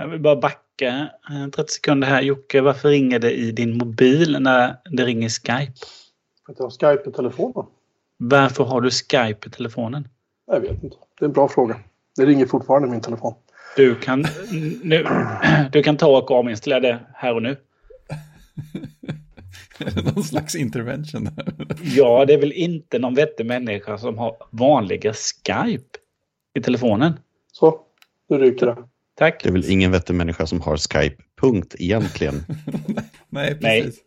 Jag vill bara backa eh, 30 sekunder här. Jocke, varför ringer det i din mobil när det ringer Skype? För att jag har Skype i telefonen. Varför har du Skype i telefonen? Jag vet inte. Det är en bra fråga. Det ringer fortfarande i min telefon. Du kan, nu, du kan ta och avinstallera det här och nu. Är det någon slags intervention? Ja, det är väl inte någon vettig människa som har vanliga Skype i telefonen. Så, nu ryker det. Tack. Det är väl ingen vettig människa som har Skype, punkt, egentligen. Nej, Nej. precis.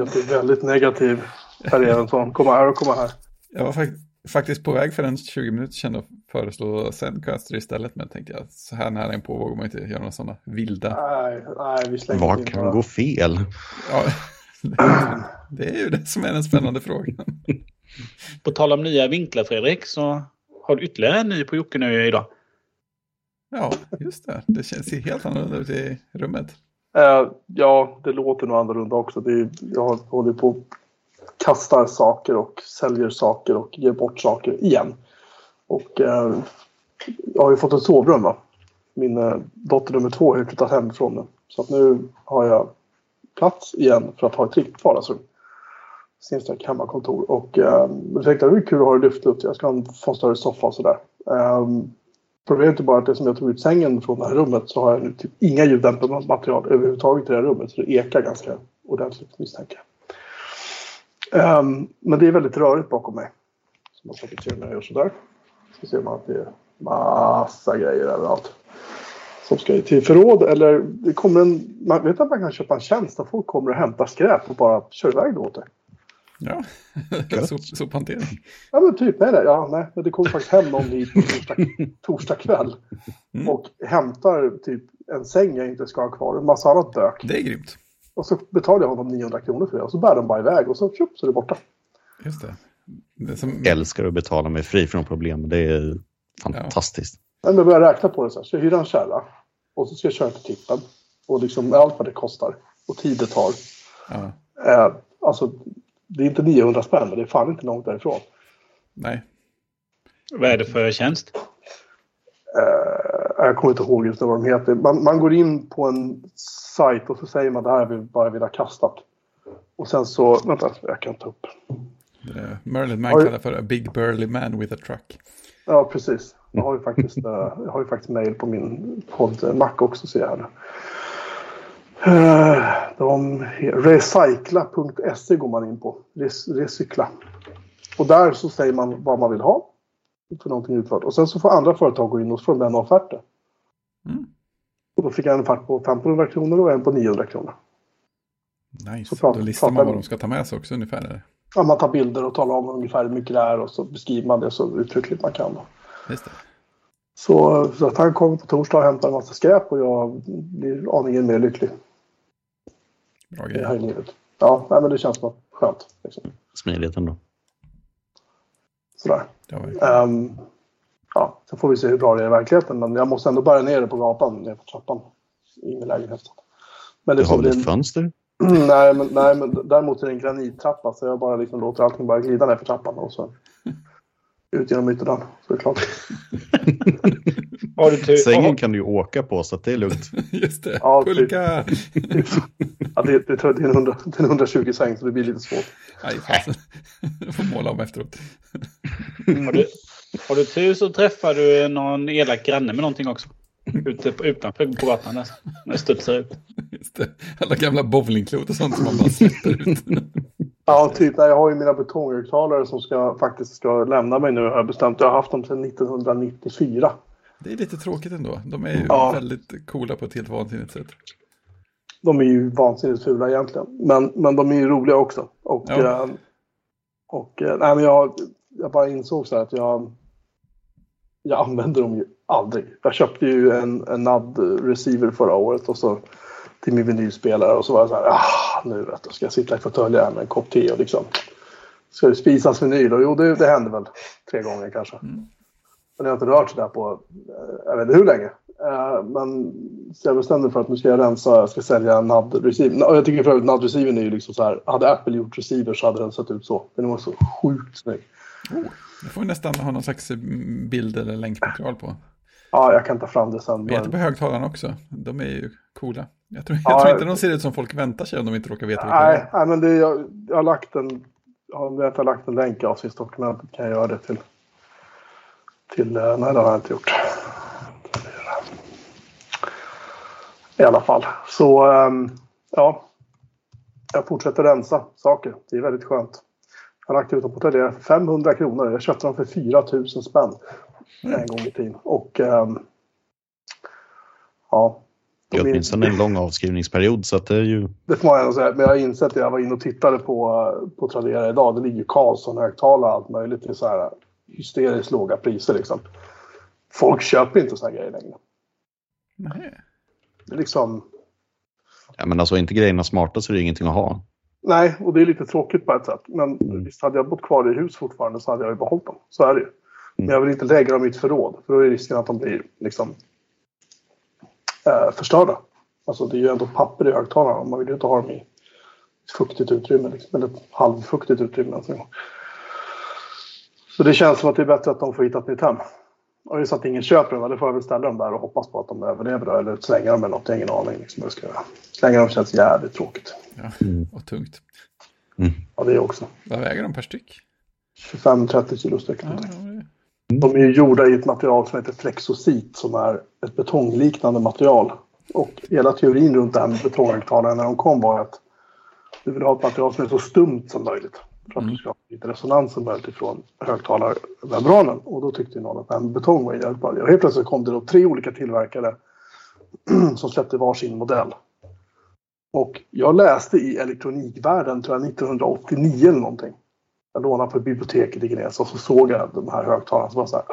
Att det är väldigt negativ Per Evensson. Komma här och komma här. Jag var fakt faktiskt på väg för en 20 minuter sedan att föreslå Zencaster istället, men tänkte jag så här nära på vågar man inte göra några sådana vilda. Nej, nej vi slänger Vad kan bara. gå fel? Ja, det är ju det som är den spännande frågan. På tal om nya vinklar Fredrik så har du ytterligare en ny på Jocke nu idag. Ja, just det. Det känns ser helt annorlunda ut i rummet. Uh, ja, det låter nog annorlunda också. Det är, jag håller på och kastar saker och säljer saker och ger bort saker igen. Och uh, jag har ju fått ett sovrum. Va? Min uh, dotter nummer två har ju flyttat hemifrån nu. Så att nu har jag plats igen för att ha ett riktigt vardagsrum. Snedstreck hemmakontor. Och eh, jag tänkte att det är kul att ha det lyftluft. Jag ska ha en, få en större soffa och sådär. Um, Problemet är bara att det som jag tog ut sängen från det här rummet så har jag nu typ inga ljuddämpande material överhuvudtaget i det här rummet. Så det ekar ganska ordentligt misstänker jag. Um, men det är väldigt rörigt bakom mig. Så man får se när jag gör sådär. Så ser man att det är massa grejer överallt. Som ska till förråd eller det kommer en... Man vet att man kan köpa en tjänst där folk kommer och hämtar skräp och bara kör iväg det åt dig. Ja, Sop, sophantering. Ja men typ, nej, nej, ja, nej. Men det kommer faktiskt hem någon i torsdag, torsdag kväll. Mm. Och hämtar typ en säng jag inte ska ha kvar och en massa annat bök. Det är grymt. Och så betalar jag honom 900 kronor för det. Och så bär de bara iväg och så, tjup, så är det borta. Just det. det är som, Älskar att betala mig fri från problem. Det är fantastiskt. Men jag börjar räkna på det så här. Så jag hyr en kärra. Och så ska jag köra till tippen. Och liksom allt vad det kostar. Och tid det tar. ja, Eh, alltså, det är inte 900 spänn, men det är fan inte långt därifrån. nej. Vad är det för tjänst? Eh, jag kommer inte ihåg just vad de heter. Man, man går in på en sajt och så säger man det här vill bara vill ha kastat. Och sen så, vänta, jag kan ta upp. Är Merlin Man kallar för a big burly man with a truck. Ja, precis. Jag har ju faktiskt, eh, jag har ju faktiskt mail på min podd Mac också ser jag här nu. De, recycla.se går man in på. Recykla. Och där så säger man vad man vill ha. För någonting utfört. Och sen så får andra företag gå in och så får de lämna offerter. Mm. Och då fick jag en offert på 1500 kronor och en på 900 kronor. Nice. Så pratar- Då listar man vad de ska ta med sig också ungefär. Eller? Ja, man tar bilder och talar om ungefär hur mycket det är och så beskriver man det så uttryckligt man kan. Då. Just det. Så, så att han kommer på torsdag och hämtar en massa skräp och jag blir aningen mer lycklig Bra i det här grej. livet. Ja, nej, men det känns som skönt. Liksom. Smidigt ändå. Sådär. Um, ja, så får vi se hur bra det är i verkligheten. Men jag måste ändå bära ner det på gatan, ner på trappan i min lägenhet. Men det Du har väl ett fönster? nej, men, nej, men däremot är det en granittrappa så jag bara liksom låter allting bara glida ner för trappan och så ut genom ytterdörren. Så är det klart. Har du tur? Sängen kan du ju åka på så att det är lugnt. Just det. Ja, typ. Pulka! Ja, det, det, det, är en 100, det är en 120 säng så det blir lite svårt. Aj, fasen. får måla om efteråt. Har du, har du tur så träffar du någon elak granne med någonting också. Ute på, utanför på gatan där. När det studsar ut. Just det. Alla gamla bowlingklot och sånt som man bara släpper ut. Ja, typ. Jag har ju mina betonghögtalare som ska, faktiskt ska lämna mig nu har jag bestämt. Jag har haft dem sedan 1994. Det är lite tråkigt ändå. De är ju Ja. väldigt coola på ett helt vansinnigt sätt. De är ju vansinnigt fula egentligen. Men, men de är ju roliga också. Och, Ja. eh, och eh, nej, men jag, jag bara insåg så här att jag, jag använder dem ju aldrig. Jag köpte ju en, en NAD receiver förra året och så till min vinylspelare och så var jag så här, ah, nu vet du, ska jag sitta i fåtöljen här med en kopp te och liksom ska det spisas vinyl? Och jo, det, det hände väl tre gånger kanske. Mm. Men jag har inte rört sådär på, eh, jag vet inte hur länge. Eh, Men så jag bestämde för att nu ska jag rensa, jag ska sälja NAD receiver. Och jag tycker för övrigt NAD receiver är ju liksom så här, hade Apple gjort receiver så hade den sett ut så. Den var så sjukt snygg. Det får vi nästan ha någon slags mm, bild eller länkmaterial på. Ja, jag kan ta fram det sen. Vet Men... på högtalarna också. De är ju coola. Jag tror, Ja, jag tror jag- inte de ser ut som folk väntar sig om de inte råkar veta vilka det Nej, är. nej, men det, jag, jag har lagt en, om jag inte har lagt en länk i avsnittsdokumentet kan jag göra det till, till eh, nej det har jag inte gjort. I alla fall, så ehm, ja. Jag fortsätter rensa saker. Det är väldigt skönt. Jag har lagt ut dem på Tradera för 500 kronor. Jag köpte dem för 4 000 spänn en gång i tiden. Och ehm, ja. Det är åtminstone en lång avskrivningsperiod så att det är ju... det får man ändå säga. Men jag har insett det. Jag var inne och tittade på, på Tradera idag. Det ligger Carlson-högtalare och allt möjligt till så här hysteriskt låga priser. Liksom. Folk köper inte såna här grejer längre. Nej. Det är liksom... Ja, men alltså är inte grejerna smarta så är det ingenting att ha. Nej, och det är lite tråkigt på ett sätt. Men Mm. visst, hade jag bott kvar i hus fortfarande så hade jag ju behållit dem. Så är det ju. Men jag vill inte lägga dem i ett förråd. För då är risken att de blir liksom eh, förstörda. Alltså det är ju ändå papper i högtalarna. Man vill ju inte ha dem i ett fuktigt utrymme. Liksom, eller ett halvfuktigt utrymme. Alltså. Så det känns som att det är bättre att de får hitta ett nytt hem. Och just att ingen köper dem, då får jag väl ställa dem där och hoppas på att de överlever. då, Eller slänga dem eller något, jag har ingen aning. Liksom, jag ska. Slänga dem känns jävligt tråkigt. Ja, och tungt. Ja, det också. Vad väger de per styck? 25-30 kilo styck. Ja, De är ju gjorda i ett material som heter flexosit som är ett betongliknande material. Och hela teorin runt det här med betonghögtalare när de kom var att du vill ha ett material som är så stumt som möjligt. För att du ska ha lite resonans som möjligt ifrån högtalarmembranen. Och då tyckte någon att med betong var jävligt bra. Och helt plötsligt kom det då tre olika tillverkare som släppte varsin modell. Och jag läste i elektronikvärlden, tror jag, 1989 eller någonting. Jag lånade på biblioteket i Gnesta och så såg jag de här högtalarna som var så här.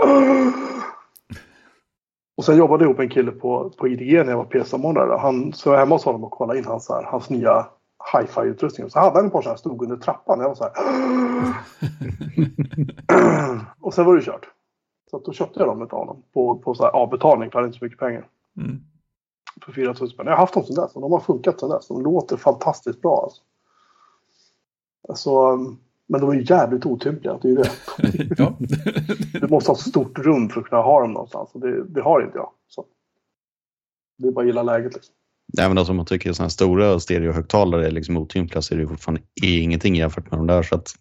Och sen jobbade jag ihop med en kille på, på IDG när jag var PC-samordnare. Han, så jag var hemma hos honom och kollade in hans, så här, hans nya hi-fi-utrustning. Så hade han ett par här stod under trappan. Jag var så här. och sen var det kört. Så då köpte jag dem av honom på, på så här avbetalning. För jag hade inte så mycket pengar. Mm. För 4 000 spänn. Jag har haft dem sedan dess och de har funkat sedan dess. De låter fantastiskt bra. Alltså. Alltså, men de är ju jävligt otympliga. Det är ju det. ja. Du måste ha ett stort rum för att kunna ha dem någonstans. Det, det har inte jag. Så. Det är bara att gilla läget. Liksom. Nej, men alltså, om man tycker sådana här stora stereohögtalare är liksom otympliga så är det fortfarande ingenting jämfört med de där. Så att,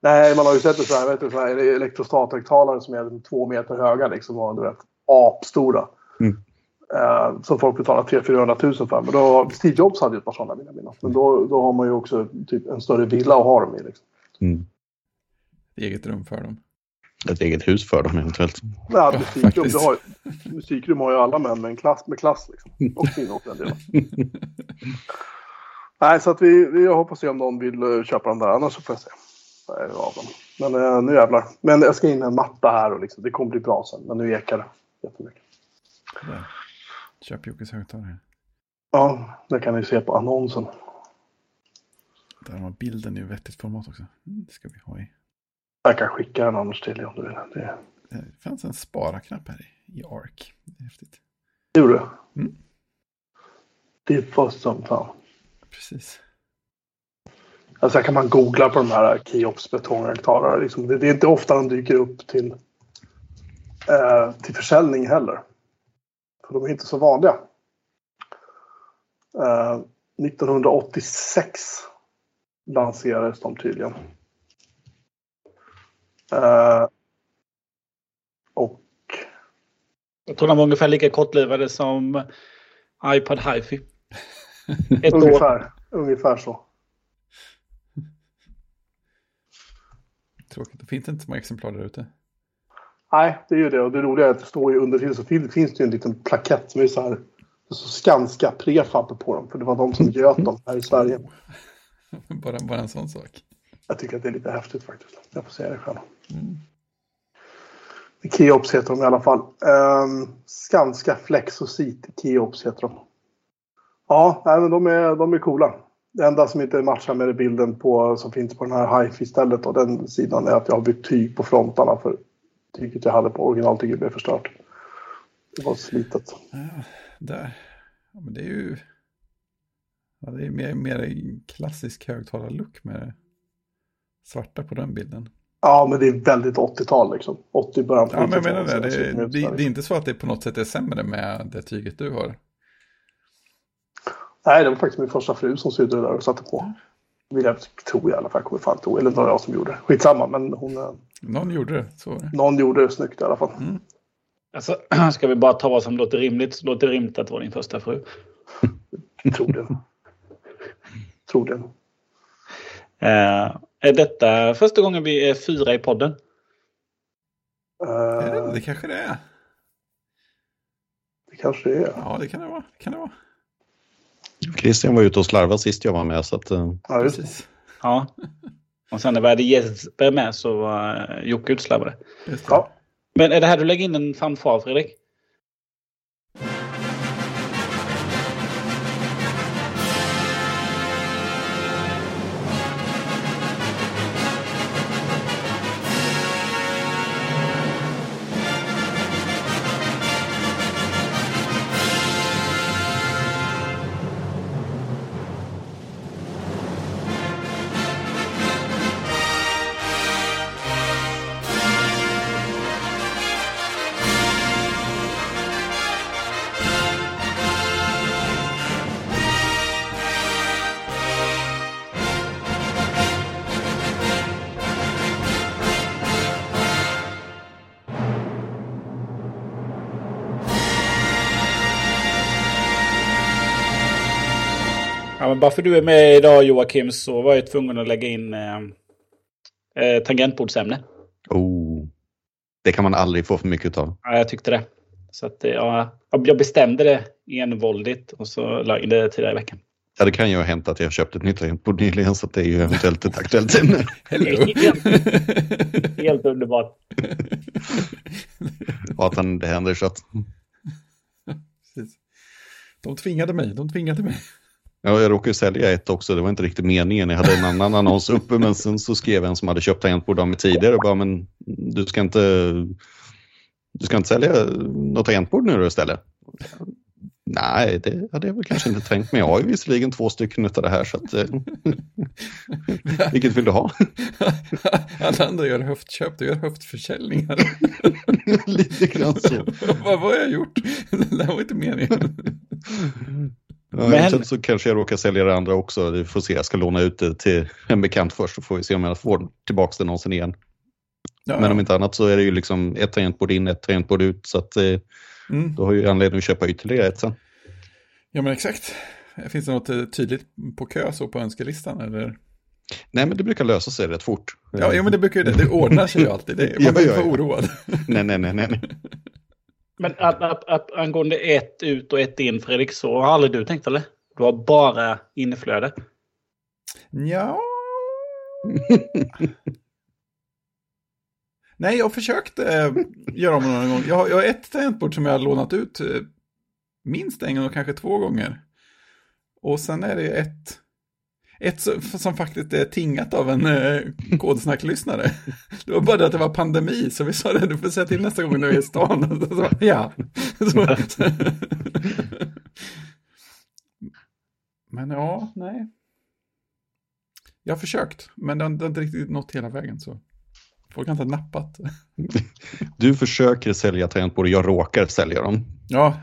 Nej, man har ju sett det så här, vet du, så här elektrostathögtalare som är två meter höga liksom, och du vet, apstora. Mm. Eh, som folk betalar 300 000 för. Men då, Steve Jobs hade ju ett par sådana vill jag minnas. Men då, då har man ju också typ en större villa att ha dem i. Liksom. mm, Eget rum för dem. ett eget hus för dem eventuellt. Ja, musikrum, faktiskt. det har, ju- musikrum har ju alla män med en klass. Med klass liksom. Och kvinnor för den delen. Nej, så att vi, vi jag hoppas se om någon vill eh, köpa dem där. Annars så får jag se. Nej, av dem. Men eh, nu jävlar. Men jag ska in en matta här och liksom, det kommer bli bra sen. Men nu ekar det jättemycket. Där. Köp Jockes högtalare. Ja, det kan ni se på annonsen. Där har man bilden i vettigt format också. Mm, Det ska vi ha i. Jag kan skicka den annars till dig om du vill. Det, Det fanns en spara-knapp här i, i ARC. Det är häftigt. det gjorde du? Mm. Det var som fan. Precis. Alltså här kan man googla på de här Keops betonghögtalare. Liksom. Det, det är inte ofta de dyker upp till, eh, till försäljning heller. För de är inte så vanliga. Eh, 1986 lanserades de tydligen. Eh, och Jag tror de var ungefär lika kortlivade som iPad Hi-Fi. Ett år. ungefär, ungefär så. Tråkigt. Det finns inte så många exemplar där ute. Nej, det är ju det. Och det roliga är att det står ju under till så fin- finns det ju en liten plakett som är så här. Står Skanska prefab på dem. För det var de som göt dem här i Sverige. bara, bara en sån sak. Jag tycker att det är lite häftigt faktiskt. Jag får säga det själv. Mm. Keops heter de i alla fall. Um, Skanska Flexosit Keops heter de. Ja, nej, men de är, de är coola. Det enda som inte matchar med bilden på, som finns på den här hifi-stället och den sidan är att jag har bytt tyg på frontarna för tyget jag hade på originaltyget blev förstört. Det var slitet. Ja, där. Ja, men det är ju... Ja, det är mer, mer klassisk högtalarlook med det svarta på den bilden. Ja, men det är väldigt 80-tal liksom. 80 början på Ja, men jag 90-talet, menar det. Det, det, det är inte så att det på något sätt är sämre med det tyget du har. Nej, det var faktiskt min första fru som sydde det där och satte på. Vill jag tro i alla fall. Kommer fan tro. Eller det var jag som gjorde det. Skitsamma, men hon, eh, Någon gjorde det, så det. någon gjorde det snyggt i alla fall. Alltså, ska vi bara ta vad som låter rimligt så låter det rimligt att det var din första fru. Troligen. Troligen. Eh, är detta första gången vi är fyra i podden? Är det, Uh, det kanske det är. det kanske det är. Ja, det kan det vara. Det kan det vara. Christian var ute och slarvade sist jag var med. Så att, eh, Ja. Precis. Ja. Och sen när vi hade Jesper med så var Jocke utslarvade. Ja. Men är det här du lägger in en fanfar Fredrik? Ja, men bara för du är med idag Joakim så var jag tvungen att lägga in eh, eh, tangentbordsämne. oh, det kan man aldrig få för mycket av. Ja, jag tyckte det. Så att, eh, ja, jag bestämde det envåldigt och så la jag in det tidigare i veckan. Ja, det kan ju ha hänt att jag köpt ett nytt tangentbord nyligen så att det är ju eventuellt ett aktuellt ämne. Hello. Helt underbart. Och att han- det händer så att Precis. De tvingade mig, de tvingade mig. Ja, jag råkade sälja ett också, det var inte riktigt meningen. Jag hade en annan annons uppe, men sen så skrev en som hade köpt tangentbord av mig tidigare och bara, men du ska inte, du ska inte sälja något tangentbord nu då istället? Nej, det hade jag väl kanske inte tänkt, men jag har ju visserligen två stycken av det här, så att, eh, vilket vill du ha? Alla andra gör höftköp, du gör höftförsäljningar. Lite grann så. Vad vad har jag gjort? Det här var inte meningen. Ja, Men- eventuellt så kanske jag råkar sälja det andra också. Vi får se, jag ska låna ut det till en bekant först, så får vi se om jag får tillbaka det någonsin igen. Ja, Men om inte annat så är det ju liksom ett tangentbord in, ett tangentbord ut. Så att, eh, mm. då har jag ju anledning att köpa ytterligare ett sen. ja, men exakt. Finns det något eh, tydligt på kö så på önskelistan? Eller? Nej, men det brukar lösa sig rätt fort. Ja, jo, men det brukar ju det. Det ordnar sig ju alltid. Det, man Ja, behöver ja, inte ja. vara oroad. Nej, nej, nej, nej. Men att, att, att, angående ett ut och ett in Fredrik, så har aldrig du tänkt eller? Du har bara inflöde. Ja. Nej, jag har försökt eh, göra om det någon gång. Jag har, jag har ett tangentbord som jag har lånat ut eh, minst en gång och kanske två gånger. Och sen är det ett, ett som, faktiskt är tingat av en eh, kodsnacklyssnare. Det var bara det att det var pandemi, så vi sa det, du får säga till nästa gång när vi är i stan. Så, ja. Så, Men ja, nej. Jag har försökt, men det har det har inte riktigt nått hela vägen. så Folk har inte nappat. Du försöker sälja tangentbord jag råkar sälja dem. Ja.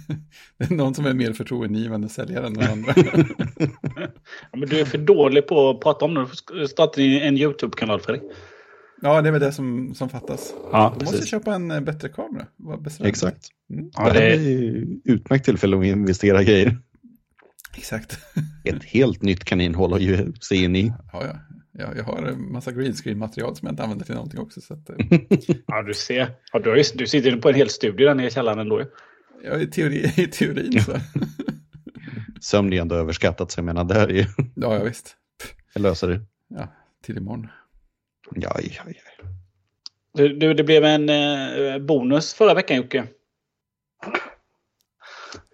Det är någon som är mer förtroendeingivande säljare än den andra. Ja, men du är för dålig på att prata om det. Du får starta en YouTube-kanal Fredrik. Ja, det är väl det som, som fattas. Ja, Du måste köpa en eh, bättre kamera. Exakt. Mm. Ja, det det är, ju utmärkt tillfälle att investera i grejer. Exakt. Ett helt nytt kaninhål att sig in i. Ja, ja. ja jag har en massa green screen-material som jag inte använder till någonting också. Så att, eh, ja, du ser. Ja, du, har ju, du sitter ju på en hel studio där nere i källaren ändå. Ja, i, teori, i teorin så. Sömn är ändå överskattat, så jag menar, det här är ju, Ja, ja visst. jag löser det. Ja, till imorgon. Ja, ja, ja. Du, du, det blev en eh, bonus förra veckan Jocke.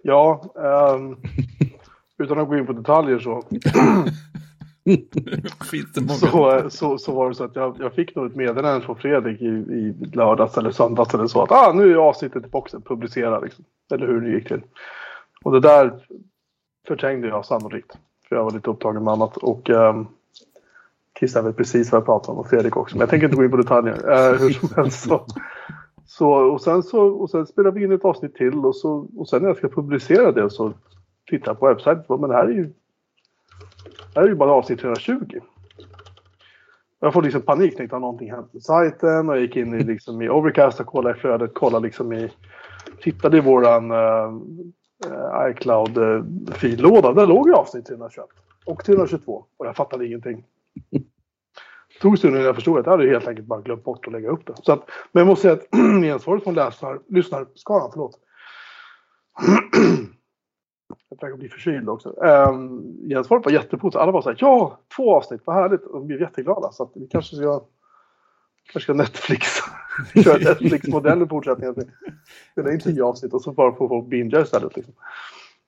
Ja, ehm, utan att gå in på detaljer så? så, så, så var det så att jag, jag fick nog ett meddelande från Fredrik i, i lördags eller söndags eller så att ah, nu är avsnittet i boxen, publicera liksom. Eller hur det gick till. Och det där förträngde jag sannolikt. För jag var lite upptagen med annat. Och ehm, Christian vet precis vad jag pratar om och Fredrik också. Men jag tänker inte gå in på detaljer. Eh, hur som helst så. så, och, sen så och sen spelade vi in ett avsnitt till och, så, och sen när jag ska publicera det så tittar jag på webbsajten. Men det här är ju, det här är ju bara avsnitt 320. Jag får liksom panik, tänkte har någonting hänt med sajten och jag gick in i, liksom, i Overcast och kollade i flödet, kollade liksom i, tittade i våran uh, iCloud-fillåda. Där låg ju avsnitt 321 och 322 och jag fattade ingenting. Det tog stund innan jag förstod att jag hade helt enkelt bara glömt bort att lägga upp det. Så att, men jag måste säga att gensvaret från läsar, lyssnarskaran, förlåt. jag försöker bli förkyld också. Um, gensvaret var jättepositivt. Alla var så här, ja, två avsnitt, vad härligt. Och de blev jätteglada. Så att vi kanske ska, kanske ska Netflix, köra Netflix-modell i fortsättningen. Spela in tio avsnitt och så bara få folk bingea istället. Liksom.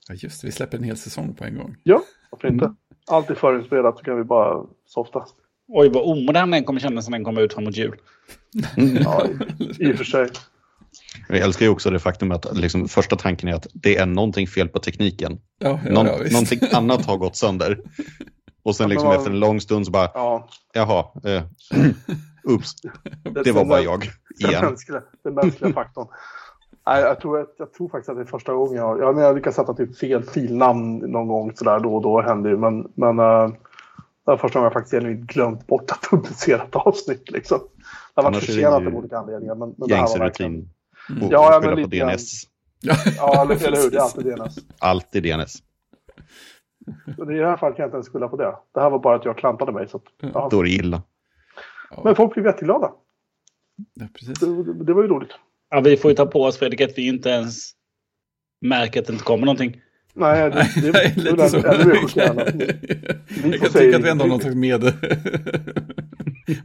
Ja, just det. Vi släpper en hel säsong på en gång. Ja, varför inte? Mm. Allt är förinspelat så kan vi bara softa. Oj, vad omodern den kommer kännas när den kommer ut framåt jul. ja, i, i och för sig. Jag älskar ju också det faktum att liksom, första tanken är att det är någonting fel på tekniken. Ja, ja, Någon, ja, någonting annat har gått sönder. Och sen liksom efter en lång stund så bara, Ja, jaha, eh, ups, det var bara jag Den igen. mänskliga, den mänskliga faktorn. Nej, jag, tror, jag, tror faktiskt att det är första gången jag... Jag, jag lyckas sätta typ fel filnamn någon gång sådär då och då händer ju. Men, men uh, det är första gången jag faktiskt genuint glömt bort att publicera ett avsnitt. Liksom. Det har varit försenat av olika anledningar. Men, men det här var verkligen... Mm. Och Ja, ja, men på lite. DNS. Ja, eller, eller hur? Det är alltid DNS. Alltid DNS. Och I det här fallet kan jag inte ens skylla på det. Det här var bara att jag klantade mig. Så att, ja. Då är det illa. Men folk blev jätteglada. ja, precis. Det, det, var ju roligt. Ja, vi får ju ta på oss Fredrik att vi inte ens märker att det inte kommer någonting. Nej, det, det, det, lite det, så. är Jag kan tycka att vi ändå har någon slags med,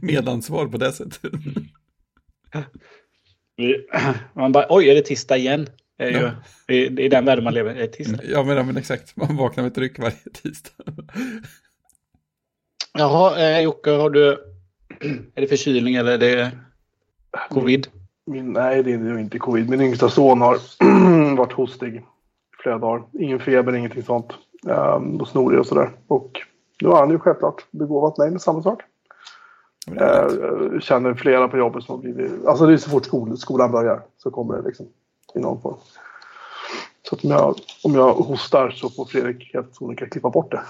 medansvar på det sättet. Vi, man bara, oj, är det tisdag igen? Det är ju, Ja. i, I den världen man lever, är det tisdag. Ja, men, ja, men exakt. Man vaknar med ett ryck varje tisdag. Jaha, eh, Jocke, har du... Är det förkylning eller är det covid? Min, nej, det är ju inte covid. Min yngsta son har varit hostig i flera dagar. Ingen feber, ingenting sånt. Um, och snorig och sådär. Och då har han ju självklart begåvat mig med samma sak. Ja, men det är rätt. Uh, jag känner flera på jobbet som har blivit... Alltså det är så fort skol, skolan börjar så kommer det liksom i någon form. Så att om jag, om jag hostar så får Fredrik helt sonika klippa bort det.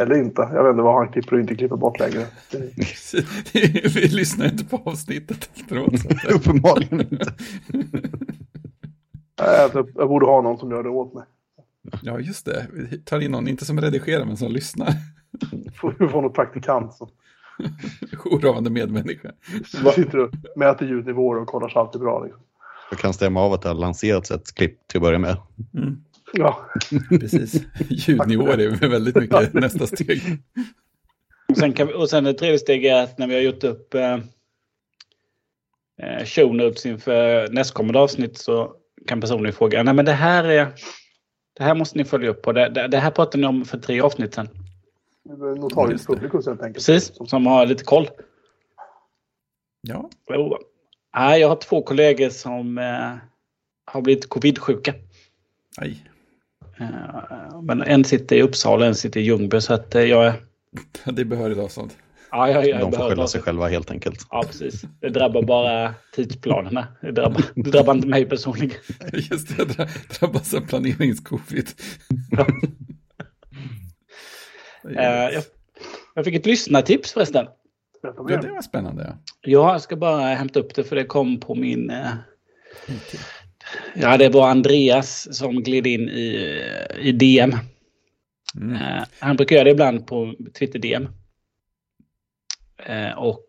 Eller inte. Jag vet inte vad han klipper och inte klipper bort längre. Vi lyssnar inte på avsnittet efteråt. Uppenbarligen inte. Jag borde ha någon som gör det åt mig. Ja, just det. Vi tar in någon, inte som redigerar, men som lyssnar. Får få någon praktikant som Jourhavande medmänniska. sitter och mäter ljudnivåer och kollar så allt är bra. Liksom. Jag kan stämma av att det har lanserats ett klipp till att börja med. Mm, Ja, precis. Ljudnivåer är väldigt mycket nästa steg. Och sen, kan vi, och sen det tredje steget är att när vi har gjort upp eh, eh, show notes inför nästkommande avsnitt så kan personen fråga, nej men det här är... Det här måste ni följa upp på. Det, det, det här pratade ni om för tre avsnitt sedan. Det. publicus helt enkelt. Precis, som har lite koll. Ja, Jo. Nej, jag har två kollegor som eh, har blivit covid-sjuka. aj. Eh, men en sitter i Uppsala en sitter i Ljungby. Så att eh, jag är... Det är behörigt avstånd. Ja, jag, jag De får skylla sig själva helt enkelt. Ja, precis. Det drabbar bara tidsplanerna. Det drabbar, det drabbar inte mig personligen. Just det, dra- drabbas av planeringscovid. Eh, jag, jag fick ett lyssnartips förresten. Ja, det var spännande. Jag ska bara hämta upp det för det kom på min... Eh... Ja, det var Andreas som gled in i, i DM. Mm. Eh, han brukar göra det ibland på Twitter-DM. Eh, och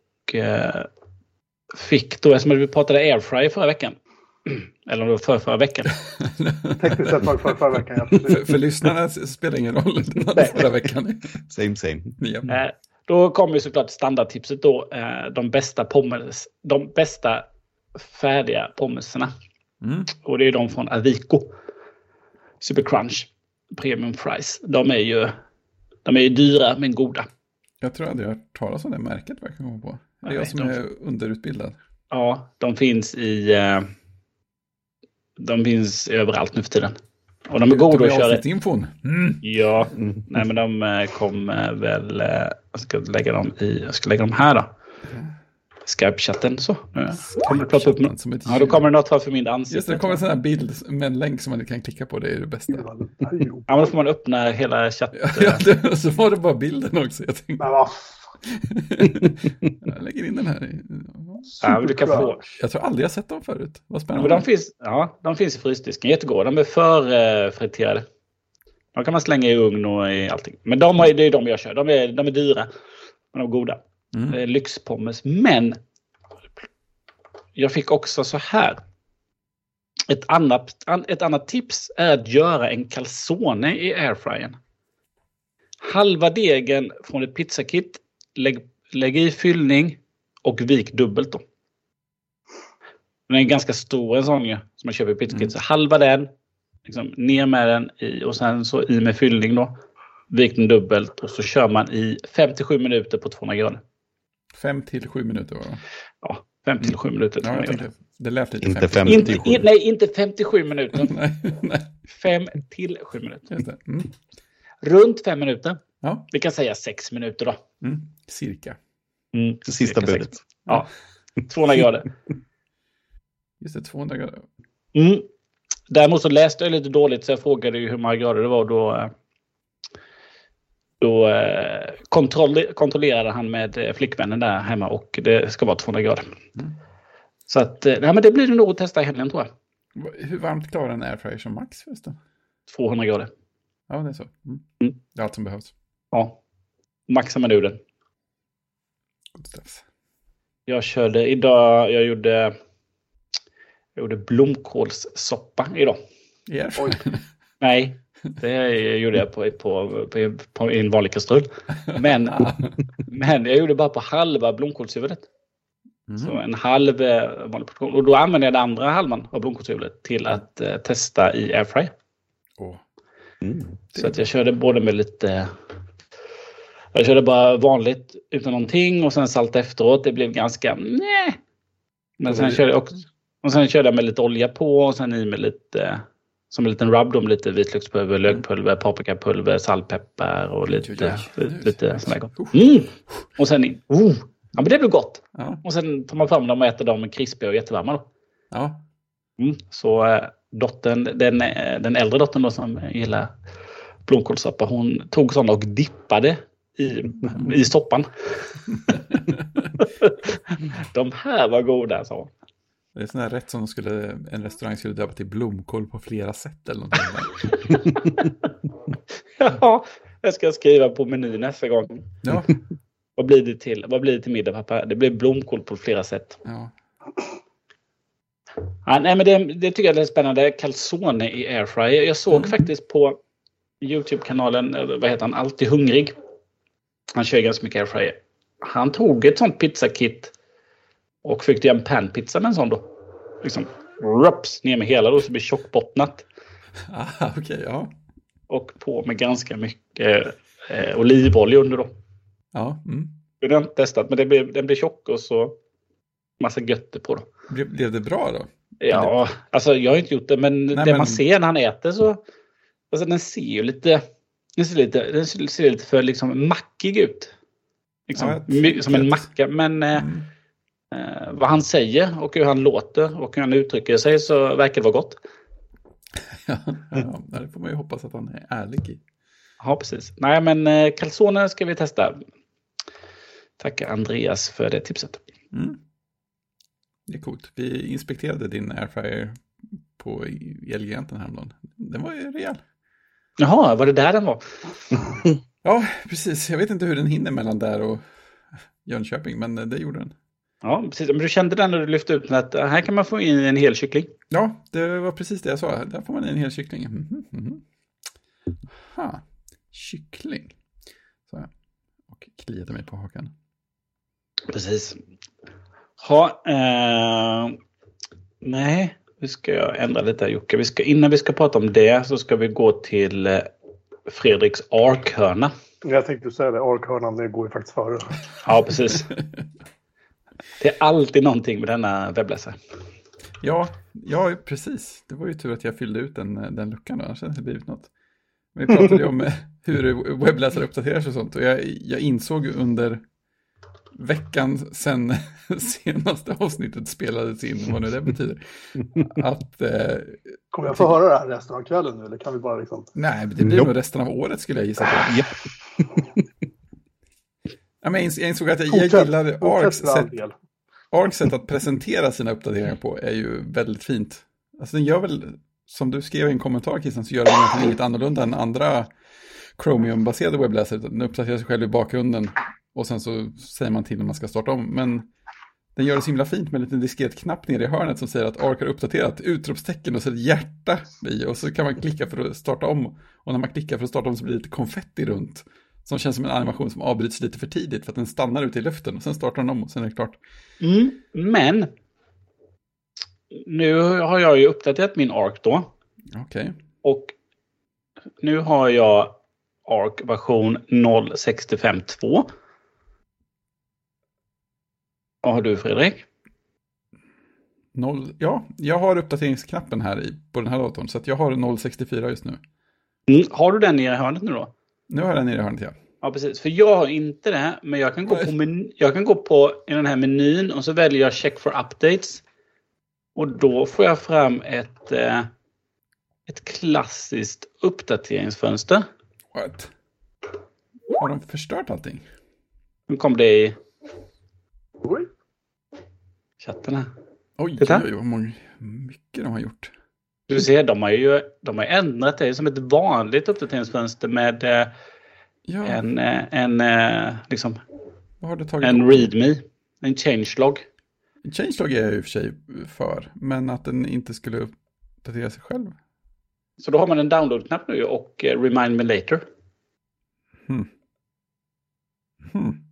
fick då, eftersom vi pratade airfryer förra veckan. Eller om det var för förra veckan. Tekniskt sett var det för, förra veckan. Ja, för, för lyssnarna spelar ingen roll. Förra veckan. Same same. Ja. Eh, då kommer ju såklart standardtipset då. Eh, de bästa pommes, de bästa färdiga pommesarna. Mm. Och det är de från Avico. Super Crunch. Premium Fries. De är ju, de är ju dyra men goda. Jag tror aldrig jag har hört talas om det märket. Vad jag kan komma på. Det är Nej, jag som de- är underutbildad. Ja, de finns i... Eh, de finns överallt nu för tiden. Och de är goda att köra. avsnittsinfon. Mm. Ja, nej men de eh, kommer väl... eh, Jag ska lägga dem i... Jag ska lägga dem här då. Skype-chatten så. Nu kommer det ploppa upp något. Som ett Ja, då kommer det något för mitt ansikte. Just det, det kommer en sån här bild med en länk som man kan klicka på. Det är det bästa. Ja, men då får man öppna hela chatten. Ja, det, och så var det bara bilden också. Jag, tänkte, Men vad jag lägger in den här. Ja, du kan få. Jag tror aldrig jag sett dem förut. Vad Ja, spännande. men de, finns, ja, de finns i frysdisken. Jättegoda. De är förfriterade. De kan man slänga i ugn och i allting. Men de, har- det är de jag kör. De är, de är dyra. Men de är goda. Mm. Det är lyxpommes. Men jag fick också så här. Ett annat, an- ett annat tips är att göra en calzone i airfryern. Halva degen från ett pizzakit. Lägg, lägg i fyllning och vik dubbelt då. Den är ganska stor en sån ju, som man köper i pizzakit. Mm. Så halva den, liksom, ner med den i, och sen så i med fyllning då. Vik den dubbelt och så kör man i 57 minuter på 200 grader. Fem till sju minuter var det. Ja, 5 till 7 minuter. Ja, jag 200 grader. tänkte, det lät lite Inte 50. Inte, 57. in, nej, inte 57 minuter. nej, nej, 5 till 7 minuter. Mm. Runt 5 minuter. Ja, Vi kan säga 6 minuter då. mm. cirka. Mm, Sista cirka sex. budet. Ja, 200 grader. Just det, 200 grader. Mm. Däremot så läste jag lite dåligt så jag frågade ju hur många grader det var då. eh, Då eh, kontroll, kontrollerade han med eh, flickvännen där hemma och det ska vara 200 grader. Mm. Så att, nej, men det blir det nog att testa i helgen tror jag. Hur varmt klarar en airfryer som max förresten? 200 grader. Ja, det är så. Mm. Mm. Det är allt som behövs. Ja. Maxar man ur den. Jag körde idag, jag gjorde, jag gjorde blomkålssoppa idag. I airfryer? Nej, det gjorde jag på, på, på, på en vanlig kastrull. Men, men jag gjorde bara på halva blomkålshuvudet. Så Mm. en halv eh, vanlig portion. Och då använde jag den andra halvan av blomkålshuvudet till att eh, testa i airfry. Åh, Mm. Så att jag körde både med lite... Jag körde bara vanligt utan någonting och sen salt efteråt. Det blev ganska... Nej. Men sen körde jag också... Och sen körde jag med lite olja på och sen i med lite... Som en liten rub då med lite vitlökspulver, lökpulver, paprikapulver, saltpeppar och lite, lite, sånt där gott. Mm. Och sen in. Oh. Ja men det blev gott. Ja, Och sen tar man fram dem och äter dem krispiga och jättevarma då. ja. Mm. Så eh, dottern, den, eh, den äldre dottern då som gillar blomkålssoppa, hon tog sådana och dippade i, i soppan. De här var goda, sa hon. Det är sån här rätt som skulle, en restaurang skulle döpa till blomkål på flera sätt eller någonting. Ja, jag ska skriva på menyn nästa gång. Ja, Vad blir det till, vad blir det till middag pappa? Det blir blomkål på flera sätt. ja. Ja, nej, men det, det tycker jag är spännande. Calzone i airfryer. Jag såg Mm. faktiskt på Youtube-kanalen, eller vad heter han, Alltid Hungrig. Han kör ganska mycket airfryer. Han tog ett sånt pizzakit och fick göra en panpizza med en sån då. Liksom, rups, ner med hela då så det blir tjockbottnat. Ah, Okej, ja. Och på med ganska mycket eh, olivolja under då. Ja, mm. Det har jag inte testat men det blir, den blir tjock och så massa götter på då. Blev, blev det bra då? Ja, alltså jag har inte gjort det men det men- man ser när han äter så Alltså den ser ju lite Den ser lite, den ser lite för liksom mackig ut. Liksom, Ja, som en macka. Men eh, Mm. eh, vad han säger och hur han låter och hur han uttrycker sig så verkar det vara gott. Ja, ja, det får man ju hoppas att han är ärlig i. Ja, precis. Nej, men eh, calzone ska vi testa. Tackar Andreas för det tipset. Mm. Det är coolt. Vi inspekterade din airfryer på Elgiganten häromdagen. Den var ju rejäl. Jaha, var det där den var? Ja, precis. Jag vet inte hur den hinner mellan där och Jönköping, men det gjorde den. Ja, precis. Men du kände den när du lyfte ut den att eh, här kan man få in en hel kyckling. Ja, det var precis det jag sa. Där får man en hel kyckling. Mhm, mhm. Ha, kyckling. Så jag. Och kliade mig på hakan. Precis. Ha, eh, nej, vi ska jag ändra lite här Jocke. Vi ska, innan vi ska prata om det så ska vi gå till eh, Fredriks arkhörna. Jag tänkte säga det, arkhörnan det går ju faktiskt före. Ja, precis. Det är alltid någonting med denna webbläsare. Ja, ja, precis. Det var ju tur att jag fyllde ut den, den luckan då, annars hade det blivit något. Vi pratade ju om eh, hur webbläsare uppdateras och sånt och jag, jag insåg under veckan sen senaste avsnittet spelades in, vad nu det betyder, att... Eh, Kommer jag få höra det här resten av kvällen nu eller kan vi bara liksom... Nej, det blir nog resten av året skulle jag gissa på. Ja. Ja, men jag ins- jag insåg att jag, jag för all sätt. Arcs sätt att presentera sina uppdateringar på är ju väldigt fint. Alltså den gör väl, som du skrev i en kommentar Christian, så gör den egentligen inget annorlunda än andra Chromium-baserade webbläsare. Den uppdaterar sig själv i bakgrunden och sen så säger man till när man ska starta om. Men den gör det så himla fint med en liten diskret knapp nere i hörnet som säger att Arc har uppdaterat, utropstecken och så ett hjärta i och så kan man klicka för att starta om. Och när man klickar för att starta om så blir det lite konfetti runt. Som känns som en animation som avbryts lite för tidigt för att den stannar ute i luften och sen startar den om och sen är det klart. Mm, men nu har jag ju uppdaterat min ARC då. Okej. Och nu har jag ARC version 0.65.2. Vad har du Fredrik? Noll, ja, jag har uppdateringsknappen här i, på den här datorn så att jag har 0.64 just nu. Mm, har du den nere i hörnet nu då? Nu har jag den nere i hörnet ja. Ja, precis. För jag har inte det. Men jag kan gå på, men, jag kan gå på i den här menyn och så väljer jag check for updates. Och då får jag fram ett, eh, ett klassiskt uppdateringsfönster. What? Har de förstört allting? Nu kom det i Oj. chatten här. Oj, Titta. oj, vad många, mycket de har gjort. Du ser, de har ju de har ändrat det som ett vanligt uppdateringsfönster med eh, Ja, en, eh, en, eh, liksom, vad har det tagit? en readme, en changelog. Changelog är jag i och för sig för, men att den inte skulle uppdatera sig själv. Så då har man en download-knapp nu och remind me later. Hmm. Hmm.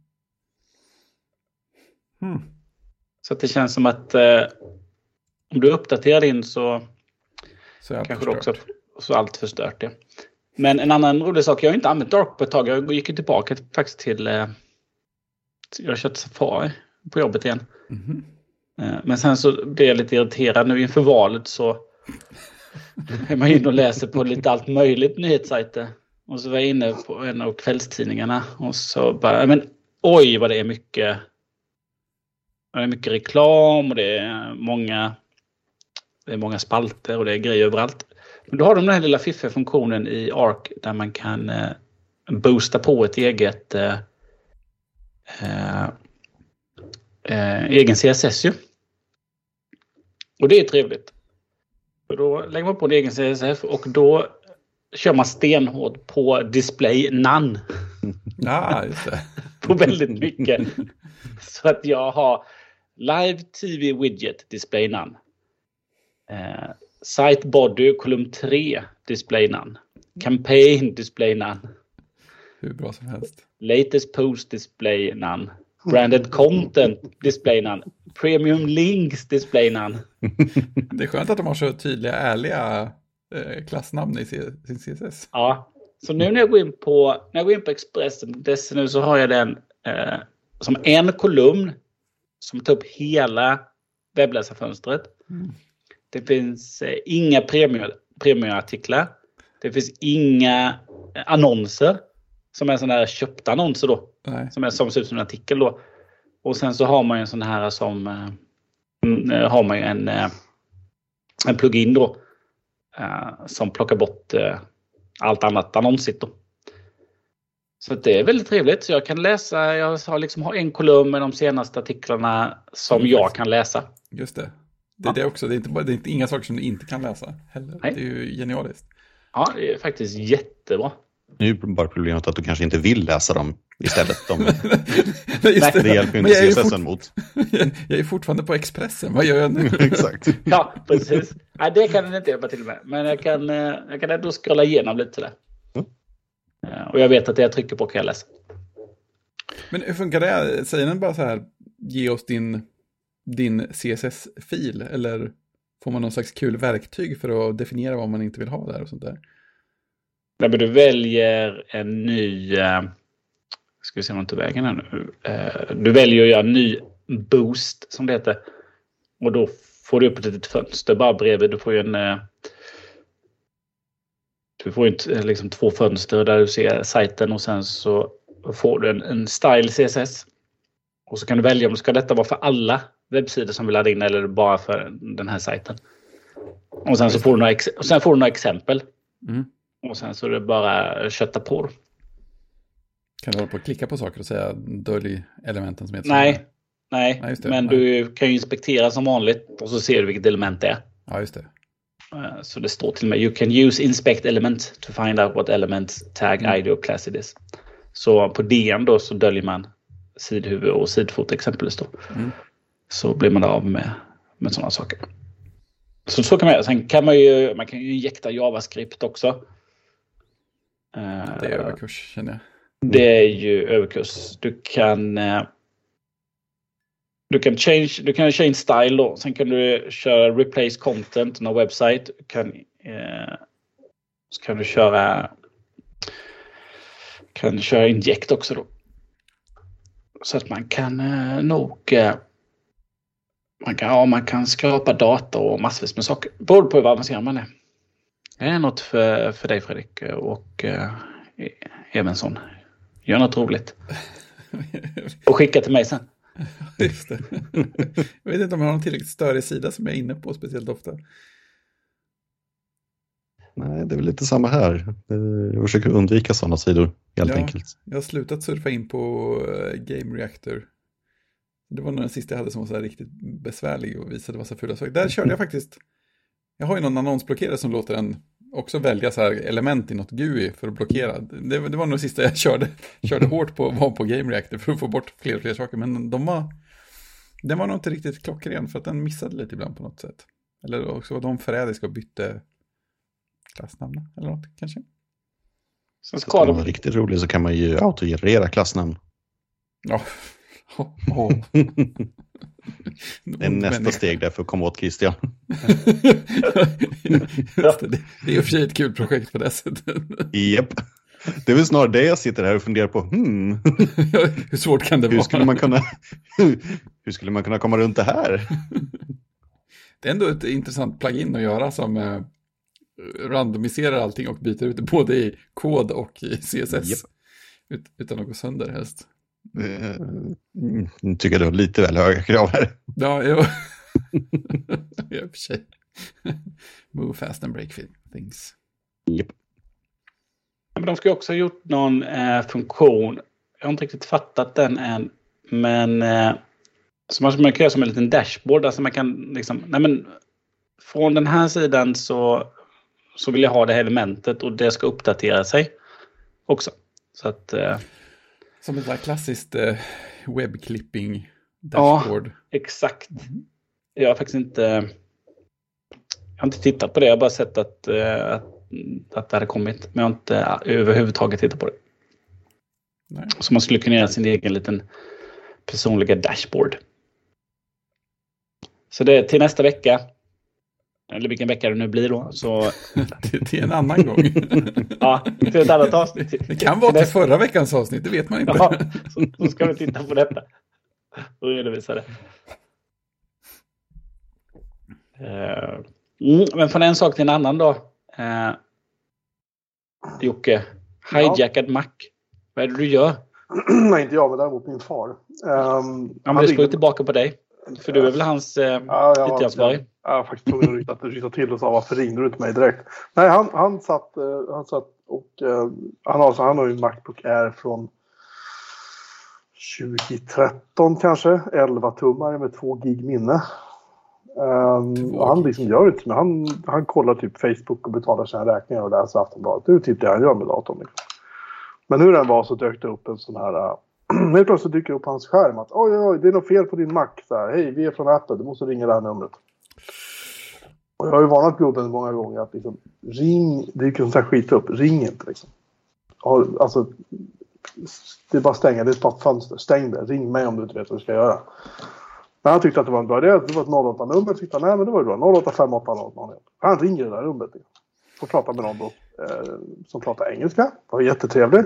Hmm. Så det känns som att eh, om du uppdaterar din så Så kanske du också så allt förstört det. Men en annan rolig sak, jag har inte använt Dark på ett tag. Jag gick ju tillbaka till, faktiskt till, eh, jag kört Safari på jobbet igen. Mhm. Eh, Men sen så blev jag lite irriterad nu inför valet så är man inne och läser på lite allt möjligt nyhetssajter. Och så var jag inne på en av kvällstidningarna och så bara, men oj vad det är mycket. Det är mycket reklam och det är många, det är många spalter och det är grejer överallt. Men då har de den här lilla fiffiga funktionen i ARC där man kan eh, boosta på ett eget eh, eh, eh, egen CSS ju. Och det är trevligt. För då lägger man på en egen CSS och då kör man stenhårt på display none Ja, just det. på väldigt mycket. Så att jag har live TV widget display none. Eh, site body kolumn 3 display none. Campaign display none. Hur bra som helst. Latest post display none. Branded content display none. Premium links display none. Det är skönt att de har så tydliga, ärliga eh, klassnamn i sin CSS. Ja, så nu när jag går in på, när jag går in på Expressen nu så har jag den eh, som en kolumn som tar upp hela webbläsarfönstret. Mm. Det finns eh, inga premium, premiumartiklar. Det finns inga eh, annonser som är sådana här köpta annonser då. Nej. Som, är, som ser ut som en artikel då. Och sen så har man ju en sån här som eh, mm, har man ju en, eh, en plugin då. Eh, som plockar bort eh, allt annat annonsigt då. Så det är väldigt trevligt. Så jag kan läsa, jag har liksom en kolumn med de senaste artiklarna som Mm. jag kan läsa. Just det. Det är Ja. det också. Det är, inte bara, det är inte inga saker som du inte kan läsa heller. Nej. Det är ju genialiskt. Ja, det är faktiskt jättebra. Nu är ju bara problemet att du kanske inte vill läsa dem istället. De, Nej, just det hjälper ju inte jag är ju CSS mot. jag är fortfarande på Expressen. Vad gör jag nu? Exakt. Ja, precis. Nej, det kan den inte hjälpa till med. Men jag kan, eh, jag kan ändå scrolla igenom lite där. Eh, Och jag vet att det jag trycker på kan jag läsa. Men hur funkar det? Säger den bara så här, ge oss din, din CSS-fil? Eller får man någon slags kul verktyg för att definiera vad man inte vill ha där och sånt där? Nej, men du väljer en ny... Eh, ska vi se om jag tar vägen här nu. Eh, du väljer att göra en ny boost som det heter. Och då får du upp ett litet fönster bara bredvid. Du får ju en... Du får ju inte, liksom två fönster där du ser sajten och sen så får du en, en style CSS. Och så kan du välja om ska detta vara för alla webbsidor som vill ladda in eller bara för den här sajten. Och sen så får du några, ex- och sen får du några exempel. Mm. Och sen så är det bara kötta på. Kan du hålla på och klicka på saker och säga dölj elementen som heter Nej, så? nej. Nej, men Nej. du kan ju inspektera som vanligt och så ser du vilket element det är. Ja, just det. Eh, Så det står till och med You can use inspect element to find out what element tag Mm. ID or class it is. Så på DN då så döljer man sidhuvud och sidfot exempelvis då. Mm. Så blir man av med, med sådana saker. Så så kan man göra. Sen kan man ju, man kan ju injekta JavaScript också. Eh, Det är överkurs känner jag. det är ju överkurs. Du kan eh, du kan change, du kan change style då. Sen kan du köra replace content on a website. Du kan, eh, så kan du köra kan du köra inject också då. Så att man kan eh, nog eh, man kan, ja, man kan skrapa data och massvis med saker. Beroende på hur avancerad man är. Det är något för, för dig Fredrik och eh, Evensson. Gör något roligt. Och skicka till mig sen. Just det. Jag vet inte om jag har någon tillräckligt störig sida som jag är inne på speciellt ofta. Nej, det är väl lite samma här. Jag försöker undvika sådana sidor helt Ja. enkelt. Jag har slutat surfa in på eh, Game Reactor. Det var nog den sista jag hade som var så riktigt besvärlig och visade massa fula saker. Där körde jag faktiskt. Jag har ju någon annonsblockerare som låter en också välja så här element i något GUI för att blockera. Det, det var nog det sista jag körde, körde hårt på, var på Game Reactor för att få bort fler och fler saker. Men de var, den var nog inte riktigt klockren för att den missade lite ibland på något sätt. Eller också var de förrädiska och bytte klassnamn eller något kanske. Sen Ska man vara riktigt rolig så kan man ju autogenerera klassnamn. Ja. Oh. Det är nästa steg där för att komma åt Christian. Det, det, är i och för sig ett kul projekt på det sättet. Japp. Det är väl snarare det jag sitter här och funderar på. Hmm, Hur svårt kan det hur vara? skulle man kunna, hur skulle man kunna komma runt det här? Det är ändå ett intressant plugin att göra som eh, randomiserar allting och byter ut det både i kod och i CSS. Japp. Ut, utan att gå sönder helst. Eh, mm, Nu tycker jag du har lite väl höga krav här. Ja, jo. I och för sig. Move fast and break things. Japp. men de ska ju också ha gjort någon eh, funktion. Jag har inte riktigt fattat den än. Men eh, som man, man kan göra som en liten dashboard. Alltså man kan liksom, nej men från den här sidan så, så vill jag ha det här elementet och det ska uppdatera sig också. Så att eh, Som ett där klassiskt eh, webbklipping Ja. dashboard. exakt. Jag har faktiskt inte, jag har inte tittat på det. Jag har bara sett att, eh, att, att det hade kommit. Men jag har inte överhuvudtaget tittat på det. Nej. Så man skulle kunna göra sin egen liten personliga dashboard. Så det är till nästa vecka. Eller vilken vecka det nu blir då. Så till, till en annan gång. ja, till ett annat avsnitt. det kan vara till förra veckans avsnitt, det vet man inte. Ja, så, så ska vi titta på detta. Och redovisa det. Eh, mm, men från en sak till en annan då. Uh, Jocke, hijackad Mac. Vad är det du gör? Nej, inte jag, men däremot min far. Um, Ja, men det ska ju tillbaka på dig. För du är väl hans eh, Ja, IT-ansvarig? Jag var faktiskt tvungen att ryta, ryta till och sa varför ringde du inte mig direkt? Nej, han, han satt, eh, han satt och eh, han, har, han har ju en Macbook Air från 2013 kanske. 11 tummare med 2 gig minne. Um, och han liksom gör inte men han, han kollar typ Facebook och betalar sina räkningar och läser Aftonbladet. Det är typ det han gör med datorn. Liksom. Men hur den var så dök det upp en sån här... Uh, helt plötsligt dyker upp hans skärm att oj, oj, oj, det är något fel på din Mac. Så här, Hej, vi är från Apple, du måste ringa det här numret. Och jag har ju varnat gubben många gånger att liksom, ring, det är ju sånt här skit upp, ring inte liksom. Alltså, det är bara att stänga, det är bara ett fönster, stäng det, ring mig om du inte vet vad du ska göra. Men han tyckte att det var en bra idé, det var ett 08-nummer, tyckte han, nej men det var ju bra, 0858 Han ringer det där rummet. Får prata med någon då, eh, som pratar engelska, det var jättetrevlig.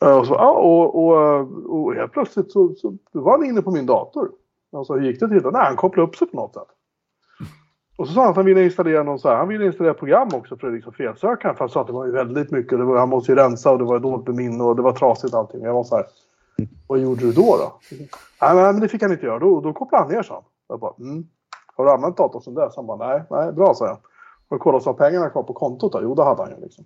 Eh, och, så, ja, och, och, och helt plötsligt så, så var han inne på min dator. Alltså hur gick det till? Nej, han kopplade upp sig på något sätt. Och så sa han att han ville installera någon så här, han ville installera program också för att liksom felsöka. För han sa att det var ju väldigt mycket, det var, han måste ju rensa och det var dåligt med minne och det var trasigt allting. Jag var så här, vad gjorde du då då? Nej, men det fick han inte göra. Då, då kopplade han ner, sa han. Jag bara, mm. Har du använt datorn sen dess? Han bara, nej, nej, bra, sa jag. Har du kollat så har pengarna kvar på kontot då? Jo, det hade han ju liksom.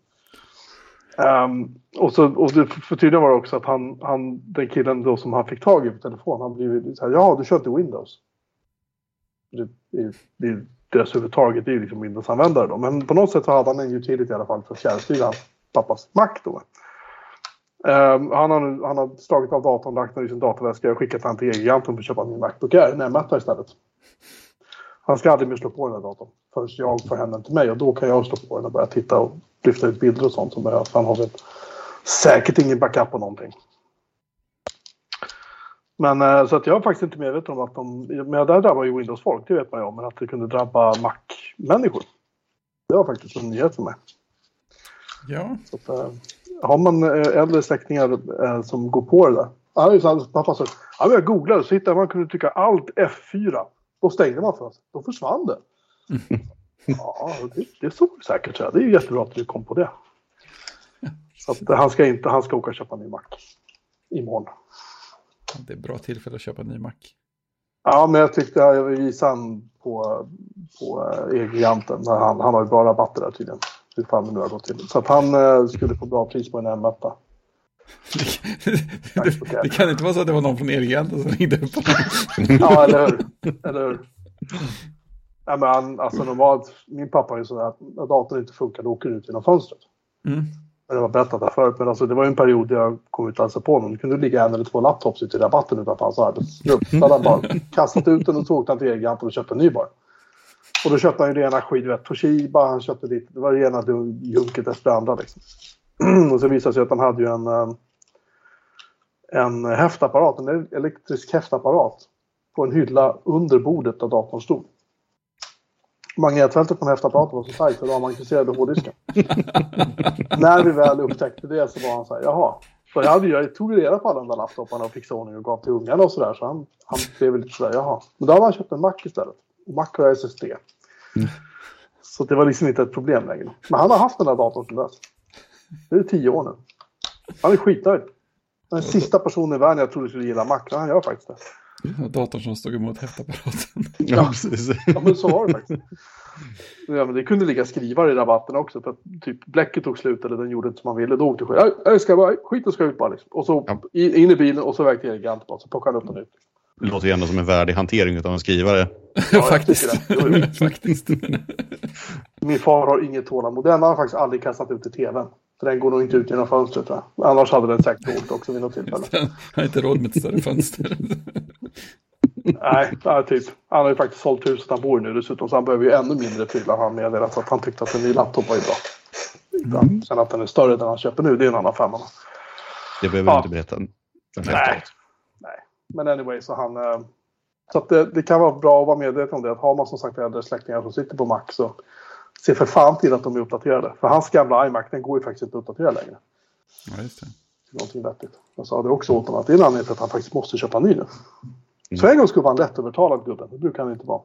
Um, och, så, och det, för tydligen var det också att han, han, den killen då som han fick tag i på telefon, han blev så här, ja du kör inte Windows. Det, det, det, deras huvudtaget är ju liksom Windows-användare då. Men på något sätt så hade han en utility i alla fall för att fjärrstyra hans pappas Mac då. Um, han, har, han har slagit av datorn, lagt den i sin datorväska och skickat den till Elgiganten för att köpa en ny Macbook Air, en M1 istället. Han ska aldrig mer slå på den här datorn förrän jag får hem den till mig och då kan jag slå på den och börja titta och lyfta ut bilder och sånt som behövs. Han har väl säkert ingen backup på någonting. Men eh, så att jag är faktiskt inte medveten om att de, men det där drabbar ju Windows-folk, det vet man ju om, men att det kunde drabba Mac-människor. Det var faktiskt en nyhet för mig. Ja. Så att, eh, har man eh, äldre släktingar som går på det där. Pappa sa, ja, jag googlade så hittade man kunde trycka allt F4. Då stängde man för oss. Då försvann det. Ja, det, det såg säkert. Så. Det är jättebra att du kom på det. Så att han ska inte, han ska åka och köpa en ny Mac. Imorgon. Det är bra tillfälle att köpa en ny Mac. Ja, men jag tyckte jag visade han på, på E-giganten. Han, han har ju bra rabatter där tydligen. Hur fan det nu har gått till. Så att han eh, skulle få bra pris på en M1. Det, det, det, kan inte vara så att det var någon från Elgiganten som ringde upp honom. ja, eller hur. Eller hur. Ja, men han, alltså normalt, min pappa är ju sådär att när datorn inte funkar då åker du ut genom fönstret. Mm. Det var berättat där förut, men alltså, det var ju en period där jag kom ut och hälsade på honom. Det kunde ligga en eller två laptops ute i rabatten utanför hans arbetsrum. Så hade han bara kastat ut den och så åkte han till Elgiganten och köpte en ny bara. Och då köpte han ju rena skit, vet, Toshiba, han köpte dit, det var rena junket efter andra liksom. och så visade det sig att han hade ju en, eh, en häftapparat, en elektrisk häftapparat på en hylla under bordet där datorn stod. Magnetfältet på en häftapparaten var så tajt så då magnetiserade hårddisken. När vi väl upptäckte det så var han så här, jaha. Så jag, hade, jag tog reda på alla de där laptoparna och fixade ordning och gav till ungarna och sådär. Så han, han blev lite sådär, jaha. Men då hade han köpt en Mac istället. Mac och SSD. Mm. Så det var liksom inte ett problem längre. Men han har haft den där datorn sedan dess. Det är tio år nu. Han är skitnöjd. Den sista personen i världen jag trodde skulle gilla Mac, han gör faktiskt det. Datorn som stod emot häftapparaten. Ja, precis. Ja, men så var det faktiskt. Ja, men det kunde ligga skrivare i rabatten också. För att typ bläcket tog slut eller den gjorde inte som man ville. Då åkte skit. Jag ska bara, skiten ska ut bara. Liksom. Och så ja. in i bilen och så iväg till Elegant bara. Så plockade han upp den ut. Det låter ju ändå som en värdig hantering av en skrivare. Ja, faktiskt. faktiskt. Min far har inget tålamod. Den har han faktiskt aldrig kastat ut i tvn. För den går nog inte ut genom fönstret. Va? Annars hade den säkert åkt också vid något tillfälle. Han har inte råd med ett större fönster. Nej, nej, typ. Han har ju faktiskt sålt huset han bor i nu dessutom. Så han behöver ju ännu mindre prylar. Han meddelat att han tyckte att en ny laptop var ju bra. Mm. Sen att den är större än han köper nu, det är en annan femma. Det behöver ja. inte berätta. Nej. nej. Men anyway, så han... Eh, så det, det, kan vara bra att vara medveten om det. Att har man som sagt äldre släktingar som sitter på Mac så se för fan till att de är uppdaterade. För hans gamla iMac den går ju faktiskt inte att uppdatera längre. Ja, just det. Någonting vettigt. Jag sa det också åt honom att det är en anledning till att han faktiskt måste köpa en ny nu. Mm. Så en gång skulle vara en lättövertalad gubben. Det brukar han inte vara.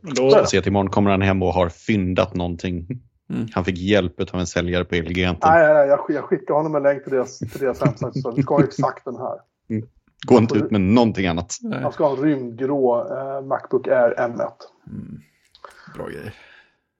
Då jag ser att imorgon kommer han hem och har fyndat någonting. Mm. Han fick hjälp av en säljare på Elgiganten. Nej, nej, nej jag, jag skickar honom en länk till deras, till deras hemsida. Vi ska ha exakt den här. Mm. Gå inte ut med någonting annat. Han ska ha en rymdgrå eh, Macbook Air M1. Mm. Bra grej.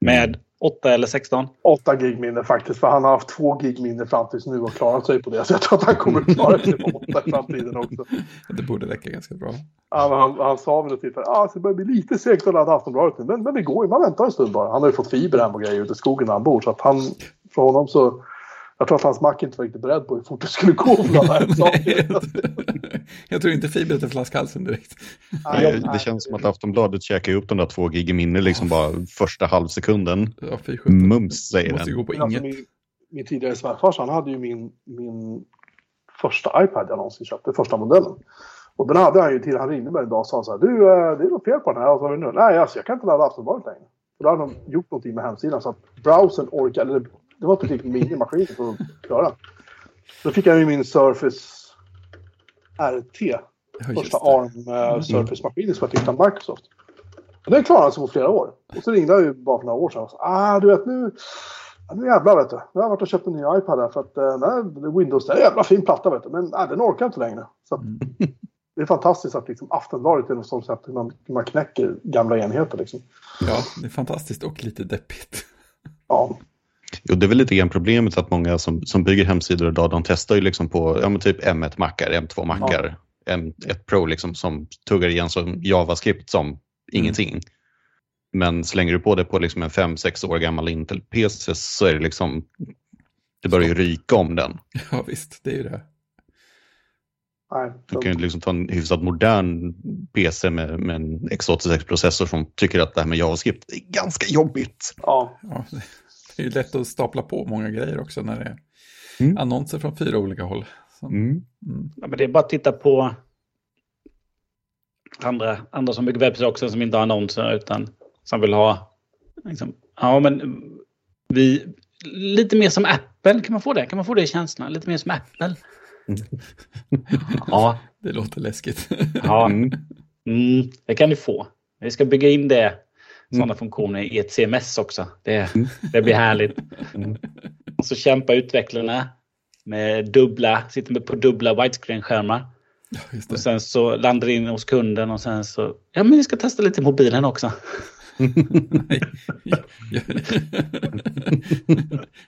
Med 8 eller 16? 8 gig minne faktiskt. För han har haft 2 gig minne fram tills nu och klarat sig på det. Så jag tror att han kommer att klara sig på 8 i framtiden också. Det borde räcka ganska bra. Ja, han, han sa vid något tillfälle att ah, det börjar bli lite segt att ladda Aftonbladet nu. Men, men det går ju, man väntar en stund bara. Han har ju fått fiber hem och grejer ute i skogen där han bor. Så att han, för honom så jag tror att hans mack inte var riktigt beredd på hur fort det skulle gå. jag tror inte fibret är flaskhalsen direkt. Nej, det känns som att Aftonbladet käkar upp de där två gig i minne liksom bara första halvsekunden. Ja, Mums säger Måste den. Gå på inget. Alltså, min, min tidigare svärfar han hade ju min, min första iPad jag någonsin köpte, första modellen. Och den hade han ju till han ringde mig en dag och sa så här, du det är något fel på den här. Och så, nu, Nej, alltså, jag kan inte ladda Aftonbladet längre. Och då hade de gjort någonting med hemsidan så att browsern orkar, eller det var precis minimaskin för att klara. Då fick jag ju min Surface RT. Första ARM uh, Surface-maskinen som jag tyckte om Microsoft. Det klarade han sig på flera år. Och så ringde jag ju bara för några år sedan och sa ah du vet nu, nu jävlar vet du. Nu har jag varit och köpt en ny iPad här för att eh, nej, Windows, det är en jävla fin platta vet du. Men nej, den orkar inte längre. Så att, Mm. det är fantastiskt att liksom, Aftonbladet är något sånt sätt man, man knäcker gamla enheter. Liksom. Ja, det är fantastiskt och lite deppigt. Ja, Jo, det är väl lite grann problemet att många som, som bygger hemsidor idag, de testar ju liksom på ja, men typ M1-mackar, M2-mackar, M1 Pro liksom, som tuggar igen som JavaScript som ingenting. Men slänger du på det på liksom en 5-6 år gammal Intel-PC så är det liksom, det börjar ju ryka om den. Ja, visst, det är ju det. Du kan ju liksom ta en hyfsat modern PC med, med en x86-processor som tycker att det här med JavaScript är ganska jobbigt. Ja, Ja, det är ju lätt att stapla på många grejer också när det är Mm. annonser från fyra olika håll. Så, mm. Ja, men det är bara att titta på andra, andra som bygger webbsidor också som inte har annonser utan som vill ha liksom, ja men vi lite mer som Apple, kan man få det? Kan man få det i tjänsterna? Lite mer som Apple? Ja, Det låter läskigt. ja. Mm. Mm, det kan du få. Vi ska bygga in det, sådana funktioner i ett CMS också. Det, det blir härligt. Mm. Och så kämpar utvecklarna med dubbla, sitter med på dubbla widescreen-skärmar. Ja, Och sen så landar det in hos kunden och sen så, ja men vi ska testa lite mobilen också.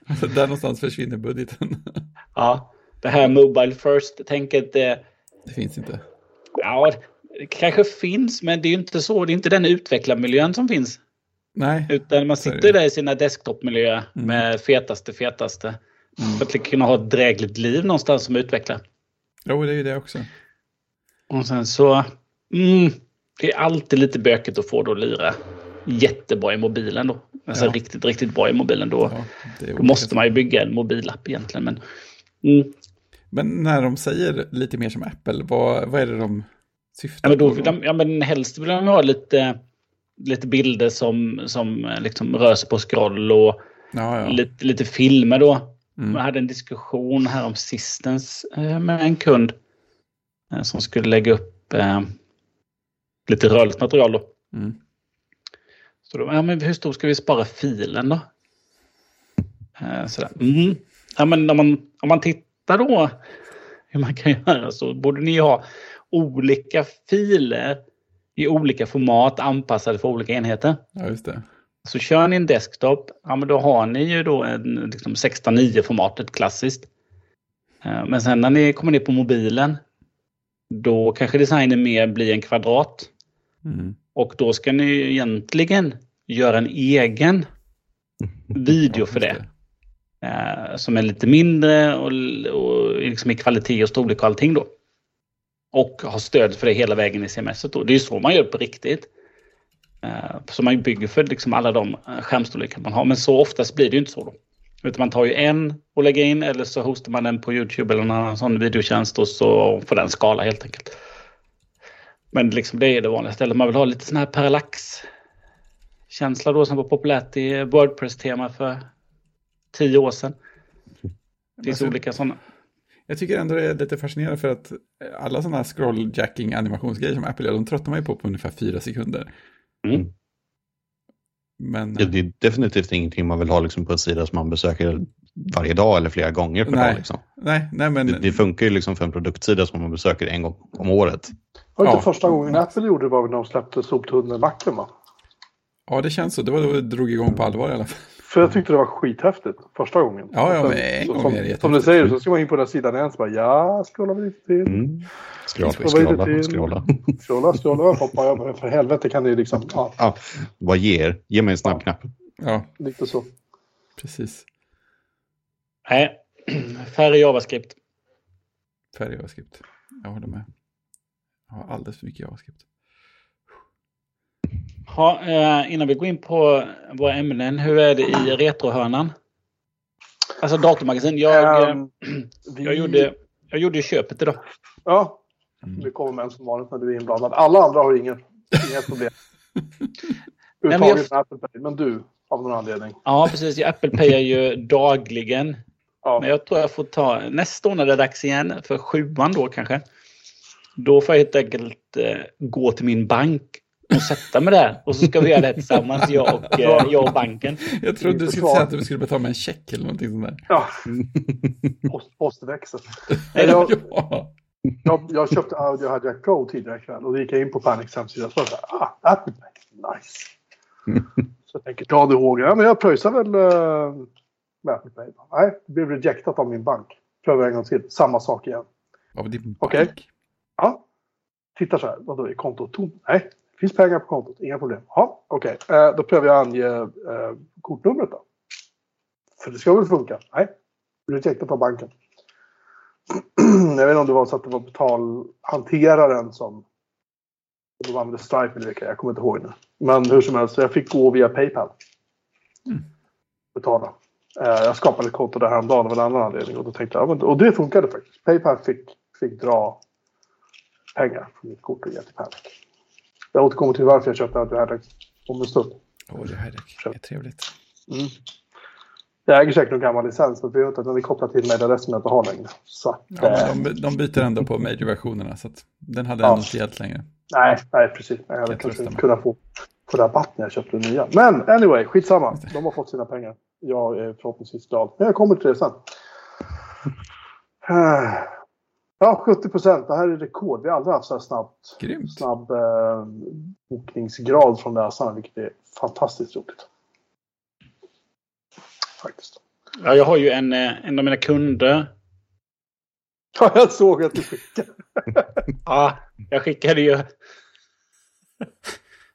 Alltså, där någonstans försvinner budgeten. Ja, det här Mobile First-tänket, det, det finns inte. ja, kanske finns men det är ju inte så, det är inte den utvecklarmiljön som finns. Nej, Utan man sitter det. där i sina desktopmiljöer Mm. med fetaste, fetaste. För att kunna ha ett drägligt liv någonstans som utvecklare. jo det är ju det också. Och sen så, mm, det är alltid lite bökigt att få det att lira jättebra i mobilen då. Alltså Ja. riktigt, riktigt bra i mobilen då. Ja, det Då måste man ju bygga en mobilapp egentligen. Men, mm, Men när de säger lite mer som Apple, vad, vad är det de ja, syftar men då, de, ja, men helst vill de ha lite, lite bilder som, som eh, liksom rör sig på scroll och Ja, ja. lite, lite filmer då. Mm. Jag hade en diskussion här om sistens eh, med en kund eh, som skulle lägga upp eh, lite rörligt material då. Mm. Så då, ja, men hur stor ska vi spara filen då? Eh, sådär. Mm. Ja, men om, man, om man tittar då hur man kan göra så borde ni ha olika filer i olika format anpassade för olika enheter. ja, just det. Så kör ni en desktop, ja men då har ni ju då en liksom 16.9 formatet klassiskt. Eh, Men sen när ni kommer ner på mobilen, då kanske designen mer blir en kvadrat. Mm. Och då ska ni egentligen göra en egen video för det. Eh, som är lite mindre och, och liksom i kvalitet och storlek och allting då. Och ha stöd för det hela vägen i CMS. Då. Det är ju så man gör på riktigt. Eh, så man bygger för liksom alla de eh, skärmstorlekar man har. Men så oftast blir det ju inte så. Då. Utan man tar ju en och lägger in eller så hostar man den på YouTube eller någon annan sån videotjänst och så får den skala helt enkelt. Men liksom det är det vanliga stället. Man vill ha lite sån här parallax-känsla då som var populärt i Wordpress-tema för tio år sedan. Det finns Alltså- olika sådana. Jag tycker ändå det är lite fascinerande för att alla sådana här scrolljacking animationsgrejer som Apple gör, de tröttnar man ju på på ungefär fyra sekunder. Mm. Men Ja, det är definitivt ingenting man vill ha liksom på en sida som man besöker varje dag eller flera gånger per Nej. dag. Liksom. nej, nej men Det, det funkar ju liksom för en produktsida som man besöker en gång om året. var det inte Ja. första gången Apple gjorde det var när de släppte soptunneln-macken va? ja, det känns så. Det var då det drog igång på allvar i alla fall. För jag tyckte det var skithäftigt första gången. Ja, ja, men en gång som, är det Som du säger så ska man in på den här sidan igen så bara ja, scrolla vi lite till. Mm. Scrolla, Vad är det scrolla, till? scrolla. Scrolla, scrolla, hoppa. Ja, men för helvete kan det ju liksom, ja, Ja, vad ger? Ge mig en snabb knapp. Ja, lite så. precis. Nej, färre JavaScript. Färg JavaScript. Jag håller med. Jag har alldeles för mycket JavaScript. Ha, eh, innan vi går in på våra ämnen, hur är det i retrohörnan? Alltså datormagasin. Jag, eh, Ehm, vi, jag, gjorde, jag gjorde ju köpet idag. Ja, Mm. vi kommer med en som vanligt när du är inblandad. Alla andra har inga, inga problem. jag- Överhuvudtaget med Apple Pay, men du av någon anledning. Ja, precis. Jag Apple Payar ju dagligen. Ja, Men jag tror jag får ta nästa år när det är dags igen, för sjuan då kanske. Då får jag helt enkelt eh, gå till min bank och sätta mig där. Och så ska vi göra det tillsammans, jag och, eh, jag och banken. Jag trodde du skulle säga att du skulle betala med en check eller någonting sånt där. Ja, Post, postväxel. Nej, jag, Ja. jag, jag köpte Audio Hijack Pro tidigare ikväll och då gick jag in på Panics hemsida och så här, ah, Pay, nice. Så jag tänker, dra det ihåg, ja men jag pröjsar väl med Apple Pay. Nej, det blev rejectat av min bank. Prövar en gång till, samma sak igen. Av din Okej. bank. Ja, tittar så här, vadå är kontot tomt? Nej, finns pengar på kontot, inga problem. Ja, okej, eh, då prövar jag ange eh, kortnumret då. För det ska väl funka? Nej, rejectat av banken. jag vet inte om det var så att det var betalhanteraren som de använde Stripe eller vilka, jag kommer inte ihåg nu. Men hur som helst, jag fick gå via Paypal. Mm. Betala. Eh, jag skapade ett konto där häromdagen av en annan anledning och då tänkte jag, och det funkade faktiskt. Paypal fick, fick dra pengar från mitt kort och ge till Panic. Jag återkommer till varför jag köpte det här om en stund. Åh, det här är, trevligt. Mm. Jag äger säkert någon gammal licens, men jag vet att den är kopplad till mailadressen jag inte har längre. Så att, Ja, eh, de, de byter ändå på major-versionerna så att den hade Ja. ändå inte hjälpt längre. Nej, nej precis. Jag hade Jag kanske inte mig. kunnat få, få rabatt när jag köpte den nya. Men anyway, skitsamma. De har fått sina pengar. Jag är förhoppningsvis glad. Men jag kommer till det sen. Ja, 70 procent. Det här är rekord. Vi har aldrig haft så här snabbt, Grymt. snabb eh, bokningsgrad från läsarna, vilket är fantastiskt roligt. Faktiskt. Ja, jag har ju en, eh, en av mina kunder. Ja, jag såg att du skickade. Ja, jag skickade ju...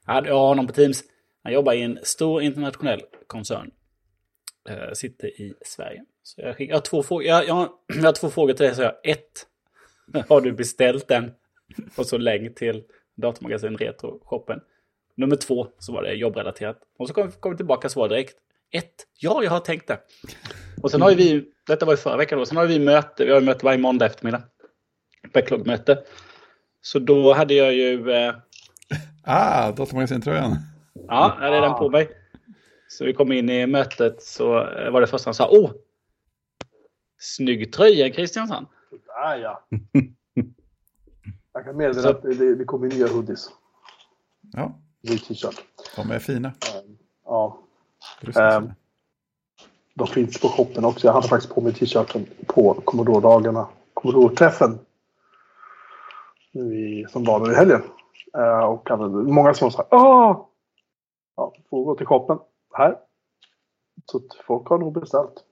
Ja, jag har honom på Teams. Han jobbar i en stor internationell koncern. Eh, sitter i Sverige. Så jag, skick, jag, har två frågor, jag, jag, har, jag har två frågor till dig. Så jag, ett, har du beställt den? Och så länk till datamagasin Retro-shoppen. Nummer två, så var det jobbrelaterat. Och så kom, kom vi tillbaka svar direkt. Ett, ja, jag har tänkt det. Och sen har ju vi, detta var ju förra veckan då, sen har vi möte, vi har möte varje måndag eftermiddag. Backlog-möte. Så då hade jag ju, eh, Ah, datamagasintröjan. ja, jag hade den på mig. Så vi kom in i mötet så eh, var det första han sa, åh! Snygg tröja Christian Där ja. Jag kan meddela att det, det kommer nya hoodies. Ja, Ny t-shirt. de är fina. Ja, Ehm, fina. de finns på shoppen också. Jag hade faktiskt på mig t-shirten på Commodore-dagarna. Commodore-träffen. Nu i, som var nu i helgen. Eh, och hade många som sa Åh! Ja, får gå till shoppen här. Så folk har nog beställt.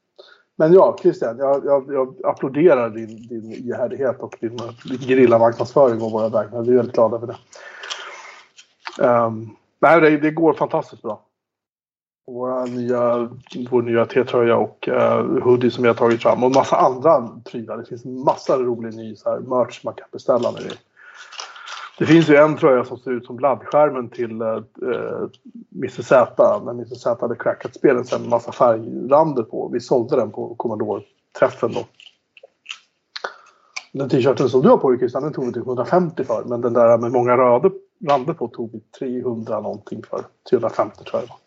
Men ja, Christian, jag, jag, jag applåderar din, din ihärdighet och din, din gerillamarknadsföring och våra vägnar. Vi är väldigt glada för det. Um, nej, det, det går fantastiskt bra. Våra nya, vår nya T-tröja och uh, hoodie som vi har tagit fram. Och en massa andra prylar. Det finns massa rolig ny så här, merch man kan beställa. Med det. finns ju en tröja som ser ut som laddskärmen till eh, eh Mr Z. När Mr Z hade crackat spelet sen med massa färgrander på. Vi sålde den på Commodore-träffen då. Den t-shirten som du har på dig Christian, den tog vi typ till 150 för. Men den där med många röda rander på tog vi 300 någonting för. 350 tror jag det var.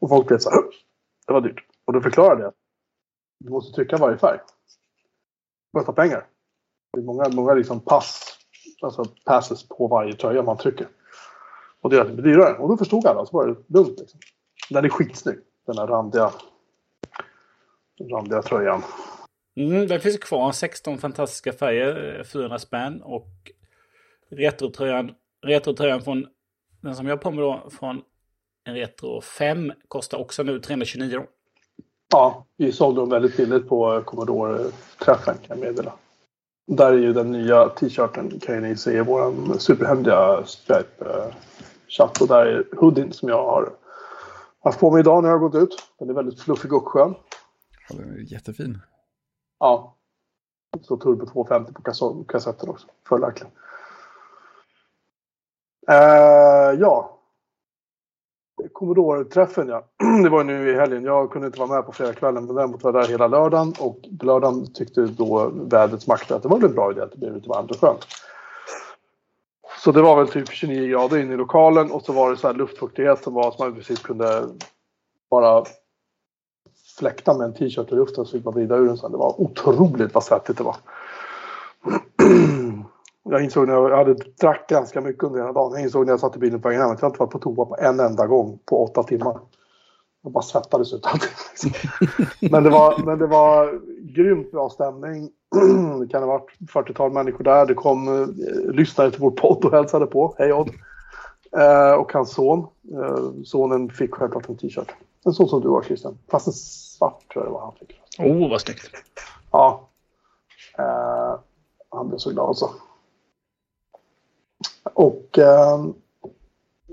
Och folk blev så här, det var dyrt. Och då förklarade jag att du måste trycka varje färg. Kostar pengar. Det är många, många liksom pass, alltså passes på varje tröja man trycker. Och det gör att det blir dyrare. Och då förstod alla, så var det lugnt. Liksom. Den är skitsnygg, den här randiga, randiga tröjan. Mm, det finns kvar 16 fantastiska färger, eh, 400 spänn. Och retrotröjan, retrotröjan från den som jag har på mig då, från en Retro 5 kostar också nu 329 Ja, vi sålde dem väldigt billigt på Commodore-träffen kan jag meddela. Där är ju den nya t-shirten kan ni se i vår superhändiga Stripe-chatt. Och där är hoodien som jag har haft på mig idag när jag har gått ut. Den är väldigt fluffig och skön. Ja, den är jättefin. Ja. Så Turbo 250 på kassetten också. Följaktligen. Uh, ja. Commodore-träffen ja. Det var nu i helgen. Jag kunde inte vara med på fredagskvällen men däremot var jag där hela lördagen. Och på lördagen tyckte då vädrets makter att det var väl en bra idé att det blev lite varmt och skönt. Så det var väl typ 29 grader inne i lokalen och så var det så här luftfuktighet som var att man i princip kunde bara fläkta med en t-shirt i luften så fick man vrida ur den sen. Det var otroligt vad svettigt det var. Jag insåg när jag, jag hade drack ganska mycket under hela dagen. Jag insåg när jag satt i bilen på vägen hem att jag inte varit på toa på en enda gång på åtta timmar. Jag bara svettades ut men, det var, men det var grymt bra stämning. det kan ha varit 40-tal människor där. Det kom eh, lyssnare till vår podd och hälsade på. Hej Odd! Eh, och hans son. Eh, sonen fick självklart en t-shirt. En sån som du har Christian. Fast en svart tror jag det var han fick. Oh, vad snyggt. Ja. Eh, han blev så glad så. Och, eh,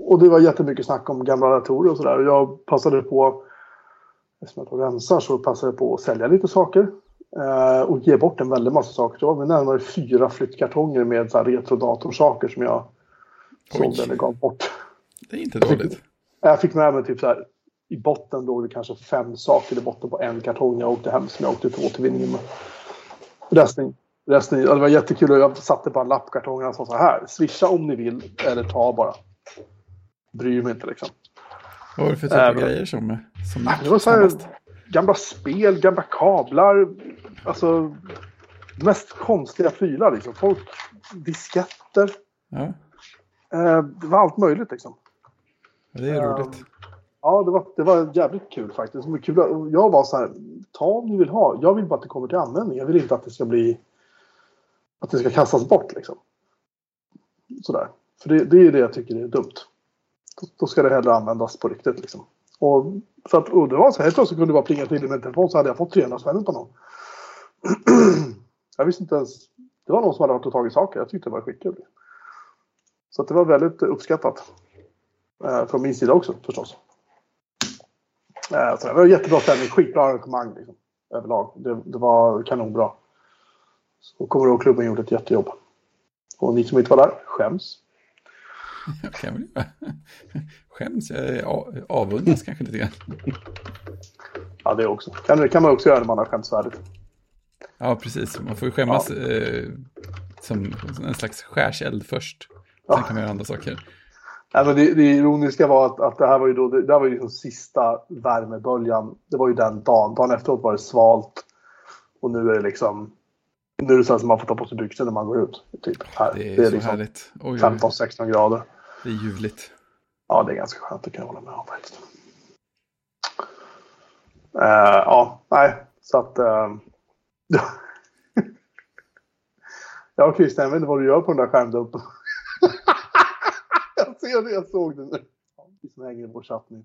och det var jättemycket snack om gamla datorer och sådär. Jag passade på, eftersom jag rensar så passade jag på att sälja lite saker. Eh, och ge bort en väldig massa saker. Det var närmare fyra flyttkartonger med så retrodatorsaker som jag sålde eller gav bort. Det är inte dåligt. Jag fick med mig typ så här, i botten låg det kanske fem saker i botten på en kartong jag åkte hem som jag åkte till återvinningen med. Resten, resten det var jättekul jag satte på en lappkartong och sa så här, swisha om ni vill eller ta bara. Bryr mig inte liksom. Vad var det för typ av grejer som, som Det var så här, gamla spel, gamla kablar. Alltså, de mest konstiga prylar liksom. Folk, disketter. Ja, Eh, det var allt möjligt liksom. det är Ehm, roligt. Ja, det var, det var jävligt kul faktiskt. Kul. Jag var så här, ta om ni vill ha. Jag vill bara att det kommer till användning. Jag vill inte att det ska bli att det ska kastas bort liksom. Sådär. För det, det är det jag tycker är dumt. Då, då ska det hellre användas på riktigt liksom. Och, för att, och det var så här, helt plötsligt kunde det bara plinga till i min telefon så hade jag fått 300 spänn utav någon. jag visste inte ens. Det var någon som hade varit och tagit saker. Jag tyckte det var skitkul. Så att det var väldigt uppskattat. Eh, från min sida också förstås. Eh, så det var jättebra stämning, skitbra arrangemang liksom, överlag. Det, det var kanonbra. Så kommer ihåg klubben gjorde ett jättejobb. Och ni som inte var där, skäms. Jag kan väl göra. Skäms, avundas kanske lite grann. Ja, det också. Kan, det kan man också göra när man har skämts färdigt. Ja, precis. Man får ju skämmas eh, som en slags skärseld först. Sen Ja. kan man göra andra saker. Alltså det, det ironiska var att, att det här var ju då, det, det här var ju den sista värmeböljan. Det var ju den dagen. Dagen efteråt var det svalt. Och nu är det liksom, nu är det så som man får ta på sig byxor när man går ut. Typ här. Det är, Det är så liksom härligt. Oj, oj, oj. 15-16 grader. det är ljuvligt. Ja, det är ganska skönt. Det kan jag hålla med om faktiskt. Eh, ja, nej, så att... Uh, ja, Christian, jag vet inte vad du gör på den där skärmdumpen. jag ser det, jag såg det nu. Ja, Vi som hänger i vår chatt nu.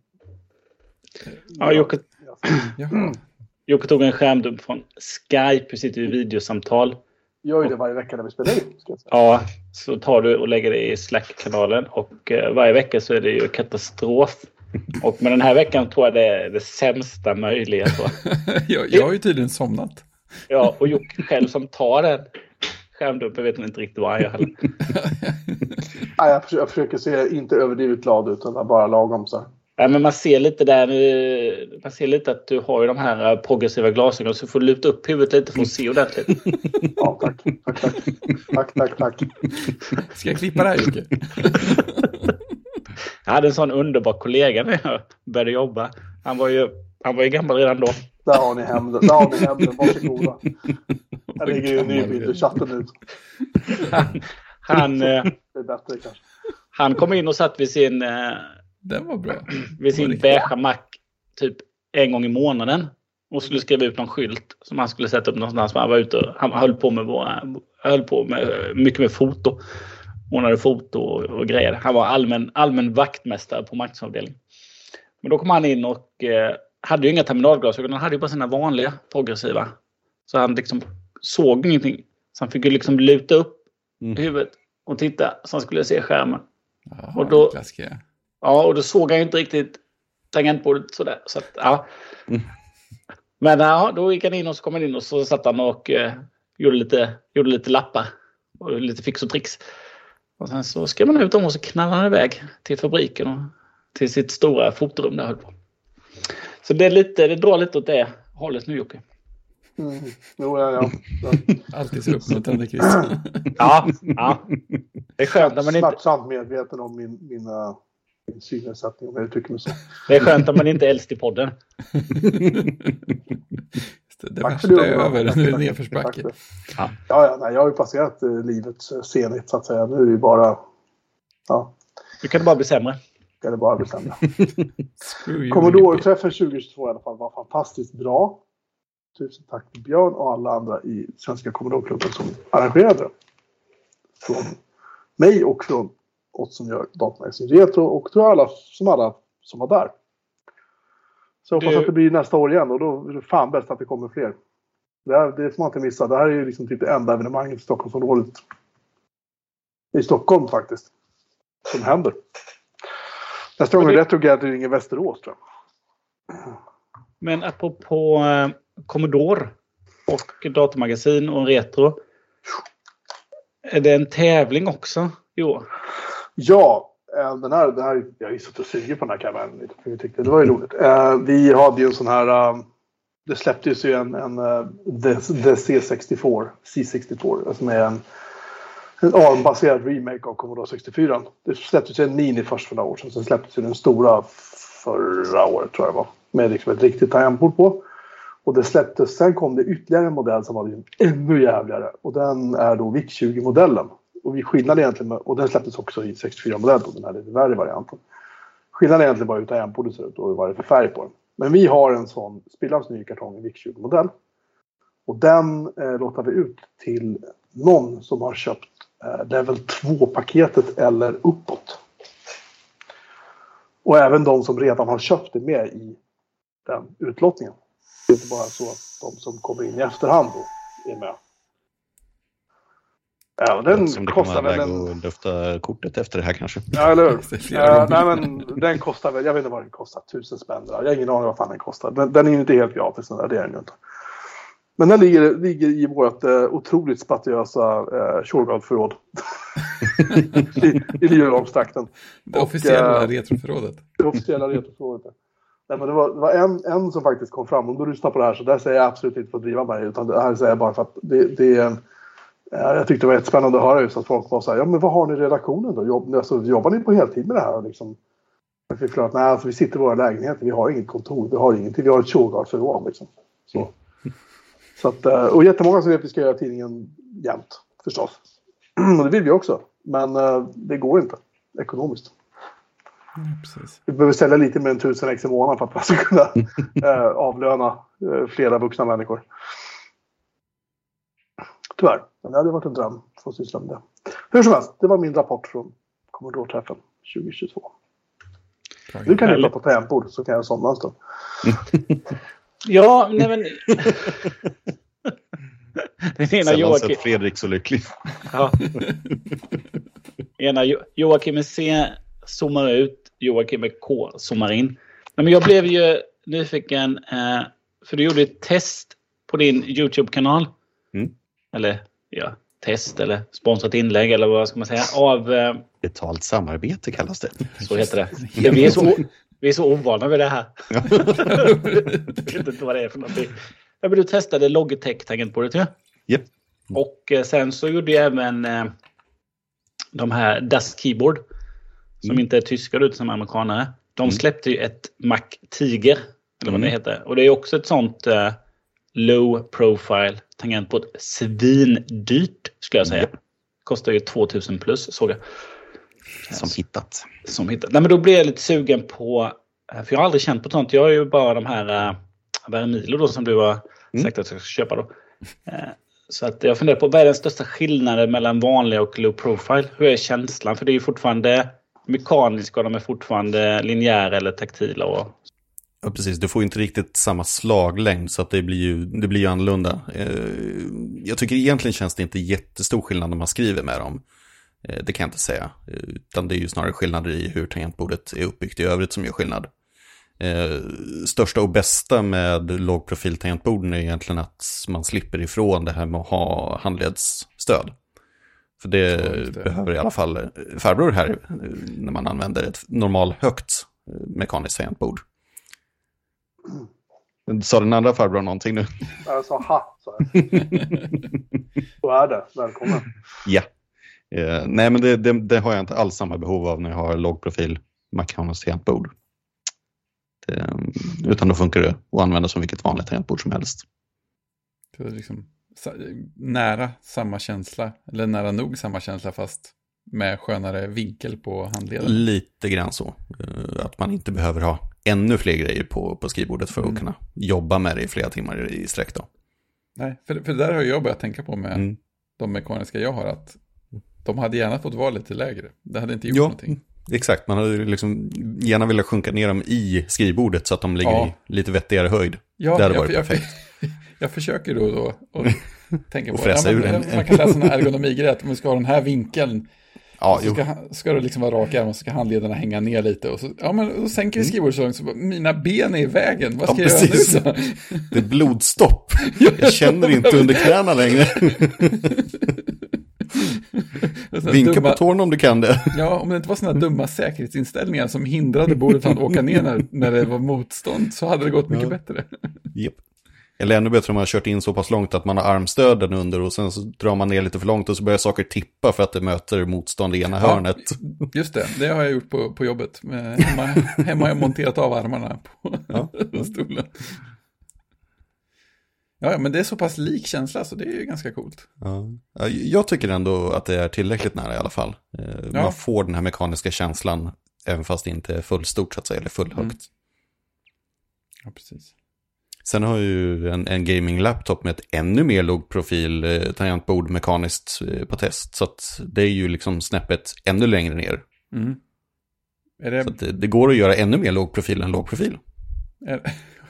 Ja, Jocke, Ja, Jocke tog en skärmdump från Skype. Vi sitter i videosamtal. gör ju det varje vecka när vi spelar in. Jag. Ja, så tar du och lägger det i Slack-kanalen och eh, varje vecka så är det ju katastrof. Och med den här veckan tror jag det är det sämsta möjliga. Så. jag, jag har ju tydligen somnat. Ja, och Jocke själv som tar den skärmdumpen vet inte riktigt vad han gör heller. Jag, försöker, jag försöker se inte överdrivet glad ut, utan bara lagom så här. Ja, men man ser lite där nu. Man ser lite att du har ju de här eh, progressiva glasögonen så du får luta upp huvudet lite för att se ordentligt. Ja, tack. Tack, tack. Tack, tack, tack. Ska jag klippa det här Jocke? Jag hade en sån underbar kollega när jag började jobba. Han var ju, han var ju gammal redan då. Där har ni hämnden. Där har ni hämnden. Varsågoda. Jag lägger ju en ny bild i chatten nu. Han, han, eh, Det är bättre kanske. han kom in och satt vid sin, eh, Den var bra. vid sin beigea mack typ en gång i månaden. Och skulle skriva ut någon skylt som han skulle sätta upp någonstans. Han var ute och han höll på med, våra, höll på med mycket med foto. Ordnade foto och, och grejer. Han var allmän, allmän vaktmästare på marknadsavdelningen. Men då kom han in och eh, hade ju inga terminalglasögon. Han hade ju bara sina vanliga progressiva. Så han liksom såg ingenting. Så han fick ju liksom luta upp Mm. huvudet och titta så han skulle se skärmen. Jaha, Och då- klassiker. Ja, och då såg han ju inte riktigt tangentbordet sådär. Så att, ja. Mm. Men ja, då gick han in och så kom han in och så satt han och eh, gjorde, lite, gjorde lite lappar. Och lite fix och tricks. Och sen så skrev man ut dem och så knallade han iväg till fabriken och till sitt stora fotorum där han höll på. Så det, är lite, det drar lite åt det hållet nu Jocke. Mm. Jo, ja, ja. Alltid så uppmuntrande Christian. Ja, ja. Det är skönt när man inte, Smärtsamt medveten om min, mina, min synnedsättning om jag uttrycker mig så. det är skönt när man inte är äldst i podden. Det Tack värsta är över, nu är det nedförsbacke. Ja. Ja, nej, jag har ju passerat eh, livets eh, zenit så att säga. Nu är det ju bara... Ja, Nu kan det bara bli sämre. är det bara. Screw you, Commodore-träffen 2022 i alla fall var fantastiskt bra. Tusen tack till Björn och alla andra i Svenska Commodore-klubben som arrangerade det. Från mig och från oss som gör Datamagasin Retro och tror jag alla som alla som var där. Så jag hoppas Du- att det blir nästa år igen och då är det fan bäst att det kommer fler. Det, här, det får man inte missa. Det här är ju liksom typ det enda evenemanget i Stockholmsområdet. I Stockholm faktiskt. Som händer. Nästa gång är det- Retro Gathering i Västerås tror jag. Men apropå eh, Commodore och datamagasin och retro. Är det en tävling också i år? Ja, eh, den här, den här, jag har ju suttit och sugit på den här kameran lite. för jag tyckte Det var ju roligt. Eh, vi hade ju en sån här... Eh, det släpptes ju en, en eh, The, The C64, C64, som är en, en ARM-baserad remake av Commodore 64. Det släpptes ju en Mini först för några år sedan. Sen släpptes ju den stora förra året tror jag det var. Med liksom ett riktigt tangentbord på. Och det släpptes, sen kom det ytterligare en modell som var liksom ännu jävligare. Och den är då VIC-20-modellen. Och skillnaden egentligen, med, och den släpptes också i 64-modell den här lite värre varianten. Skillnaden är egentligen bara hur tangentbordet ser ut och vad det är för färg på den. Men vi har en sån spillans ny kartong i VIC-20-modell. Och den eh, låter vi ut till någon som har köpt eh, Level 2-paketet eller uppåt. Och även de som redan har köpt det med i den utlottningen. Det är inte bara så att de som kommer in i efterhand då är med. Ja, och den Som det kostar väl en... och lufta kortet efter det här kanske. Ja, eller hur? Gånger. nej, men den kostar väl, jag vet inte vad den kostar, tusen spänn. Jag har ingen aning vad fan den kostar. Den, den är ju inte helt gratis, den där, det är den ju inte. Men den ligger, ligger i vårt eh, otroligt spatiösa eh, Shurgard-förråd. I, i Liljeholmstrakten. Det och, officiella eh, retroförrådet. Det officiella retroförrådet. Nej, men det var, det var en, en som faktiskt kom fram. Om du lyssnar på det här så där säger jag absolut inte för att driva mig. Utan det här säger jag bara för att det, det är... Ja, jag tyckte det var jättespännande att höra just att folk var så här, ja men vad har ni i redaktionen då? Jobb, alltså, jobbar ni på heltid med det här? Och liksom, jag fick att nej, alltså, vi sitter i våra lägenheter, vi har inget kontor, vi har ingenting, vi har ett Shurgard-förråd liksom. Så. Så att, eh, och jättemånga som vet att vi ska göra tidningen jämt, förstås. Och det vill vi också, men eh, det går inte ekonomiskt. Precis. Vi behöver sälja lite mer än tusen ex i månaden för att man ska kunna eh, avlöna flera vuxna människor. Tyvärr, men det hade varit en dröm att få syssla med det. Hur som helst, det var min rapport från Commodore-träffen 2022. Nu kan Härligt. prata tangentbord så kan jag somna en stund. Ja, nej men... Den ena Sällan Joakim, sett Fredrik så lycklig. ja. ena Jo- Joakim med C zoomar ut, Joakim med K zoomar in. Nej, men jag blev ju nyfiken, eh, för du gjorde ett test på din YouTube-kanal. Mm. Eller ja, test eller sponsrat inlägg eller vad ska man säga. Av, eh, Betalt samarbete kallas det. så heter det. Vi är så, vi är så ovana vid det här. Ja. Jag vet inte vad det är för någonting. Ja, men du testade Logitech-tangentbordet ju. Japp. Och eh, sen så gjorde jag även eh, de här Das Keyboard. Som Mm. inte är tyskar utan amerikanare. De Mm. släppte ju ett Mac Tiger. Eller vad Mm. det heter. Och det är också ett sånt eh, low profile tangentbord. Svindyrt skulle jag säga. Japp. Kostar ju 2000 plus såg jag. Som hittat. Som hittat. Nej men då blev jag lite sugen på. eh, För jag har aldrig känt på sånt. Jag har ju bara de här uh, Vermilo då som du har Mm. sagt att jag ska köpa då. Eh, så att jag funderar på vad är den största skillnaden mellan vanlig och low profile? Hur är känslan? För det är ju fortfarande mekaniska och de är fortfarande linjära eller taktila. Och... Ja, precis. Du får inte riktigt samma slaglängd så att det blir ju, det blir ju annorlunda. Eh, jag tycker egentligen känns det inte jättestor skillnad när man skriver med dem. Eh, det kan jag inte säga. Eh, utan det är ju snarare skillnader i hur tangentbordet är uppbyggt i övrigt som gör skillnad. Största och bästa med lågprofil-tangentborden är egentligen att man slipper ifrån det här med att ha handledsstöd. För det, det. behöver i alla fall farbror här när man använder ett normal högt mekaniskt tangentbord. Sa den andra farbrorn någonting nu? Jag sa ha, sa jag. Så är det. Välkommen. Ja. Eh, nej, men det, det, det har jag inte alls samma behov av när jag har lågprofil mekaniskt tangentbord. Det, utan då funkar det att använda som vilket vanligt tangentbord som helst. Det var liksom nära samma känsla, eller nära nog samma känsla fast med skönare vinkel på handleden. Lite grann så. Eh, Att man inte behöver ha ännu fler grejer på, på skrivbordet för att Mm. kunna jobba med det i flera timmar i sträck. Då. Nej, för, för det där har jag börjat tänka på med Mm. de mekaniska jag har, att de hade gärna fått vara lite lägre. Det hade inte gjort Ja. någonting. Exakt, man hade liksom gärna velat sjunka ner dem i skrivbordet så att de ligger Ja. i lite vettigare höjd. Ja, Det hade jag, varit jag, perfekt. Jag, försöker då och då och tänka Och på fräsa men, ur en- Man kan läsa en ergonomigrej, att man ska ha den här vinkeln. Ja, så jo. ska, ska det liksom vara rak arm och så ska handlederna hänga ner lite. Och så, ja, men då sänker vi skrivbordet så långt så bara, mina ben är i vägen. Vad ska. Ja, jag precis. göra nu då? Det är blodstopp. Jag känner inte under knäna längre. Och Vinka dumma, på tårna om du kan det. Ja, om det inte var sådana dumma säkerhetsinställningar som hindrade bordet från att åka ner när, när det var motstånd så hade det gått mycket Ja. bättre. Japp. Eller ännu bättre om man har kört in så pass långt att man har armstöden under och sen så drar man ner lite för långt och så börjar saker tippa för att det möter motstånd i ena Ja. hörnet. Just det, det har jag gjort på, på jobbet. Hemma, hemma har jag monterat av armarna på Ja. stolen. Ja, ja, men det är så pass lik känsla så det är ju ganska coolt. Ja. Ja, Jag tycker ändå att det är tillräckligt nära i alla fall. Eh, Ja. Man får den här mekaniska känslan även fast det inte är fullstort så att säga, eller fullhögt. Mm. Ja, precis. Sen har jag ju en, en gaming-laptop med ett ännu mer lågprofil eh, tangentbord mekaniskt eh, på test. Så att det är ju liksom snäppet ännu längre ner. Mm. Det, Så att det, det går att göra ännu mer lågprofil än lågprofil. är,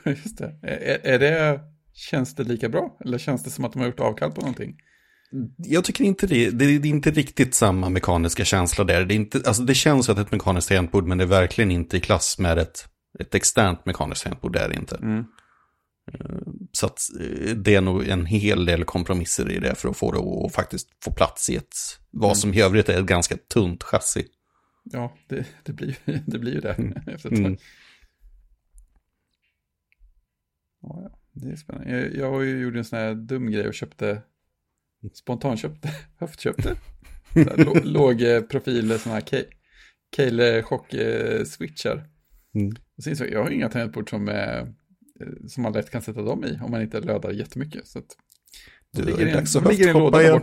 just det. Är, är det, känns det lika bra? Eller känns det som att de har gjort avkall på någonting? Jag tycker inte det, det är inte riktigt samma mekaniska känsla där. Det, är inte, alltså det känns som ett mekaniskt tangentbord men det är verkligen inte i klass med ett, ett externt mekaniskt tangentbord. Det är det inte. Mm. Så att eh, det är nog en hel del kompromisser i det för att få det att faktiskt få plats i ett, vad som i övrigt är ett ganska tunt chassi. Ja, det, det, blir, det blir ju det efter ett tag. Mm. Ja, ja, det är spännande. Jag, jag gjort en sån här dum grej och köpte, spontanköpte, höftköpte, låg eh, profil, sådana här Ke- Keile chock-switchar. Mm. Och jag har inga tangentbord som, eh, som man lätt kan sätta dem i om man inte lödar jättemycket. Så att, Du, det är en- dags att ligger höfthoppa igen.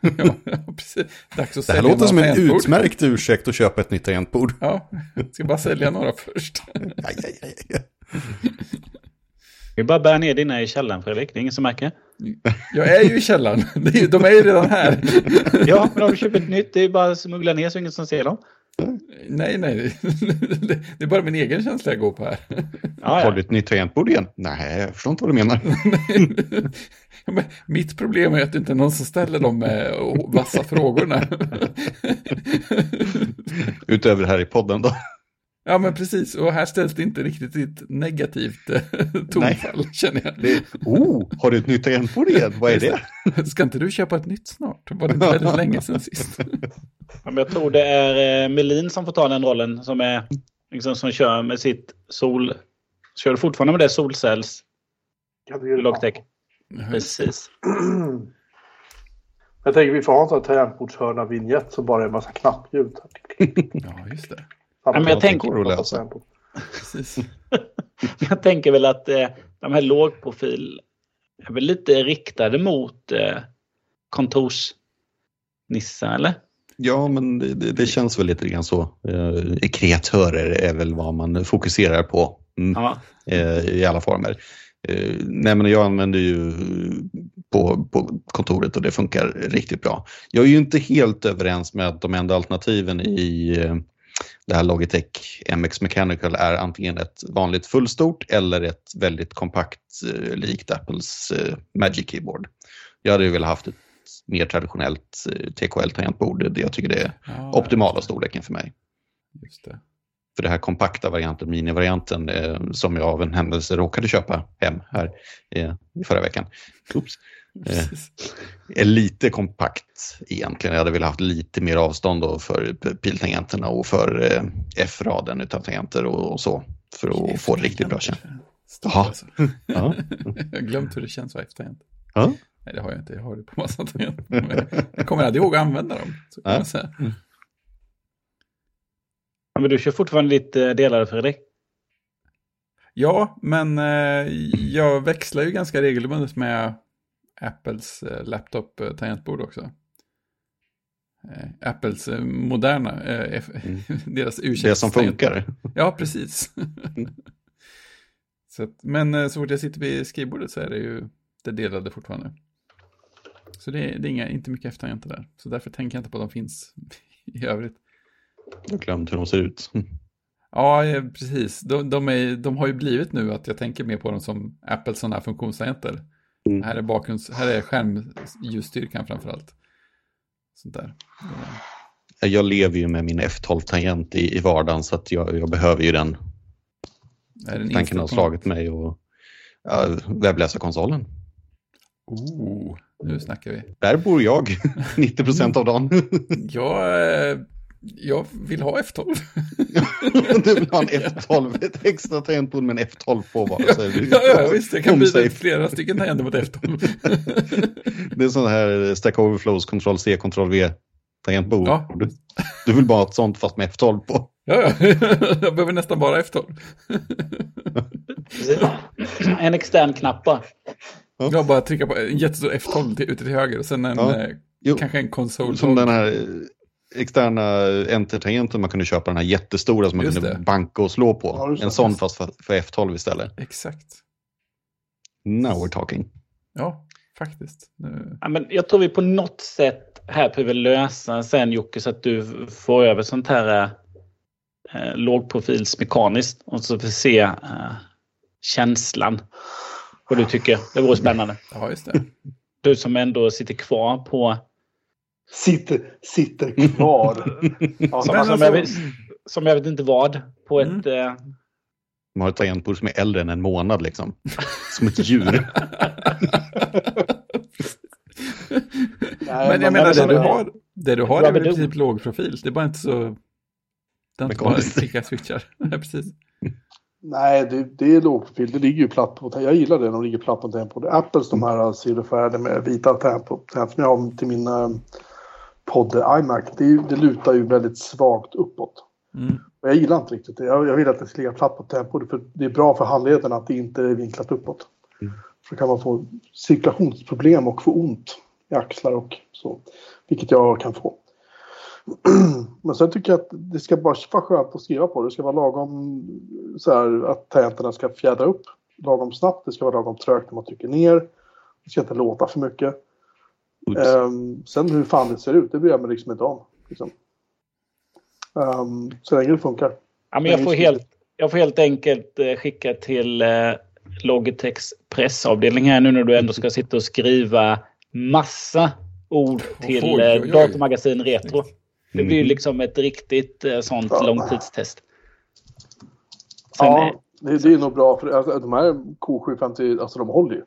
ja, precis. Dags att Det här sälja låter som en tangentbord. utmärkt ursäkt att köpa ett nytt tangentbord. Ja, jag ska bara sälja några först. Aj, aj, aj. Vi bara bär ner dina i källaren Fredrik, det är ingen som märker. Jag är ju i källaren, Det de är ju redan här. Ja, men om du köper ett nytt, det är bara att smuggla ner så ingen som ser dem. Nej, nej, det är bara min egen känsla jag går på här. Ja, Har du ett nytt tangentbord igen? Nej, jag förstår inte vad du menar. Men Mitt problem är att det inte är någon som ställer de eh, vassa frågorna. Utöver här i podden då. Ja, men precis. Och här ställs det inte riktigt ett negativt eh, tonfall, känner jag. Det, oh, har du ett nytt tangentbord igen? Vad är det? Ska inte du köpa ett nytt snart? Var det inte väldigt länge sedan sist? Ja, men Jag tror det är eh, Melin som får ta den rollen som är liksom, som kör med sitt sol... Kör du fortfarande med det solcells Ja, det? Precis. Jag tänker vi får ha en sån här tangentbordshörna vignett som bara är en massa knappljud. Ja, just det. Ja, men jag tänker-. Precis. Jag tänker väl att eh, de här lågprofil är väl lite riktade mot eh, kontorsnissar, eller? Ja, men det, det, känns väl lite grann så. Eh, kreatörer är väl vad man fokuserar på mm, Ja. eh, i alla former. Eh, nej, men jag använder ju på, på kontoret och det funkar riktigt bra. Jag är ju inte helt överens med att de enda alternativen i det här Logitech MX Mechanical är antingen ett vanligt fullstort eller ett väldigt kompakt likt Apples Magic Keyboard. Jag hade ju velat haft ett mer traditionellt eh, TKL-tangentbord. Jag tycker det är Ja, optimala storleken för mig. Just det. För det här kompakta varianten, minivarianten, eh, som jag av en händelse råkade köpa hem här eh, i förra veckan. Oops. Eh, är lite kompakt egentligen. Jag hade velat haft lite mer avstånd då för piltangenterna och för eh, F-raden utav tangenter och, och så. För att få riktigt bra känsla. Alltså. Ja. Jag har glömt hur det känns att vara F-tangent. Ja. Nej, det har jag inte. Jag har det på massa tangenter. Men Jag kommer aldrig ihåg att använda dem. Så kan Ja. man säga. Ja, Men du kör fortfarande ditt eh, delade Fredrik? Ja, men eh, jag växlar ju ganska regelbundet med Apples eh, laptop-tangentbord också. Eh, Apples eh, moderna, eh, Mm. deras u Det som funkar. Ja, precis. Mm. så att, men eh, så fort jag sitter vid skrivbordet så är det ju det delade fortfarande. Så det är, det är inga, inte mycket F-tangenter där. Så därför tänker jag inte på att de finns i övrigt. Jag har glömt hur de ser ut. Ja, eh, precis. De, de, är, de har ju blivit nu att jag tänker mer på dem som Apples sådana här funktionstangenter. Mm. Här är bakgrunds, här är skärmljusstyrkan framför allt. Sånt där. Jag lever ju med min F12-tangent i, i vardagen så att jag, jag behöver ju den. Den Tanken har slagit mig och ja, webbläsarkonsolen. Oh, nu snackar vi. Där bor jag 90 procent av dagen. Jag, eh, jag vill ha F12. du vill ha en F12, ett extra tangentbord med en F12 på bara. Så det, ja, ja, visst, jag kan byta flera stycken tangenter mot F12. Det är sån här Stack Overflows, Ctrl C, Ctrl V tangentbord. Ja. Du vill bara ha ett sånt fast med F12 på. ja, ja, jag behöver nästan bara F12. Precis. En extern knapp bara. Ja. Jag bara trycka på en jättestor F12 till, ute till höger och sen en, Ja. eh, kanske en konsol. som den här eh, externa Enter-tangenten man kunde köpa, den här jättestora som man Just kunde det. banka och slå på. Ja, en sån fast för, för F12 istället. Exakt. Now we're talking. Ja, faktiskt. Nu... Ja, men jag tror vi på något sätt här behöver lösa sen Jocke så att du får över sånt här eh, lågprofilsmekaniskt och så får se eh, känslan. Vad du tycker. Det vore spännande. Ja, just det. Du som ändå sitter kvar på Sitter, sitter kvar. Ja, som, alltså- jag vet, som jag vet inte vad på ett... Mm. Eh, Man har ett tangentbord som är äldre än en månad liksom. Som ett djur. Nej, Men jag men- menar, det som- du har, det du har är väl i princip låg profil. Det är bara inte så... Det är inte bara klicka switchar. Nej, precis. Nej, det, det är lågprofil. Det ligger ju platt på Jag gillar det när de ligger platt på tempo. Apples de här silverfärgade med vita tempo. Som jag har till min eh, podd iMac. Det, det lutar ju väldigt svagt uppåt. Mm. Och jag gillar inte riktigt det. Jag, jag vill att det ska ligga platt på tempo. För det är bra för handleden att det inte är vinklat uppåt. Mm. För då kan man få cirkulationsproblem och få ont i axlar och så. Vilket jag kan få. Men sen tycker jag att det ska bara vara skönt att skriva på. Det ska vara lagom så här att tangenterna ska fjädra upp lagom snabbt. Det ska vara lagom trögt när man trycker ner. Det ska inte låta för mycket. Ehm, sen hur fan det ser ut, det bryr jag mig liksom inte om. Liksom. Ehm, så länge det funkar. ja, men jag, får helt, jag får helt enkelt eh, skicka till eh, Logitechs pressavdelning här nu när du ändå ska sitta och skriva massa ord till eh. Datamagasin Retro. Det blir ju Mm. liksom ett riktigt eh, sånt Ja. långtidstest. Sen, Ja, det, det är nog bra för alltså, de här K750, alltså de håller ju.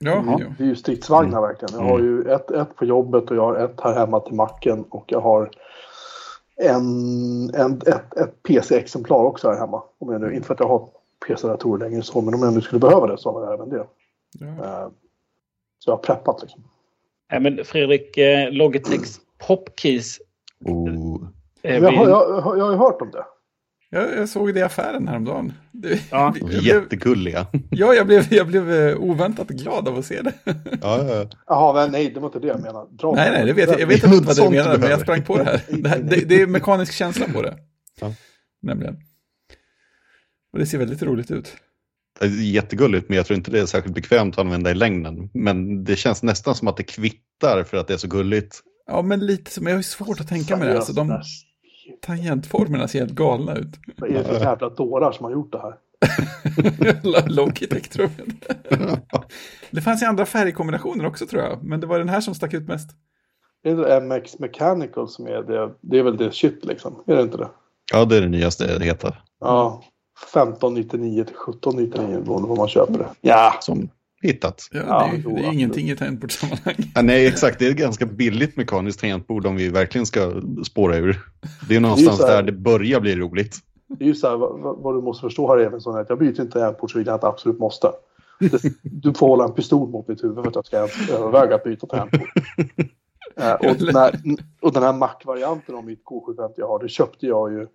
Ja, Ja. ja. Det är ju stridsvagnar verkligen. Jag har ju ett, ett på jobbet och jag har ett här hemma till macken och jag har en, en, ett, ett PC-exemplar också här hemma. Om jag nu, inte för att jag har PC-datorer längre så, men om jag nu skulle behöva det så har jag även det. ja. Eh, Så jag har preppat liksom. ja, men Fredrik, eh, Logitechs popkeys. Oh. Jag har, jag, jag, jag har ju hört om det. Jag, jag såg det i affären häromdagen. Det, Ja. jag blev, Jättegulliga. ja, jag blev, jag blev eh, oväntat glad av att se det. Ja, ja, ja. Jaha, men nej, det var inte det jag menade. Dra Nej, nej, det vet jag. Jag vet inte vad du menar, men jag sprang på det här. Det, här, det, det är mekanisk känsla på det. Ja. Nämligen. Och det ser väldigt roligt ut. Det är jättegulligt, men jag tror inte det är särskilt bekvämt att använda i längden. Men det känns nästan som att det kvittar för att det är så gulligt. Ja, men lite som, jag har svårt att tänka mig det. Alltså, de tangentformerna ser helt galna ut. Vad är det för jävla dårar som har gjort det här? Logitech tror jag. Det fanns ju andra färgkombinationer också tror jag, men det var den här som stack ut mest. Det är det MX Mechanical som är det. Det är väl det shit liksom. Är det inte det? Ja, det är det nyaste det heter. Ja. 1599 till 1799 beroende på vad man köper det. Ja. Som hittat. Ja, det, är, det är ingenting i tangentbordssammanhang. Ja, nej, exakt. Det är ett ganska billigt mekaniskt tangentbord om vi verkligen ska spåra ur. Det är någonstans så här- där det börjar bli roligt. Det är ju så här, vad, vad- du måste förstå här är att jag byter inte tangentbord så vill jag inte absolut måste. Det, du får hålla en pistol mot mitt huvud för att jag ska överväga att byta tangentbord. Eh, och, när, och den här Mac-varianten av mitt K750 jag har, det köpte jag ju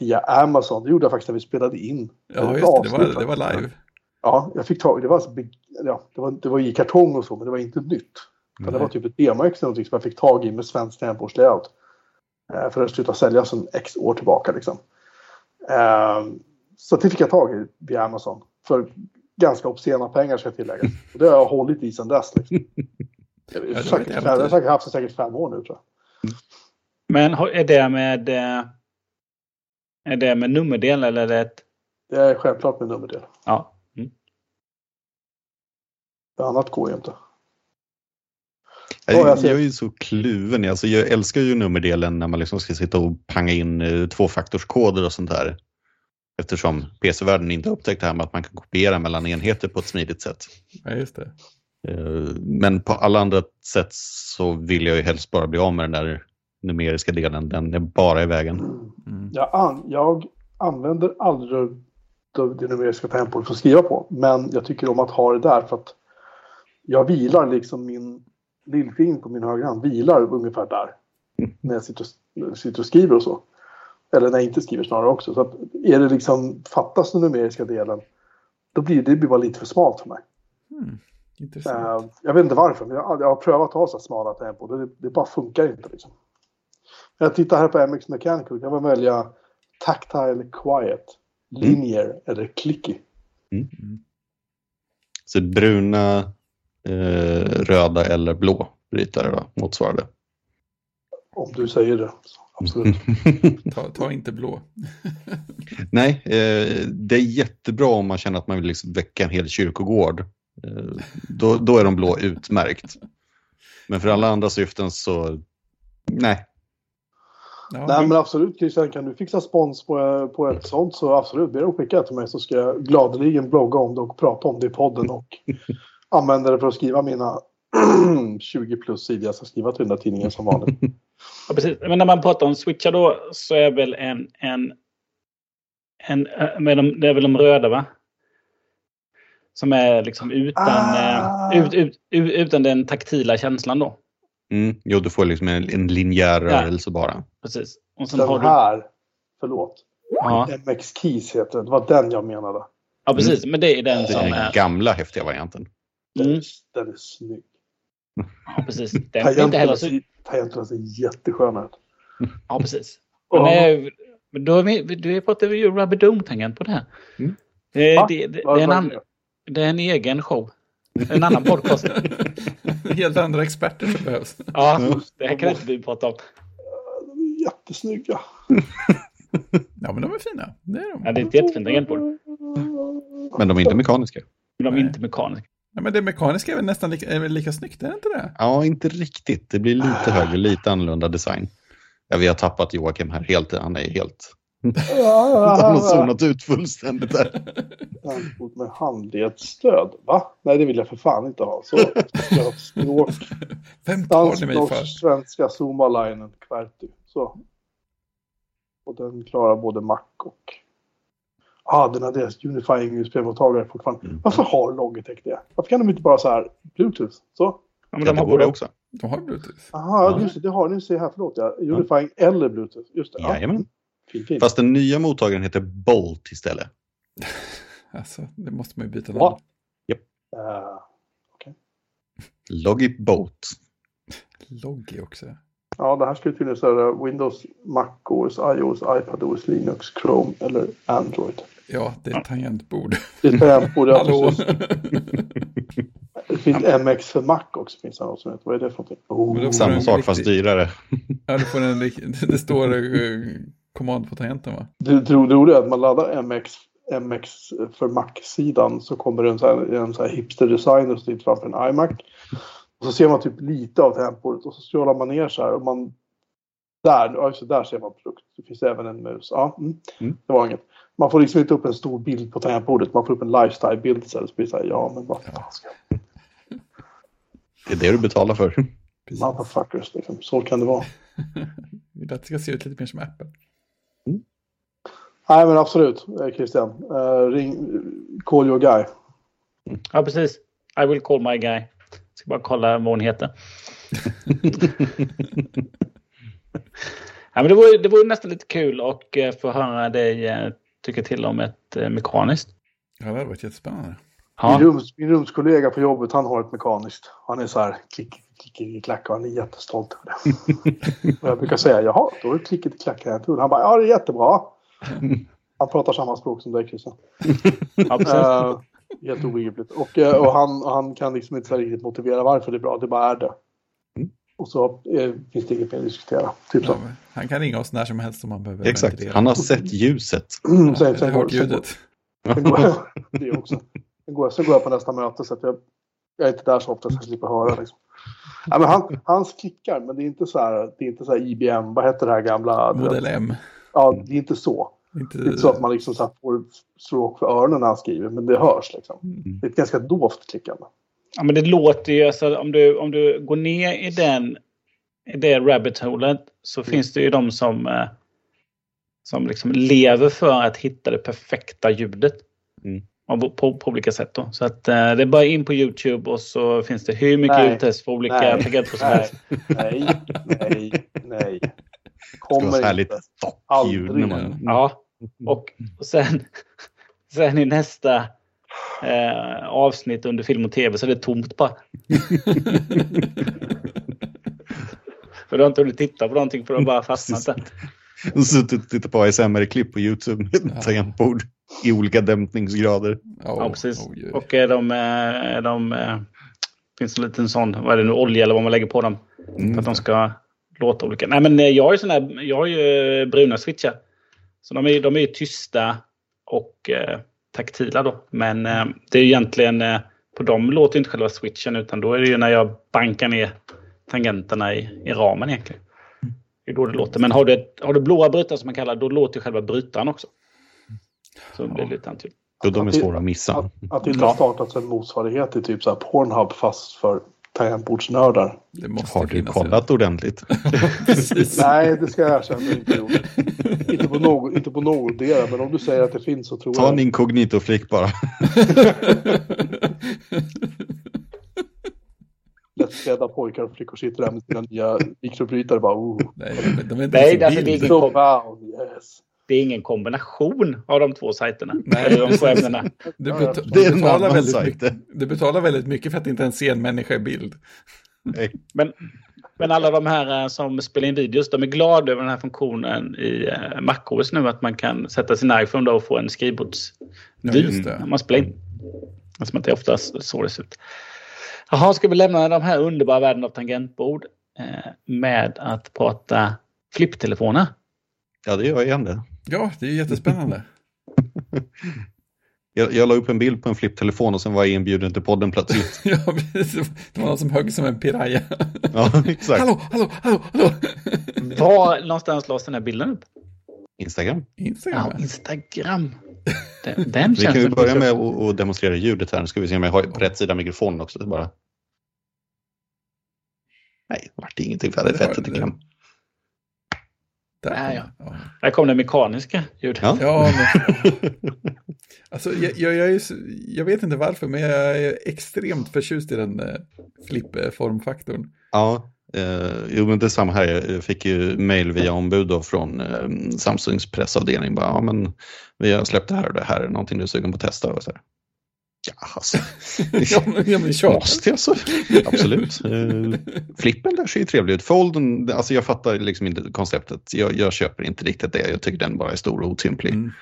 via Amazon. Det gjorde jag faktiskt när vi spelade in. Ja, just det, det var, det var live. Ja, jag fick tag det var alltså, ja, det var, det var i kartong och så, men det var inte nytt. Det var typ ett någonting som jag fick tag i med svensk tangentbordslayout. Eh, för det slutat säljas sedan x år tillbaka liksom. Eh, så det fick jag tag i via Amazon. För ganska obscena pengar ska jag tillägga. Och det har jag hållit i sedan dess. Liksom. Jag, säkert, har äventyr. säkert haft det säkert fem år nu tror jag. Men är det med... eh, Är det med nummerdel eller är det ett... Det är självklart med nummerdel. Ja. För annat går ju inte. Jag, Ja, jag är ju så kluven. Alltså, jag älskar ju nummerdelen när man liksom ska sitta och panga in eh, tvåfaktorskoder och sånt där. Eftersom PC-världen inte upptäckt det här med att man kan kopiera mellan enheter på ett smidigt sätt. Ja, just det. Eh, Men på alla andra sätt så vill jag ju helst bara bli av med den där numeriska delen. Den är bara i vägen. Mm. Jag, an, jag använder aldrig det numeriska tempot för att skriva på. Men jag tycker om att ha det där för att jag vilar liksom min lillfing på min högra hand vilar ungefär där. När jag sitter och, sitter och skriver och så. Eller när jag inte skriver snarare också. Så att är det liksom, fattas den numeriska delen då blir det blir bara lite för smalt för mig. Mm. Intressant. Eh, jag vet inte varför, men jag, jag har prövat att ha så här smala tempo. Det, det bara funkar inte. Liksom. Jag tittar här på MX Mechanical. Kan man välja Tactile Quiet, Linear eller Clicky. Så bruna, röda eller blå brytare då, motsvarande. Om du säger det. Absolut. Ta, ta inte blå. Nej, eh, det är jättebra om man känner att man vill liksom väcka en hel kyrkogård. Eh, då, då är de blå utmärkt. Men för alla andra syften så, nej. Ja, Nej men absolut Christian, kan du fixa spons på, på ett sånt så absolut, be dem skicka till mig så ska jag gladeligen blogga om det och prata om det i podden och använda det för att skriva mina 20 plus sidor jag ska skriva till den där tidningen som vanligt. Ja, precis. Men när man pratar om switchar då så är väl en... en, en eh, med de, det är väl de röda va? Som är liksom utan, Ah. eh, ut, ut, ut, utan den taktila känslan då. Mm, jo, du får liksom en, en linjär rörelse bara. Precis. Och sen har Den du... här, förlåt, Ja, MX Keys heter den. Det var den jag menade. ja, precis. Men det är den Det som är den är... gamla häftiga varianten. Den, Mm. den är snygg. Ja, precis. Den är inte heller så... Tangenterna ser jättesköna ut. Ja, precis. Men, eh, men då är vi, du pratar ju Rubber Dome-tangent på det här. Mm. Det, Va? det, det, är en an, det är en egen show. En annan podcast. Helt andra experter som behövs. Ja, det här kan inte vi prata om. De är jättesnygga. Ja, men de är fina. Det är de. Ja, det är ett jättefint tangentbord. Men de är inte mekaniska. De är Nej. inte mekaniska. Ja, men det mekaniska är väl nästan lika, är väl lika snyggt, är det inte det? Ja, inte riktigt. Det blir lite högre, lite annorlunda design. Ja, vi har tappat Joakim här helt. Han är helt... Han har zonat ut fullständigt där. Tangentbord med handledsstöd. Va? Nej, det vill jag för fan inte ha. Så, språk. Vem tar ni mig för? svenska, Zoomalainen, Kverty. Så. Och den klarar både Mac och... Ah, den har deras Unifying USB-mottagare fortfarande. Mm. Varför har Logitech det? Varför kan de inte bara så här Bluetooth? Så. Ja, men Ja, de har både också. De har Bluetooth. Aha, Ja. just det. Det har ni. Se här, förlåt. Ja. Unifying eller Bluetooth. Just det. Ja. Jajamän. Fint, fint. Fast den nya mottagaren heter Bolt istället. Alltså, det måste man ju byta namn. Va? Eh, Logip Bolt. Loggi också. ja, det här skulle tydligen säga Windows, Mac OS, iOS, iPadOS, Linux, Chrome eller Android. Ja, det är ett tangentbord. Det är tangentbord. ja, Hallå! precis. Det finns MX för Mac också. Finns det något som heter. Vad är det för någonting? Oh. Samma sak riktig- fast dyrare. Ja, du får en, det står eh, command på tangenten va? Det tror roliga är att man laddar MX, MX för Mac-sidan så kommer det en, så här, en så här hipster-designer som sitter framför en iMac. Och så ser man typ lite av temporet och så scrollar man ner så här och man... Där, det, där ser man produkt. Det finns även en mus. Ja, mm. Mm. Det var inget. Man får liksom inte upp en stor bild på tangentbordet. Man får upp en lifestyle-bild. Så blir det så här, ja men vad fan ska jag... Det är det du betalar för. Precis. Motherfuckers, liksom. Så kan det vara. Det ska se ut lite mer som Apple. Nej men absolut, eh, Christian. Uh, ring, call your guy. Ja, precis. I will call my guy. Ska bara kolla vad hon heter. ja, men det, vore, det vore nästan lite kul att eh, få höra dig tycka till om ett eh, mekaniskt. Ja, det hade varit jättespännande. Ja. Min, rums, min rumskollega på jobbet, han har ett mekaniskt. Han är så här klick, klick i klack och han är jättestolt över det. och jag brukar säga, jaha, då är det klicket i klacken. Han bara, ja det är jättebra. Han pratar samma språk som dig Christian. Eh, helt obegripligt. Och, eh, och han, han kan liksom inte riktigt motivera varför det är bra, det bara är det. Mm. Och så eh, finns det inget mer att diskutera. Typ så. Ja, han kan ringa oss när som helst om han behöver Exakt, ventilera. han har sett ljuset. Mm, sen, sen, hört ljudet. sen, går, jag- det också. Sen, går, jag- sen går jag på nästa möte så att jag, jag är inte där så ofta så jag slipper höra. Liksom. Ja, men han, hans klickar, men det är inte så här, det är inte så här IBM, vad heter det här gamla? Modell M. Ja, det är inte så. Inte, Det är inte så att man liksom så här får stråk för öronen när han skriver, men det hörs liksom. Det är ett ganska dovt klickande. Ja, men det låter ju, alltså, om, du, om du går ner i den i det rabbit holet så finns det ju de som, eh, som liksom lever för att hitta det perfekta ljudet. Mm. På, på olika sätt. Då. Så att, eh, det är bara in på Youtube och så finns det hur mycket Nej. ljudtest för olika Nej. tangentbord som Nej, helst. nej, nej, nej. Det ska vara så Kommer härligt. När man, Ja, och, och sen, sen i nästa eh, avsnitt under film och tv så är det tomt bara. för du har inte hunnit titta på någonting för du har bara fastnat där. Suttit och tittat på ASMR-klipp på YouTube med Ja. tangentbord i olika dämpningsgrader. Oh, Ja, precis. oj, oj. Och är de, eh, är de eh, finns en liten sån, vad är det nu, olja eller vad man lägger på dem. Mm. För att de ska låta olika. Nej men eh, jag har ju sån här, jag har ju bruna switchar. Så de är, ju- de är ju tysta och eh, taktila då. Men eh, det är ju egentligen, eh, på dem låter inte själva switchen utan då är det ju när jag bankar ner tangenterna i, i ramen egentligen. Det är då det låter. Men har du, har du blåa brytare som man kallar då låter ju själva brytaren också. Så det blir lite antydligt. Och de är svåra att missa. Att, att det inte har startats en motsvarighet till typ så här Pornhub fast för tangentbordsnördar. Det måste Har du kollat ordentligt? Nej, det ska jag erkänna inte gjort. inte på något, inte på någotdera, men om du säger att det finns så tror Ta en jag. inkognito-flick bara. Lättklädda pojkar och flickor sitter där med sina nya mikrobrytare bara oh. Nej, de, de är inte Nej, i alltså, det är bild. ingen- wow, yes. Det är ingen kombination av de två sajterna. Nej, Eller de två ämnena. Du, Ja, bet- ja. du, betalar väldigt mycket, du betalar väldigt mycket för att inte ens se en människa i bild. Nej. Men, men alla de här eh, som spelar in videos, de är glada över den här funktionen i eh, MacOS nu. Att man kan sätta sin iPhone då och få en skrivbordsvy Ja, när man spelar in. Alltså att det är oftast så det ser ut. Jaha, ska vi lämna de här underbara världen av tangentbord eh, med att prata flipptelefoner? Ja, det gör jag igen det. Ja, det är jättespännande. Jag, jag la upp en bild på en flipptelefon och sen var jag inbjuden till podden plötsligt. ja, det var någon som högg som en piraya. Ja, exakt. hallå, hallå, hallå, hallå. Var någonstans lades den här bilden upp? Instagram. Instagram. Ja, Instagram. Den, den Vi kan ju börja med att demonstrera ljudet här. Nu ska vi se om jag har på rätt sida mikrofonen också. Bara... Nej, det vart ingenting för jag hade fettet i det- kläm. Där Nej, kom ja. det. ja. Där kom det mekaniska ljudet. Ja. Ja, men, alltså, jag, jag, jag, är, jag vet inte varför, men jag är extremt förtjust i den eh, flipp-formfaktorn. Ja, eh, jo men det är samma här. Jag fick ju mail via ombud då från eh, Samsungs pressavdelning. Bara, ja, men vi har släppt det här och det här. Är någonting du är sugen på att testa? Och så här. Ja, alltså. ja, men, ja, men kör. Måste jag så? Absolut. Eh, flippen där ser ju trevlig ut. Folden, alltså jag fattar liksom inte konceptet. Jag, jag köper inte riktigt det. Jag tycker den bara är stor och otymplig. Mm.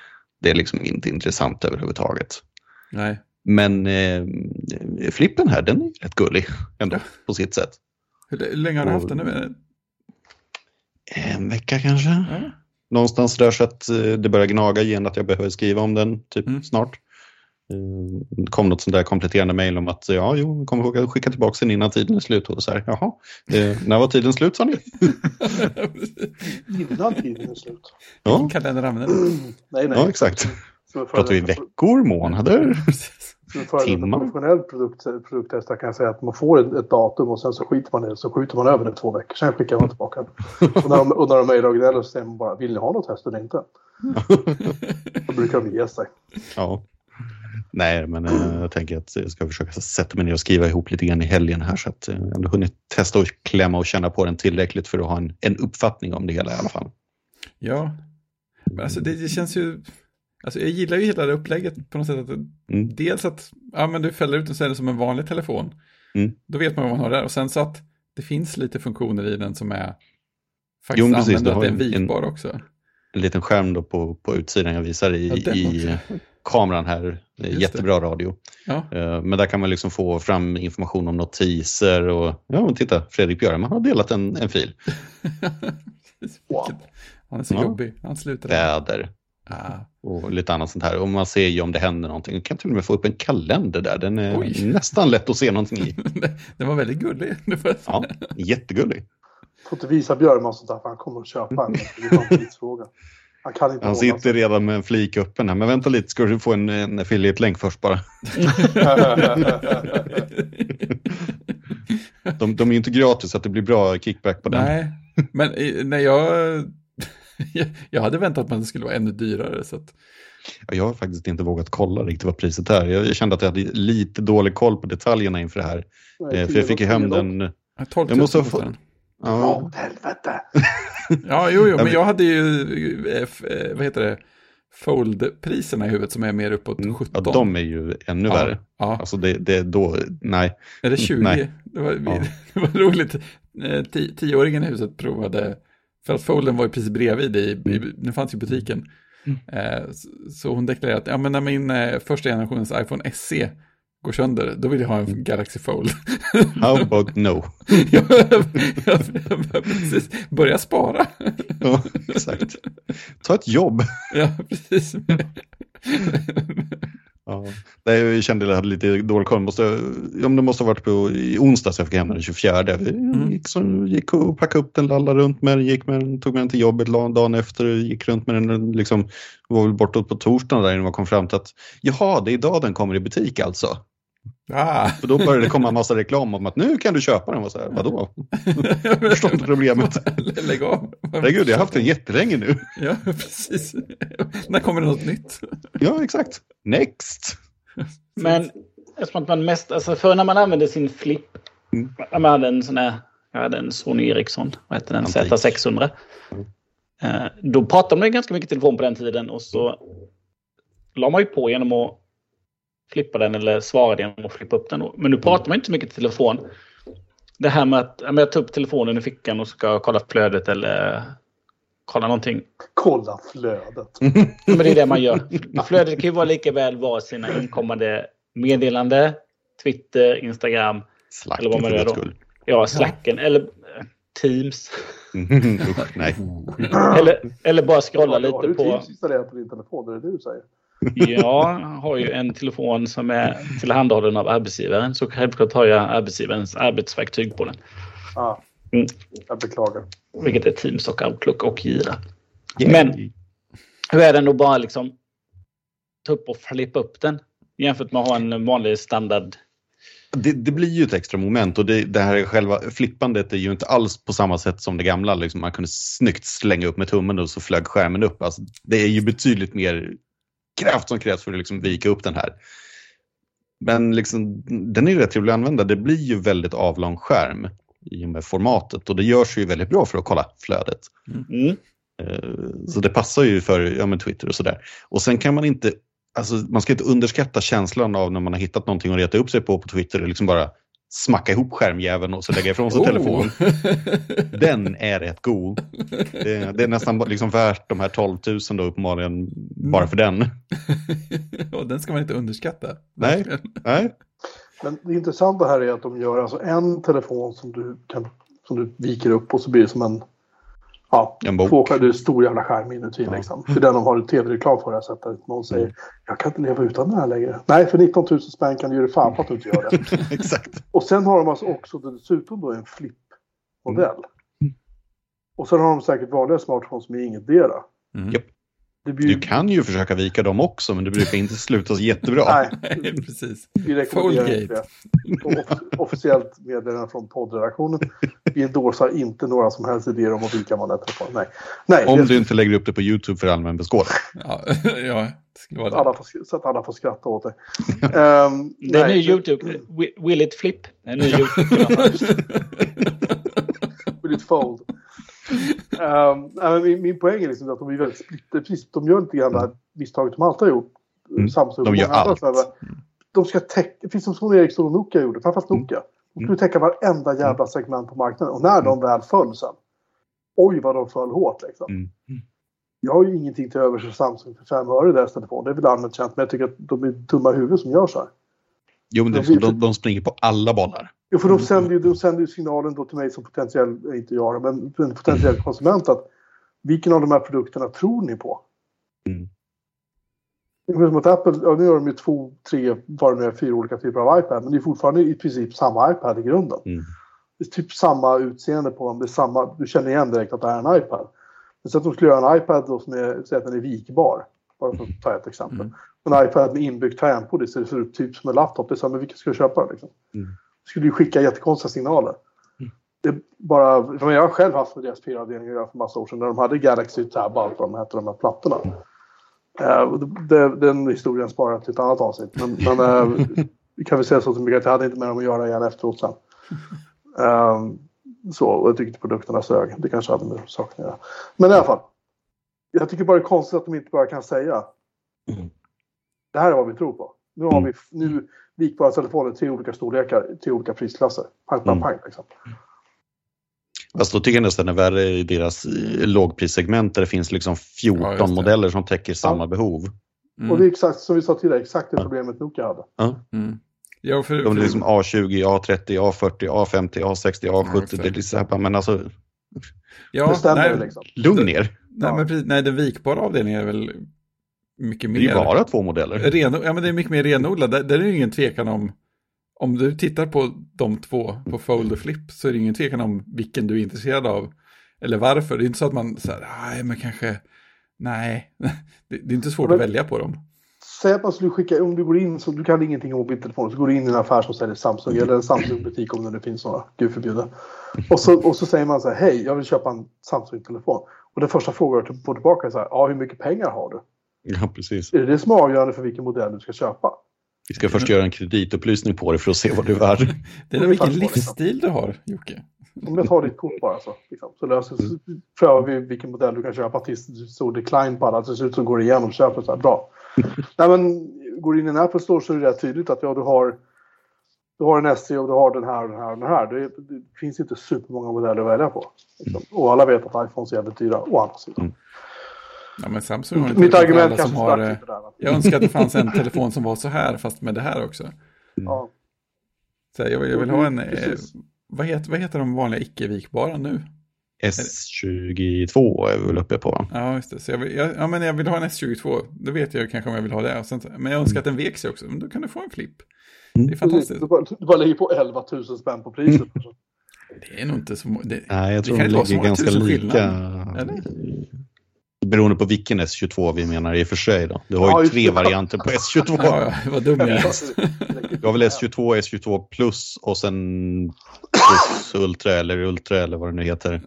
Det är liksom inte intressant överhuvudtaget. Nej. Men eh, flippen här, den är rätt gullig ändå på sitt sätt. Hur, hur länge har du haft den nu? En vecka kanske? Ja. Någonstans där så att eh, det börjar gnaga igen att jag behöver skriva om den typ Mm. snart. Eh, Det kom något sånt där kompletterande mejl om att ja, jo, vi kommer ihåg att skicka tillbaka den innan tiden är slut. Och så här, jaha, eh, när var tiden slut sa ni? Innan tiden är slut. Ja, Kalenderanvändare. Nej, nej. ja exakt. Pratar vi veckor, månader? Som en professionell produkt, produkttestare kan jag säga att man får ett, ett datum och sen så skiter man i det så skjuter man över det två veckor. Sen skickar man tillbaka den. Och när de, och när de mejlar och gnäller så säger man bara vill ni ha något test eller inte? Då brukar de ge sig. Ja. Nej, men eh, jag tänker att jag ska försöka sätta mig ner och skriva ihop lite grann i helgen här så att eh, jag ändå hunnit testa och klämma och känna på den tillräckligt för att ha en, en uppfattning om det hela i alla fall. Ja, men alltså det, det känns ju... Alltså jag gillar ju hela det upplägget på något sätt. Att, Mm. Dels att ja, men du fäller ut den så är det som en vanlig telefon. Mm. Då vet man vad man har där. Och sen så att det finns lite funktioner i den som är faktiskt Jo, precis, använder att det är en- vikbar också. En liten skärm då på, på utsidan jag visar i, Ja, den i. kameran här. Det är Just det. jättebra radio. Ja, Eh, Men där kan man liksom få fram information om notiser och ja, men titta, Fredrik Björman har delat en, en fil. Wow. Han är så Ja. jobbig. Han slutar. Väder Ah. och lite annat sånt här. Och man ser ju om det händer någonting. Man kan till och med få upp en kalender där. Den är Oj. nästan lätt att se någonting i. Den var väldigt gullig. det. Ja, jättegullig. Får inte visa Björman sånt där för han kommer att köpa en. Det är en tidsfråga. Han kan inte Han sitter redan med en flik öppen här. Men vänta lite, ska du få en, en affiliate-länk först bara. De, de är ju inte gratis så att det blir bra kickback på den. Nej, men när jag... jag hade väntat mig att det skulle vara ännu dyrare. Så att, Ja, Jag har faktiskt inte vågat kolla riktigt vad priset är. Jag kände att jag hade lite dålig koll på detaljerna inför det här. Nej, Eh, För jag fick ju hem den... ja, 12 000 Jag måste ha fått- Ja, åt helvete. Ja, jo, jo, men jag hade ju, eh, eh, vad heter det, Fold-priserna i huvudet som är mer uppåt 17. ja, de är ju ännu ja, värre. Ja, Alltså det, det är då, nej. är det 20? Nej. Det, var, Ja. det var roligt. Eh, ti- Tioåringen i huset provade, för att Folden var ju precis bredvid, i, i, den fanns ju i butiken. Eh, så, hon deklarerade att ja, men när min första generationens iPhone SE går sönder, då vill jag ha en Galaxy Fold. How about no? jag, jag, jag, precis, börja spara. Ja, exakt. Ta ett jobb. ja, precis. Ja. Nej, jag kände att jag hade lite dålig koll. Måste, ja, det måste ha varit på i onsdags jag fick hem den, den 24. Jag gick, så, gick och packade upp den, lallade runt med den, gick med den, tog med den till jobbet dagen efter, gick runt med den. Liksom, var väl bortåt på torsdagen där innan man kom fram till att jaha, det är idag den kommer i butik alltså. Ah. För då började det komma en massa reklam om att nu kan du köpa den. Och så här, Vadå? Jag förstår inte problemet. Lägg av. Herregud, jag har haft den jättelänge nu. Ja, precis. När kommer det något nytt? Ja, exakt. Next. Men eftersom att man mest, alltså för när man använde sin flip, Mm. jag hade en sån här, jag hade en Sony Ericsson, vad hette den, Antik. Z600. Eh, Då pratade man ju ganska mycket telefon på den tiden och så la man ju på genom att flippa den eller svara genom att flippa upp den. Men nu pratar man inte så mycket i telefon. Det här med att ja, jag tar upp telefonen i fickan och ska kolla flödet eller kolla någonting. Kolla flödet. Ja, Men det är det man gör. Flödet kan ju vara lika väl vara sina inkommande meddelande, Twitter, Instagram, Slack Eller vad man gör då. skull. ja, Slacken eller eh, Teams. Usch, nej. Eller, eller bara scrolla Har lite du på... Teams installerat på din telefon? Är det du säger? Jag har ju en telefon som är tillhandahållen av arbetsgivaren. Så självklart har jag arbetsgivarens arbetsverktyg på den. Ah, Mm. jag beklagar. Vilket är Teams och Outlook och Gira. Men- Hur är den då bara liksom ta upp och flippa upp den jämfört med att ha en vanlig standard? Det, det blir ju ett extra moment och det, det här själva flippandet är ju inte alls på samma sätt som det gamla. Liksom man kunde snyggt slänga upp med tummen och så flög skärmen upp. Alltså, det är ju betydligt mer kraft som krävs för att liksom vika upp den här. Men liksom, den är ju rätt trevlig att använda. Det blir ju väldigt avlång skärm i och med formatet och det görs ju väldigt bra för att kolla flödet. Mm. Eh, Så det passar ju för ja, Twitter och sådär. Och sen kan man inte, alltså, man ska inte underskatta känslan av när man har hittat någonting att reta upp sig på på Twitter och liksom bara smacka ihop skärmjäveln och så lägga ifrån sig telefonen. Den är rätt god. Det, det är nästan liksom värt de här 12 000 då uppenbarligen bara för den. Och den ska man inte underskatta. Nej. Nej. Men det intressanta här är att de gör alltså en telefon som du, kan, som du viker upp och så blir det som en... Ja, En bok. två det är stor jävla skärm inuti Ja. liksom. För den de har tv-reklam för det här sättet. Någon säger Mm. jag kan inte leva utan den här längre. Nej, för 19 000 spänn kan du göra fan på att du inte gör det. Exakt. Och sen har de alltså också dessutom då en flip-modell. Mm. Och sen har de säkert vanliga smartphones är ingetdera. Mm. Det blir. Du kan ju försöka vika dem också men det brukar inte sluta så jättebra. Nej, Nej, precis. vi rekommenderar inte det. Off- officiellt meddelande från poddredaktionen. Vi endorsar inte några som helst idéer om att vika vanliga telefoner. Nej. Nej, Om det- du inte lägger upp det på YouTube för allmän beskådan. Ja, ja, det skulle vara det. alla får, så att alla får skratta åt det. Um, Det är ny YouTube. Wi- Will it flip? Är ny YouTube. Will it fold? Um, min, min poäng är liksom att de är väldigt splittrade. Precis, de gör lite grann det här misstaget de alltid har gjort. Mm. Samsung De gör andra allt. De ska täcka, precis som Sony Ericsson och Nokia gjorde, framförallt Mm. Nokia. De skulle täcka varenda jävla segment på marknaden. Och när de väl föll sen, oj vad de föll hårt liksom. Mm. Jag har ju ingenting till övers för Samsung för fem öre deras telefon. Det är väl allmänt känt, men jag tycker att de är dumma i huvudet som gör så här. Jo, men liksom, de, de springer på alla bollar. Jo, för de sänder ju, de sänder ju signalen då till mig som potentiell, eh, inte jag men en potentiell konsument att vilken av de här produkterna tror ni på? Mm. Det är som att Apple, ja, nu har de ju två, tre, vad det nu är, fyra olika typer av iPad, men det är fortfarande i princip samma iPad i grunden. Mm. Det är typ samma utseende på dem, det är samma, du känner igen direkt att det är en iPad. Men så att de skulle göra en iPad då som är, säg att den är vikbar, bara för att ta ett exempel. Mm. En iPad med inbyggt tangentbord i, så det ser ut typ som en laptop, det är så här, men vilken ska du köpa liksom? Mm. skulle ju skicka jättekonstiga signaler. Mm. Det bara, för jag har själv haft med deras PR-avdelning att göra för massa år sedan när de hade Galaxy Tab och allt vad de hette, de här plattorna. Och det, den historien sparar jag till ett annat avsnitt. Men, men vi kan väl säga så mycket att jag hade inte med dem att göra igen efteråt sen. Eh, så, och jag tyckte produkterna sög. Det kanske hade med saken att göra. Men i alla fall. Jag tycker bara det är konstigt att de inte bara kan säga. Mm. Det här är vad vi tror på. Nu har Mm. vi nu likbara telefoner, tre olika storlekar, tre olika prisklasser. Pang, pang, Mm. pang. Liksom. Fast då tycker jag nästan det är värre i deras eh, lågprissegment där det finns liksom 14 Ja, modeller som täcker samma behov. Mm. Och det är exakt som vi sa tidigare, exakt det problemet Nokia hade. Mm. Ja, för, De är liksom A20, A30, A40, A50, A60, Ja, A70. just det. är lite så här, bara, men alltså, ja, det stämmer nej, liksom. lugn ner. nej, men precis, nej, den vikbara avdelningen är väl mycket Det är ju mer... bara två modeller. Ren, ja, men det är mycket mer renodlad. Där, där är det ingen tvekan om... Om du tittar på de två, på Fold och Flip, så är det ingen tvekan om vilken du är intresserad av. Eller varför. Det är inte så att man säger, nej men kanske, nej. Det, det är inte svårt Men- att välja på dem. Säg att man skulle skicka, om du går in, så du kan ingenting om mobiltelefoner, så går du in i en affär som säljer Samsung eller en Samsung-butik om det nu finns några, gud förbjude. Och så, och så säger man så här, hej, jag vill köpa en Samsung-telefon. Och den första frågan du får tillbaka är så här, ja, hur mycket pengar har du? Ja, precis. Är det det som är avgörande för vilken modell du ska köpa? Vi ska först göra en kreditupplysning på dig för att se vad du är värd. Det är vilken livsstil du har, Jocke. Om jag tar ditt kort bara så, liksom, så löser, så prövar vi vilken modell du kan köpa tills det står decline på alla. Till slut så går det igenom köpet så här, bra. Nej men, går du in i en Apple Store så är det rätt tydligt att ja, du har du har en SE och du har den här och den här och den här. Det, det finns inte supermånga modeller att välja på. Liksom. Och alla vet att iPhones är jävligt dyra, å andra sidan. Ja, men Samsung har inte Mitt argument alla som kanske har... sprack eh, där. Jag önskar att det fanns en telefon som var så här, fast med det här också. Ja, Så jag, vill, jag vill ha en... Eh, vad, heter, vad heter de vanliga icke-vikbara nu? S22 är vi väl uppe på. Ja, just det. Så jag vill, jag, ja, men jag vill ha en S22. Då vet jag kanske om jag vill ha det. Och sen, men jag önskar att den vek sig också. Men då kan du få en flip. Mm. Det är fantastiskt. Du, bara, du bara lägger på 11 000 spänn på priset. Det är nog inte så... Det, Nej, jag Det tror kan de inte vara så ligger ganska lika. skillnad, eller? Beroende på vilken S22 vi menar i och för sig. Då. Du har ju Ja, tre det. varianter på S22. ja, ja, vad dum jag är. Du har väl S22, S22 plus och sen plus Ultra eller Ultra eller vad det nu heter.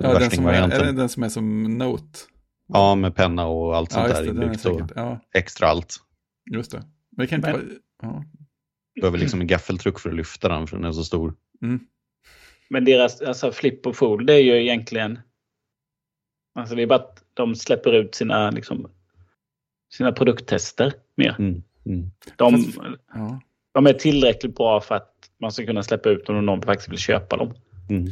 Ja, den som, är, är det den som är som Note. Ja, med penna och allt Ja, sånt just där inbyggt och ja, extra allt. just det. Men det kan inte Men- vara... Ja. Du behöver liksom en gaffeltruck för att lyfta den för den är så stor. Mm. Men deras alltså flip och fold det är ju egentligen... Alltså det är bara de släpper ut sina, liksom, sina produkttester mer. Mm. Mm. De, Fast- Ja. de är tillräckligt bra för att man ska kunna släppa ut dem om någon faktiskt vill köpa dem. Mm.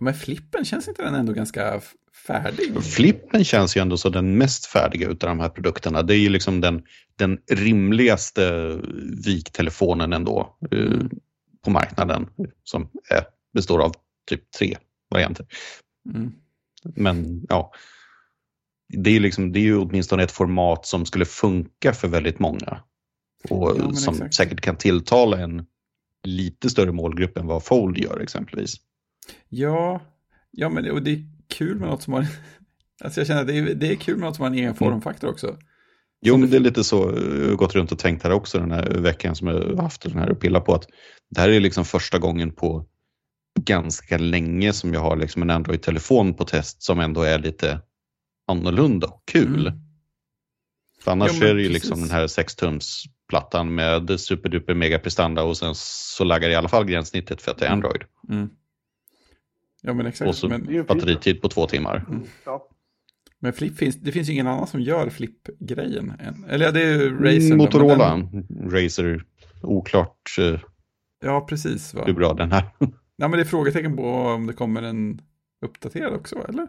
Men flippen, känns inte den ändå ganska färdig? Flippen känns ju ändå som den mest färdiga utav de här produkterna. Det är ju liksom den, den rimligaste viktelefonen ändå eh, på marknaden som är, består av typ tre varianter. Mm. Men ja, det är, liksom, det är ju åtminstone ett format som skulle funka för väldigt många. Och Ja, som exakt. säkert kan tilltala en lite större målgrupp än vad Fold gör exempelvis. Ja, ja men det, och det är kul med något som har... Alltså jag känner att det är, det är kul med något som har en egen formfaktor också. Jo, men det är lite så, jag har gått runt och tänkt här också den här veckan som jag har haft den här och pillat på att det här är liksom första gången på ganska länge som jag har liksom en Android-telefon på test som ändå är lite annorlunda och kul. Mm. För annars Ja, är det ju precis. liksom den här 6-tumsplattan med superduper megaprestanda och sen så laggar i alla fall gränssnittet för att det är Mm. Android. Mm. Ja, men exakt. Och så Men, batteritid på två timmar. Ja. men flip finns, det finns ju ingen annan som gör flip-grejen. Eller ja, det är ju Razer. då, men Motorola, Den, Razer, oklart eh, ja, precis. Va? hur bra den här. Ja, men det är frågetecken på om det kommer en uppdaterad också, eller?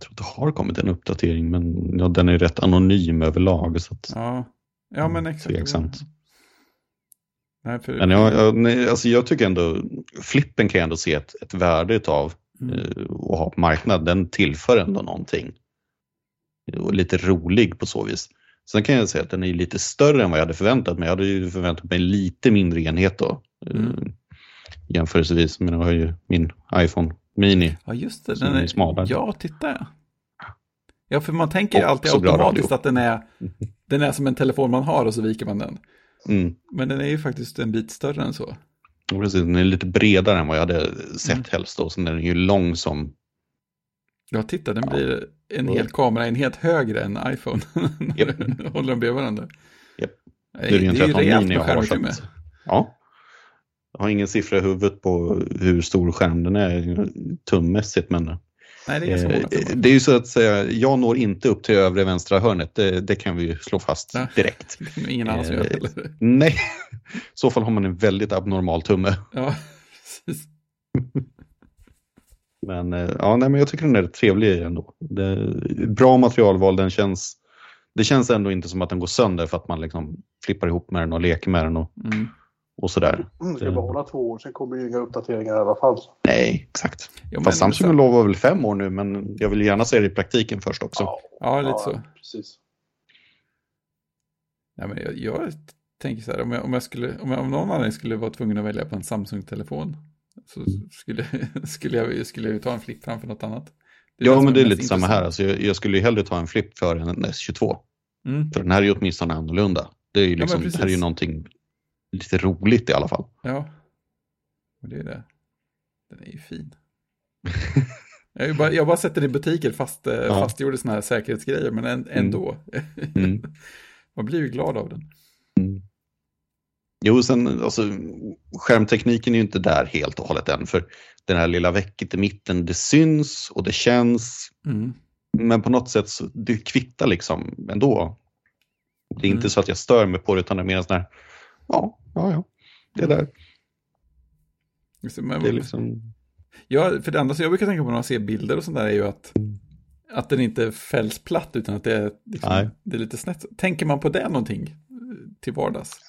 Jag tror att det har kommit en uppdatering, men ja, den är rätt anonym överlag. Så att, Ja, ja men exakt. Tveksamt. Nej, för, Men jag, jag, nej, alltså jag tycker ändå, flippen kan jag ändå se ett, ett värde av Mm. eh, att ha på marknaden. Den tillför ändå någonting. Och lite rolig på så vis. Sen kan jag säga att den är lite större än vad jag hade förväntat mig. Jag hade ju förväntat mig lite mindre enhet då. Mm. Eh, jämförelsevis, men jag har ju min iPhone Mini. Ja, just det. Den är smalare. ja, titta ja. Ja, för man tänker ju Och alltid automatiskt att den är, den är som en telefon man har och så viker man den. Mm. Men den är ju faktiskt en bit större än så. Och Precis, den är lite bredare än vad jag hade sett Mm. helst. Då. Sen är den ju lång som... Ja, titta, den Ja. blir en Och- hel kameraenhet högre än iPhone. Japp. Håller de bredvid varandra. Nej, Det är ju en 13 rejält mini med jag har. Skärmutrymme. ja. Jag har ingen siffra i huvudet på hur stor skärm den är tummässigt. Men Nej, det är eh, det är ju så att säga, jag når inte upp till övre vänstra hörnet. Det, det kan vi ju slå fast Ja. direkt. Är nog ingen annan som gör det Eh. Nej, i så fall har man en väldigt abnormal tumme. Ja, precis. Men, eh, ja, nej, men jag tycker den är trevlig ändå. Det, bra materialval, den känns, det känns ändå inte som att den går sönder för att man liksom flippar ihop med den och leker med den och, Mm. Och sådär. Mm, ska Det- bara hålla två år, sen kommer ju inga uppdateringar i alla fall. Nej, exakt. Ja, men- Fast Samsung lovar väl fem år nu, men jag vill gärna se det i praktiken först också. Ja, lite så. Precis. Ja, men jag, jag tänker så här, om jag, om jag skulle, om jag om någon anledning skulle vara tvungen att välja på en Samsung-telefon så skulle, skulle, jag, skulle jag ju ta en flip framför något annat. Det Ja, men det är lite samma här. Alltså, jag, jag skulle ju hellre ta en flip för en S22. Mm, För den här är ju åtminstone annorlunda. Det, är ju liksom, det här är ju någonting lite roligt i alla fall. ja, och det är det. Den är ju fin. Jag bara, jag har bara sett den i butiker fast, ja. Ja. fast jag gjorde sådana här säkerhetsgrejer, men en, ändå. Mm. Man blir ju glad av den. Jo, sen alltså, skärmtekniken är ju inte där helt och hållet än. För den här lilla väcket i mitten, det syns och det känns. Mm. Men på något sätt så det kvittar liksom ändå. Det är Mm. inte så att jag stör mig på det utan det är mer sån här, ja, ja, ja, det är där. Just det, Men, Det är liksom, Ja, för det enda som jag brukar tänka på när man ser bilder och sånt där är ju att, att den inte fälls platt utan att det är, liksom, det är lite snett. Tänker man på det någonting eh, till vardags?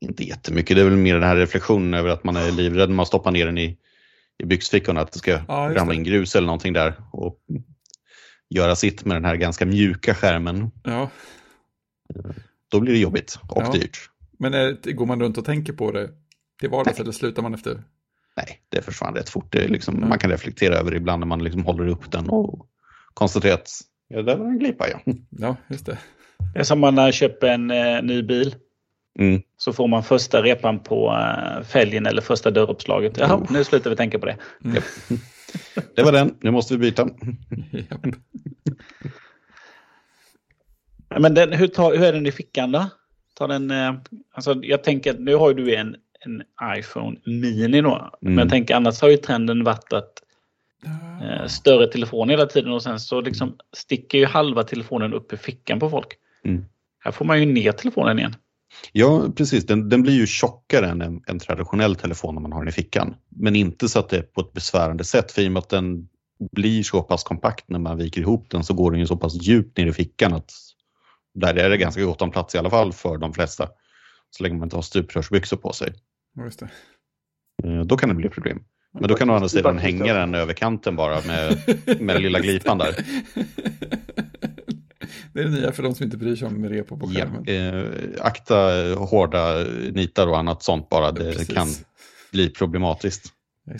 inte jättemycket. Det är väl mer den här reflektionen över att man är livrädd när man stoppar ner den i, i byxfickan att det ska Ja, ramla in grus eller någonting där. Och göra sitt med den här ganska mjuka skärmen. Ja, Då blir det jobbigt och Ja. dyrt. Men är, går man runt och tänker på det till vardags eller slutar man efter? Nej, det försvann rätt fort. Det är liksom, Ja. Man kan reflektera över det ibland när man liksom håller upp den och konstaterar att ja, där var en glipa ja. Ja, just det. Det är som man när man köper en eh, ny bil. Mm. Så får man första repan på eh, fälgen eller första dörruppslaget. Jaha, Oh. nu slutar vi tänka på det. Mm. Det var den, nu måste vi byta. Men den, hur, tar, hur är den i fickan då? Tar den, eh, alltså jag tänker nu har ju du en, en iPhone Mini då. Men jag tänker annars har ju trenden varit att eh, större telefon hela tiden och sen så liksom sticker ju halva telefonen upp i fickan på folk. Mm. Här får man ju ner telefonen igen. Ja, precis. Den, den blir ju tjockare än en, en traditionell telefon när man har den i fickan. Men inte så att det är på ett besvärande sätt. För i och med att den blir så pass kompakt när man viker ihop den så går den ju så pass djupt ner i fickan att där är det ganska gott om plats i alla fall för de flesta. Så länge man inte har stuprörsbyxor på sig. Ja, just det. Eh, Då kan det bli problem. Men då kan å andra sidan hänga den över kanten bara med, med den lilla glipan där. Det är det nya för de som inte bryr sig om repo på Ja, skärmen. eh, akta eh, hårda nitar och annat sånt bara. Det Precis. kan bli problematiskt.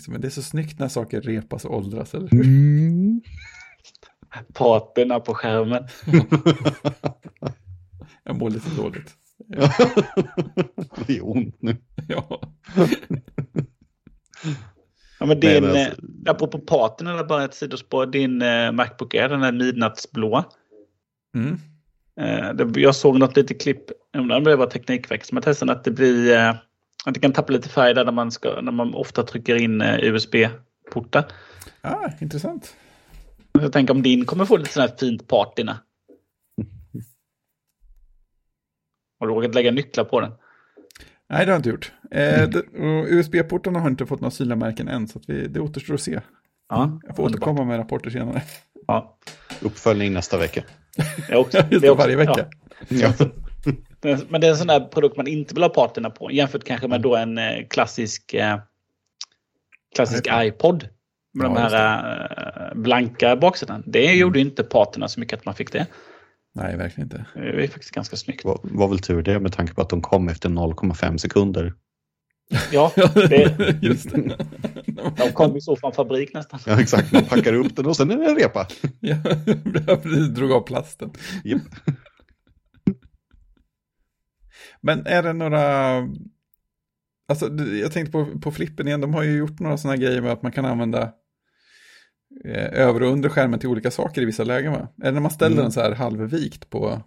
Men det är så snyggt när saker repas och åldras, eller hur? Paterna på skärmen. Jag mår lite dåligt. det är ont nu. Ja, Ja, men Nej, din, men eh, alltså- apropå paterna, eller bara ett sidospår. Din eh, Macbook Air, den här midnattsblå. mm. Eh, det, jag såg något litet klipp, jag undrar om det var Teknikväxt, men testade att det blir eh, att det kan tappa lite färg där när man, ska, när man ofta trycker in eh, USB USB-portar. Ah, intressant. Jag tänker om din kommer få lite sådär fint patina. Har du råkat lägga nycklar på den? Nej, det har jag inte gjort. Eh, det- USB-portarna har inte fått några synliga märken än, så att vi, det återstår att se. Ja, Jag får återkomma med rapporter senare. Ja, Uppföljning nästa vecka. jag också. Det det, är också- varje vecka. Ja. Ja. Men det är en sån där produkt man inte vill ha patina på jämfört kanske med då en eh, klassisk, eh, klassisk iPod. iPod. Med de Ja, just här eh, blanka baksidan. Det gjorde ju inte patina så mycket att man fick det. Nej, verkligen inte. Det är faktiskt ganska snyggt. Var, var väl tur det med tanke på att de kom efter 0,5 sekunder. Ja, det, Just det. de kom ju så från fabrik nästan. Ja, exakt. Man packar upp den och sen är det en repa. Ja, precis drog av plasten. Japp. Men är det några... Alltså, jag tänkte på, på flippen igen, de har ju gjort några sådana grejer med att man kan använda eh, över och under skärmen till olika saker i vissa lägen va? Eller när man ställer Mm. den så här halvvikt på...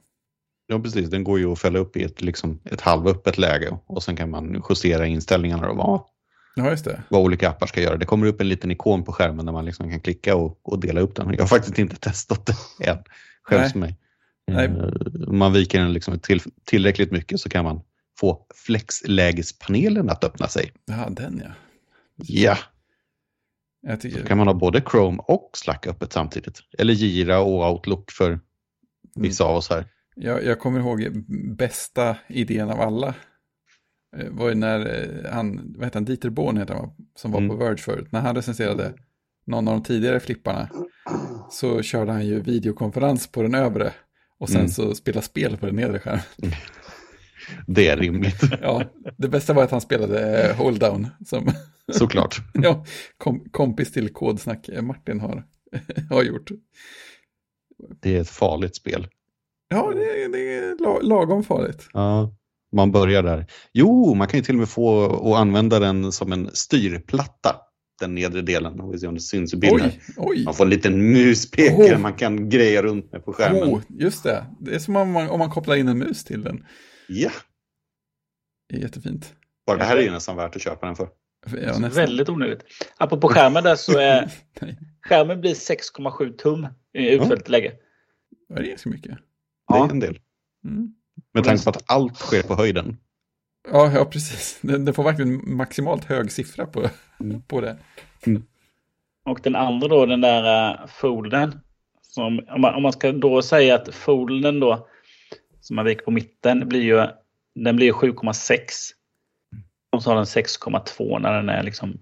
Ja, precis. Den går ju att fälla upp i ett, liksom, ett halvöppet läge och sen kan man justera inställningarna och vad, Ja, just det. vad olika appar ska göra. Det kommer upp en liten ikon på skärmen där man liksom kan klicka och, och dela upp den. Jag har faktiskt inte testat det än, själv Nej. som mig. Nej. Eh, Om man viker den liksom till, tillräckligt mycket så kan man få flexlägespanelen att öppna sig. Ja, den ja. Ja, tycker... då kan man ha både Chrome och Slack öppet samtidigt. Eller Gira och Outlook för vissa av oss här. Jag, jag kommer ihåg bästa idén av alla. eh, var ju när eh, han, vad heter han, Dieter Born heter han, som var Mm. på Verge förut. När han recenserade någon av de tidigare flipparna så körde han ju videokonferens på den övre och sen Mm. så spela spel på den nedre skärmen. Det är rimligt, Ja, det bästa var att han spelade eh, Hold Down som såklart. ja, kom, kompis till Kodsnack eh, Martin har, har gjort. Det är ett farligt spel. Ja, det, det är la- lagom farligt. Ja, man börjar där. Jo, man kan ju till och med få att använda den som en styrplatta. Den nedre delen. Vi ser om det syns i bilden. Oj, oj. Man får en liten muspekare Oh. man kan greja runt med på skärmen. Oh, just det. Det är som om man, om man kopplar in en mus till den. Ja, Det är jättefint. bara det här är ju nästan värt att köpa den för. Ja. Väldigt onödigt. Apropå skärmen där så är skärmen blir 6,7 tum i utfällt läge. det är ganska mycket. Det Ja. är en del. Mm. Med tanke på att allt sker på höjden. Ja, ja, precis. Den, den får verkligen maximalt hög siffra på, Mm. på det. Och den andra då, den där uh, folden. Som, om, man, om man ska då säga att folden då, som man viker på mitten, blir ju, den blir 7,6. Så har den 6,2 när den är liksom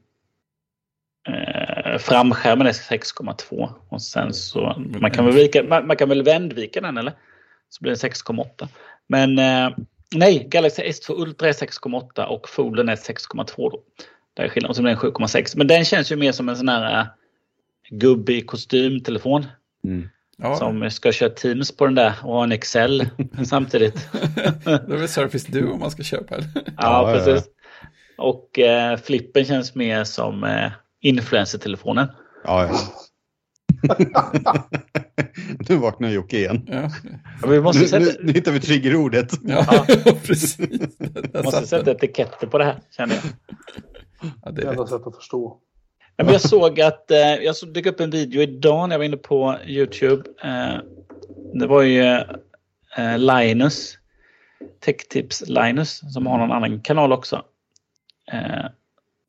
eh, framskärmen är 6,2 och sen så man kan väl vika, man, man kan väl vändvika den eller? Så blir det 6,8. Men eh, nej, Galaxy S2 Ultra är 6,8 och Folden är 6,2 då. Där är skillnaden. Och så blir den 7,6. Men den känns ju mer som en sån här gubbe i kostymtelefon. Mm. Ja, Som ska köra Teams på den där och ha en Excel samtidigt. det är väl Surface Duo om man ska köpa. Eller? Ja, Ja, ja, ja. Och eh, flippen känns mer som eh, influencer-telefonen. Ja, ja. nu vaknar Jocke igen. Ja, Ja, Vi måste Nu, sätta, nu, nu hittar vi triggerordet. ja precis. Där måste sätta etiketter på det här, känner jag. Ja, det är enda sättet att förstå. Ja, men jag såg att eh, jag såg, dök upp en video idag när jag var inne på YouTube. Eh, det var ju eh, Linus, Techtips Linus, som har någon annan kanal också. Eh,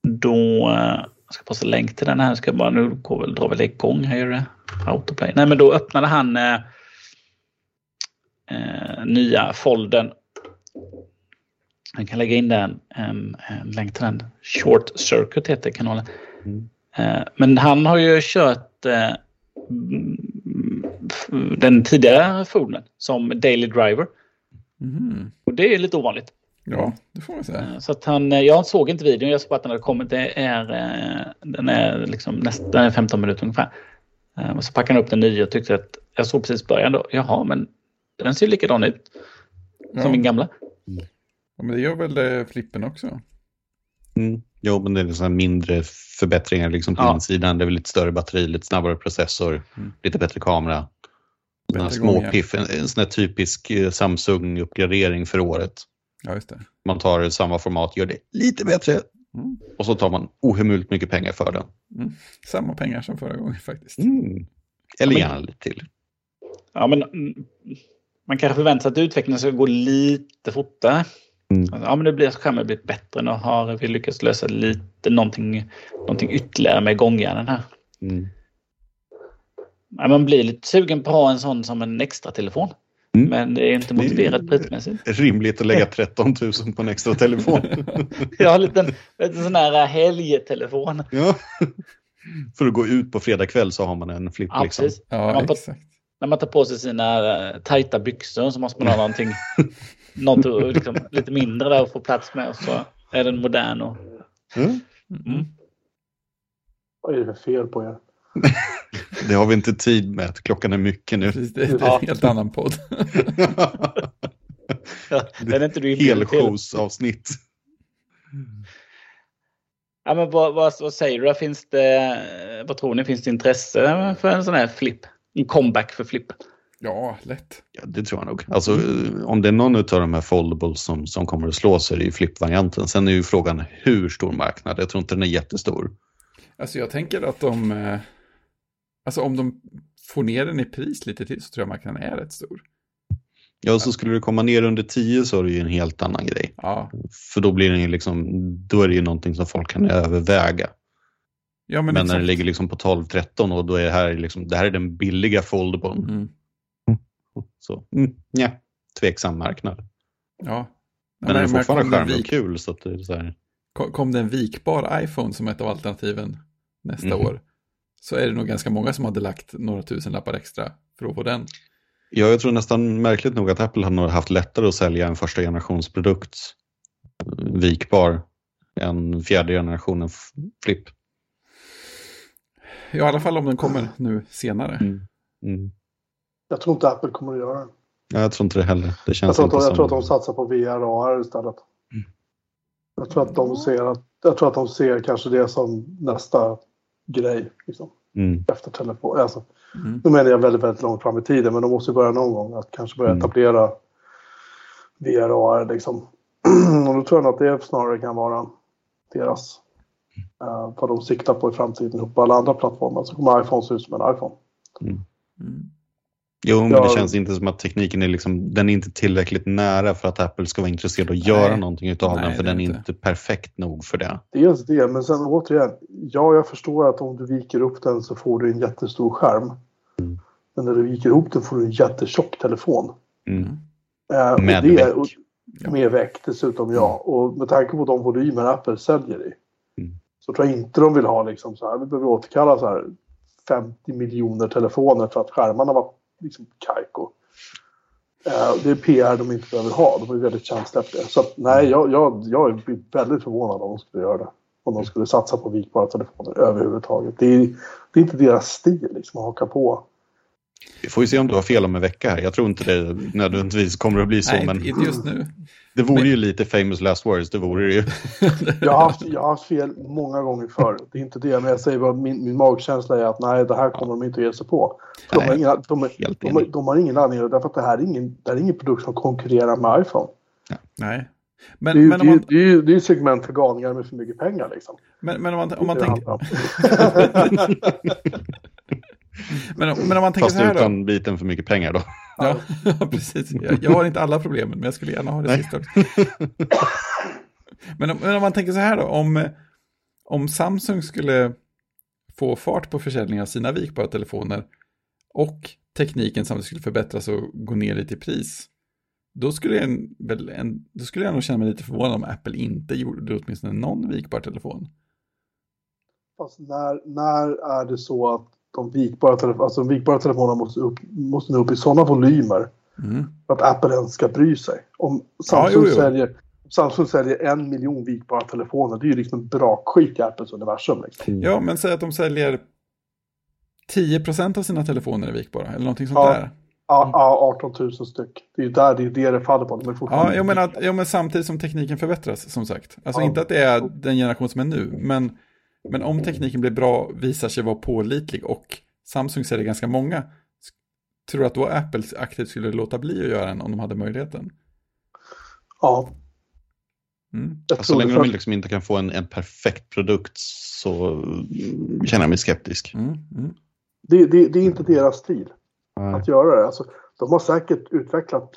då, eh, jag ska posta länk till den här, ska bara, nu går väl, drar väl igång, här gör det autoplay. Nej men då öppnade han eh, nya folden. Jag kan lägga in den, en, en länk till den. Short Circuit heter kanalen. Mm. Men han har ju kört mm, den tidigare Folden som Daily Driver. Mhm. Och det är lite ovanligt. Ja, det får man säga. Eh, Så att han, eh, jag såg inte videon, jag såg bara att den hade kommit. Det är, eh, den är liksom nästan den är 15 minuter ungefär. Och så packade han upp den nya och tyckte att jag såg precis början då. Jaha, men den ser likadan ut Ja. som min gamla. Ja, men det gör väl flippen också. Mm. Jo, men det är mindre förbättringar liksom på Ja. insidan. Det är väl lite större batteri, lite snabbare processor, Mm. lite bättre kamera. Bättre små piff, en, en sån här typisk Samsung-uppgradering för året. Ja, just det. Man tar samma format, gör det lite bättre, Mm. Och så tar man ohemult mycket pengar för den. Samma pengar som förra gången faktiskt. Mm. Eller men- gärna lite till. Ja, men mm, man kanske förväntar sig att utvecklingen ska gå lite fortare. Mm. Ja, men det blir skärmen blivit bättre. Nu har vi lyckats lösa lite någonting, någonting ytterligare med gångjärnen här. Mm. Ja, man blir lite sugen på att ha en sån som en extra telefon. Mm. Men det är inte motiverat prismässigt. Rimligt att lägga 13 000 på en extra telefon. Jag har en liten, en sån här helgtelefon. ja. För att gå ut på fredag kväll så har man en flip. Ja, liksom. precis. Ja, Man på- exakt. När man tar på sig sina eh, tajta byxor så måste man ha någonting något liksom, lite mindre där att få plats med. Och så är den modern. Och, Mm. mm. Vad är det för fel på er? Det har vi inte tid med. Klockan är mycket nu. Precis, det är Ja. en helt annan podd. Ja, den är inte du. Helshowsavsnitt. Ja, men vad, vad, vad säger du? Finns det, vad tror ni? Finns det intresse för en sån här flip? En comeback för flip? Ja, lätt. Ja, det tror jag nog. Alltså, om det är någon av de här foldables som, som kommer att slå så är det ju flip-varianten. Sen är ju frågan hur stor marknad. Jag tror inte den är jättestor. Alltså jag tänker att de, eh, alltså om de får ner den i pris lite till så tror jag marknaden är rätt stor. Ja, så skulle det komma ner under 10 så är det ju en helt annan grej. Ja, För då blir det ju liksom, då är det ju någonting som folk kan överväga. ja men, Men, när det ligger liksom på 12-13 och då är det här liksom, det här är den billiga foldablen. Mm, Så, mm, ja, tveksam marknad. ja. Men den är fortfarande charmig och kul. Så att det är så här, kom, det en vikbar iPhone som ett av alternativen nästa Mhm. år så är det nog ganska många som hade lagt några tusen lappar extra för att få den. Ja, jag tror nästan märkligt nog att Apple har haft lättare att sälja en första generationsprodukt eh, vikbar än fjärde generationen f- flip. Ja, i alla fall om den kommer nu senare. Mm. Jag tror inte Apple kommer att göra det. Ja, jag tror inte det heller. Det Jag känns tror, att inte de, jag tror att de satsar på VR och AR istället. Mm. Jag tror att de ser, att, jag tror att de ser kanske det som nästa grej. Liksom, Mm. efter telefon. Alltså, Mm. nu menar jag väldigt, väldigt långt fram i tiden, men de måste börja någon gång att kanske börja Mm. etablera VR och AR. Liksom. och då tror jag att det snarare kan vara deras, uh, vad de siktar på i framtiden ihop med alla andra plattformar. Så kommer iPhone se ut som en iPhone. Mm. Jo, men Ja. det känns inte som att tekniken är liksom, den är inte tillräckligt nära för att Apple ska vara intresserad av att göra Nej. någonting utav Nej, den, för den är inte. inte perfekt nog för det. Dels det, men sen återigen. Ja, jag förstår att om du viker upp den så får du en jättestor skärm. Mm. Men när du viker ihop den får du en jättetjock telefon. Mm. Eh, och Med det, väck. och- Ja. Med väck dessutom, ja. Och med tanke på de volymer Apple säljer i. Mm. Så tror jag inte de vill ha liksom så här. Vi behöver återkalla så här 50 miljoner telefoner för att skärmarna var liksom kajko. Eh, det är PR de inte behöver ha. De är väldigt känsliga för det. Så att, nej, jag, jag, jag blir väldigt förvånad om de skulle göra det. Om de skulle satsa på vikbara telefoner överhuvudtaget. Det är, det är inte deras stil liksom, att haka på. Vi får ju se om du har fel om en vecka här. Jag tror inte det nödvändigtvis kommer att bli så, Nej, men inte just nu. det vore Men- ju lite famous last words, det vore det ju. Jag har, haft, jag har haft fel många gånger förr. Det är inte det, men jag säger bara min, min magkänsla är att nej, det här kommer de inte att ge sig på. För de, har Nej, ingen, de, är- helt de, har- de har ingen anledning, därför att det här är ingen, det här är ingen produkt som konkurrerar med iPhone. Nej. Det är, Men, ju- men, det, om är, man, det, är, ju- det är ju segment för galningar med för mycket pengar liksom. men, men om man, om man Det är det tänker. men, om- men om man tänker Fast så här då. utan biten för mycket pengar då. Ja, precis. Jag, jag har inte alla problemen, men jag skulle gärna ha det Nej. sista också. Men om, men om man tänker så här då, om, om Samsung skulle få fart på försäljningen av sina vikbara telefoner och tekniken samtidigt skulle förbättras och gå ner lite i pris, då skulle, jag, en, väl en, då skulle jag nog känna mig lite förvånad om Apple inte gjorde åtminstone någon vikbar telefon. Fast när, när är det så att de vikbara, telefo- alltså de vikbara telefonerna måste, upp, måste nå upp i sådana volymer Mm. att Apple ens ska bry sig? Om Samsung, jo, jo. Säljer, Samsung säljer en miljon vikbara telefoner, det är ju liksom en brakskit i Apples universum. Liksom. Ja, men säg att de säljer 10% av sina telefoner är vikbara, eller någonting sånt Ja. där. Ja, ja, 18 000 styck. Det är ju där det, är det det faller på. De Ja, jag menar, att, ja, men samtidigt som tekniken förbättras, som sagt. Alltså Ja. inte att det är den generation som är nu, men, men om tekniken blir bra, visar sig vara pålitlig och Samsung säljer ganska många, tror du att då Apple aktivt skulle låta bli att göra den om de hade möjligheten? Ja, Mm. Så länge det de liksom inte kan få en, en perfekt produkt så känner jag mig skeptisk. Mm. Mm. det, det, det är inte deras stil Nej. att göra det. Alltså, de har säkert utvecklat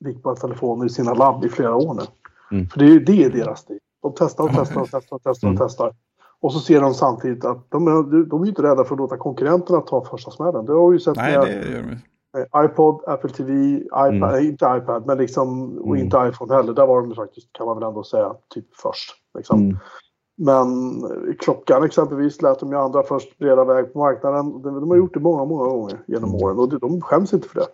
vikbara telefoner i sina labb i flera år nu. Mm. För det är det är deras stil. De testar och testar och testar och testar och Mm. testar. Och så ser de samtidigt att de är, de är ju inte rädda för att låta konkurrenterna ta första smällen. Det har vi ju sett Nej, med det gör de ju. eh, iPod, Apple TV, iPad, Mm. inte iPad, men liksom, och Mm. inte iPhone heller. Där var de faktiskt, kan man väl ändå säga, typ först. Liksom. Mm. Men eh, klockan exempelvis lät de ju andra först breda väg på marknaden. De, de har gjort det många, många gånger genom Mm. åren och de, de skäms inte för det.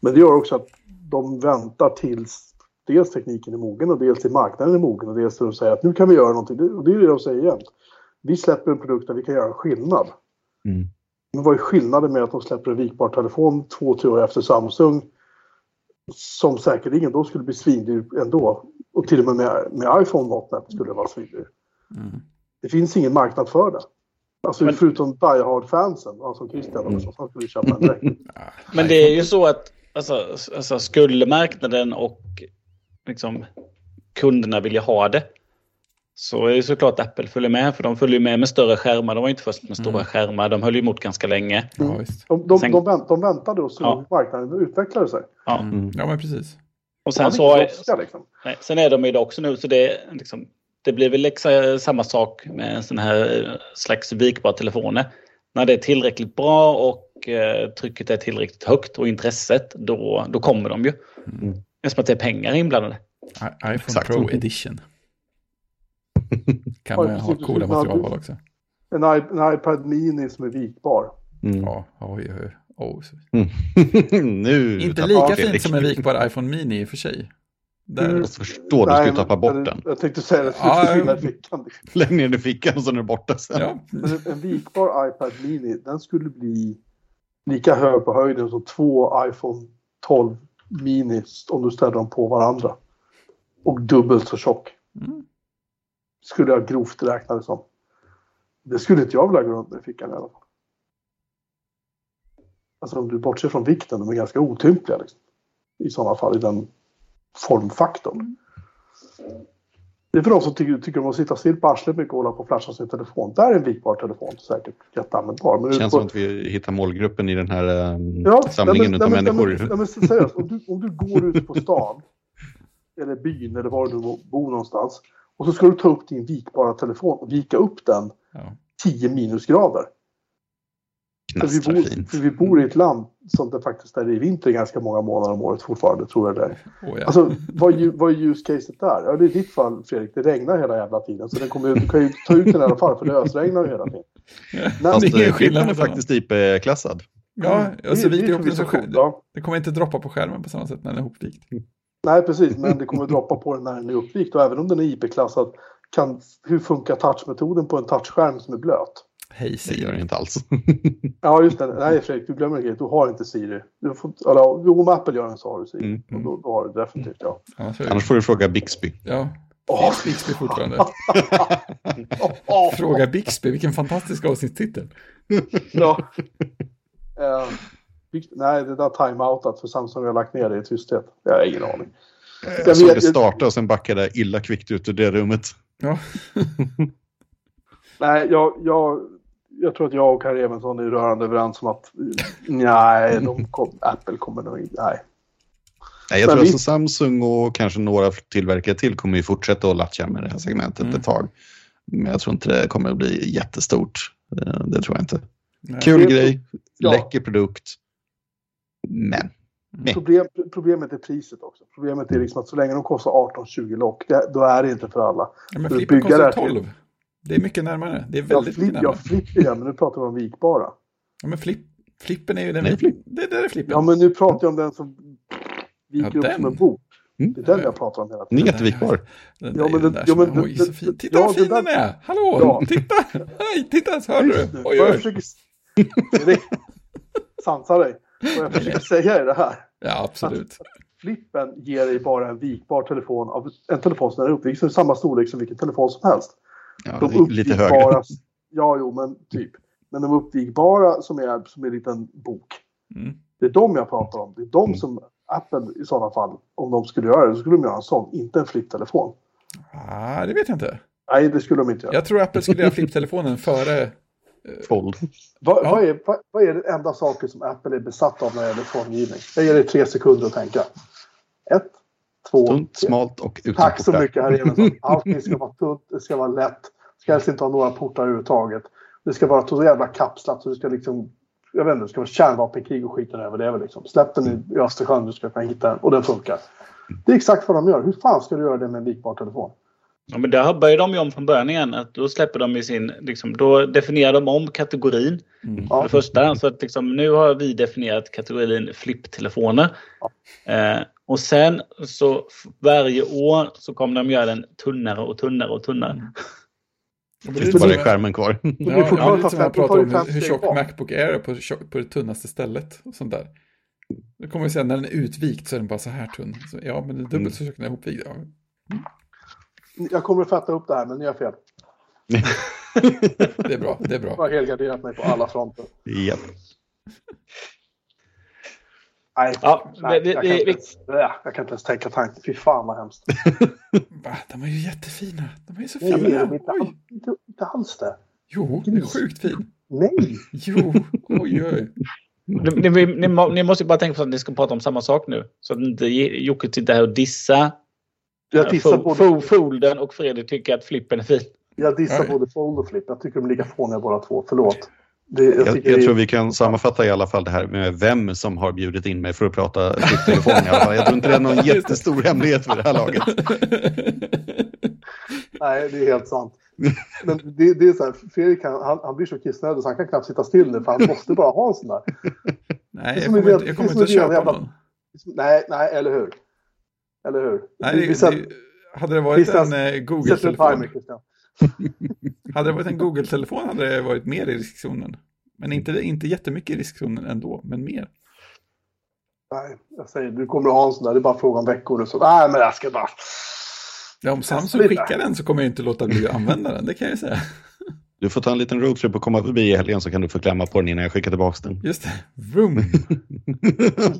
Men det gör också att de väntar tills dels tekniken är mogen och dels till marknaden är mogen och dels till de säger att nu kan vi göra någonting. Och det är det de säger jämt. Vi släpper en produkt där vi kan göra en skillnad. Mm. Men vad är skillnaden med att de släpper en vikbar telefon två, tre år efter Samsung? Som säkerligen då skulle bli svindyr ändå. Och till och med med, med iPhone-mått mätt skulle det vara svindyr. Mm. Det finns ingen marknad för det. Alltså Men- förutom Die Hard-fansen, alltså Christian också, som skulle köpa en direkt. Men det är ju så att alltså, alltså, skulle marknaden och liksom, kunderna vilja ha det så är det såklart Apple följer med. För de följer med med större skärmar. De var ju inte först med stora Mm. skärmar. De höll emot ganska länge. Ja, visst. De, de, Sen- de, vänt, de väntade och såg Ja. marknaden utvecklade sig. Ja. Mm. ja, men precis. Och sen så brådska, liksom. Nej, sen är de ju det också nu så det, är liksom, det blir väl exa, samma sak med en sån här eh, slags vikbara telefoner. När det är tillräckligt bra och eh, trycket är tillräckligt högt och intresset då, då kommer de ju. Mm. Det är som att det är pengar inblandade. I- iPhone Exakt. Pro Edition. Kan man ha coola materialval du- också. En, en iPad Mini som är vikbar. Mm. Ja, oj, oj, oj. Oh, så- nu Inte lika fint som en vikbar iPhone Mini i och för sig. Där, Mm. Jag förstår, du ska ju tappa bort den. Jag tänkte säga det, Ja, fickan. Lägg ner den i fickan och så är den borta sen. ja, Men en, vikbar iPad Mini, den skulle bli lika hög på höjden som två iPhone 12 Mini om du ställer dem på varandra. Och dubbelt så tjock. Mm. Skulle jag grovt räkna det som. Det skulle inte jag vilja gå runt med i fickan i alla fall. Alltså om du bortser från vikten, de är ganska otympliga liksom. I sådana fall, i den formfaktorn. Det är för de som tycker, tycker om att sitta still på arslet mycket och hålla på och flasha sin telefon. Där är en vikbar telefon säkert jätteanvändbar. Men Det känns får- som att vi hittar målgruppen i den här um, Ja, samlingen nej, av nej, människor. Nej, men, nej, men seriöst, om du, om du går ut på stan eller byn eller var du bor någonstans och så ska du ta upp din vikbara telefon och vika upp den ja. 10 minusgrader. För vi, bor, för vi bor i ett land som det faktiskt är i vinter ganska många månader om året fortfarande, tror jag det är. Oh, ja. Alltså, vad, är vad är use caset där? Ja, det är i ditt fall, Fredrik, det regnar hela jävla tiden. Så den kommer, du kan ju ta ut den i alla fall, för det ösregnar ju hela tiden. Ja, Fast det är eh, skillnad klippen är faktiskt IP-klassad. Ja, och så Det- det själv. ja. Det kommer inte droppa på skärmen på samma sätt när den är hopvikt. Nej, precis. Men det kommer droppa på den när den är uppvikt. Och även om den är IP-klassad, kan, hur funkar touchmetoden på en touchskärm som är blöt? Hej Det gör det Siri. inte alls. Ja, just det. Nej, Fredrik, du glömmer en. Du har inte Siri. Du får, eller, jo, om Apple gör den så har du Siri. Mm. Och då, då har du definitivt, ja. Det- Annars får du fråga Bixby. Ja, finns Bixby fortfarande. Fråga Bixby, vilken fantastisk avsnittstitel. Ja. Vilk- nej, det där timeoutat för Samsung har lagt ner det i tysthet. Jag har ingen aning. Jag såg vet- det starta och sen backade jag illa kvickt ut ur det rummet. Ja, Nej, jag, jag, jag tror att jag och herr Evensson är rörande överens om att nej, de kom, Apple kommer nog inte... Nej. Nej, jag Men tror vi- alltså Samsung och kanske några tillverkare till kommer ju fortsätta att latcha med det här segmentet Mm. ett tag. Men jag tror inte det kommer att bli jättestort. Eh, Det tror jag inte. nej. Kul Det- grej, ja. läcker produkt. Men, Nej. Problem, problemet är priset också. Problemet är liksom att så länge de kostar 18-20 lock, det, då är det inte för alla. Ja, men det kostar här till- 12. Det är mycket närmare. Det är väldigt flip, mycket jag närmare. flipper igen, men nu pratar vi om vikbara. Ja, men flipp, flippen är ju den Nej, vi... flipp. Det där är flippen. Ja, men nu pratar jag om den som viker Ja, upp den. som en bok. Mm. Det är den jag pratar om hela den är tiden. jättevikbar. Den Ja, men den där ja, men det- oj, så fin. Titta ja, vad fin den är! Hallå! Ja. Titta! Hej, titta! Hör du? Oj, oj. Sansa dig. Vad jag försöker säga är det här. Ja, absolut. Flippen ger dig bara en vikbar telefon av en telefon som är uppvikt är samma storlek som vilken telefon som helst. Ja, De lite uppvikbara- högre. Ja, jo, men typ. Men de uppvikbara som är som är en liten bok. Mm. Det är de jag pratar om. Det är de Mm. som Apple i sådana fall, om de skulle göra det, så skulle de göra en sån, inte en flipptelefon. Ah, det vet jag inte. Nej, det skulle de inte göra. Jag tror Apple skulle göra flipptelefonen före... Fold. Vad, Ja. vad, är, vad, vad är den enda saken som Apple är besatt av när det gäller formgivning? Jag ger dig tre sekunder att tänka. Ett, två, Tunt, tre. smalt och utan Tack så portar. mycket herr. Allting ska vara tunt, det ska vara lätt. Det ska helst inte ha några portar överhuvudtaget. Det ska vara så jävla kapslat så det ska liksom... Jag vet inte, det ska vara kärnvapenkrig och skiten över det. Liksom. Släpp den i, i Östersjön, du ska kunna hitta den och den funkar. Det är exakt vad de gör. Hur fan ska du göra det med en likbar telefon? Ja, men där börjar de ju om från början igen. Att då släpper de i sin, liksom, då definierar de om kategorin. Mm. För det första. Så att liksom, nu har vi definierat kategorin flipptelefoner. Eh, och sen så varje år så kommer de göra den tunnare och tunnare och tunnare. Och det är bara är skärmen kvar. Ja, är ja, fortfarande lite som man pratar tar om hur, tjock. Macbook Air är på, på det tunnaste stället. Och sånt där. Då kommer vi säga när den är utvikt så är den bara så här tunn. Så, ja, men det är dubbelt så tjock när den är ihopvikt. Ja. Jag kommer att fatta upp det här, men ni har fel. Det är bra, det är Jag bra. har helgarderat mig på alla fronter. Japp. Nej, Ja, nej vi- jag, kan inte vi- ens, jag kan inte ens tänka tanken. Fy fan vad hemskt. Va, de är ju jättefina. De är så Nej, fina. inte, Oj. inte, inte alls det. Jo, det är sjukt fin. Nej! Jo, oj, oj. Ni, ni, ni, må- ni måste bara tänka på att ni ska prata om samma sak nu. Så att inte Jocke sitter här och dissar Jag dissar, både, fo- folden och Fredrik tycker att flippen är fin. jag dissar Oj. både Fold och Flip. Jag tycker de är lika fåniga båda två. Förlåt. Det, jag, Jag, jag det- tror vi kan sammanfatta i alla fall det här med vem som har bjudit in mig för att prata flipptelefon i alla fall. Jag tror inte det är någon jättestor hemlighet vid det här laget. Nej, det är helt sant. Men det, det är så här, Fredrik han, han, han blir så kissnödig så han kan knappt sitta still nu för han måste bara ha en sån där. Nej, jag som kommer inte, jag kommer inte att köpa någon. Nej, nej, eller hur? Eller hur? Nej, det, vi det, hade det varit en eh, Google-telefon. Hade det varit en Google-telefon hade det varit mer i riskzonen. Men inte, inte jättemycket i riskzonen ändå, men mer. Nej, jag säger du kommer att ha en sån där. Det är bara fråga om veckor. Och så. Nej, men jag ska bara... Ja, om Samsung skickar den så kommer jag inte låta bli att använda den, det kan jag ju säga. Du får ta en liten roadtrip och komma förbi i helgen så kan du få klämma på den innan jag skickar tillbaka den. Just det, vroom.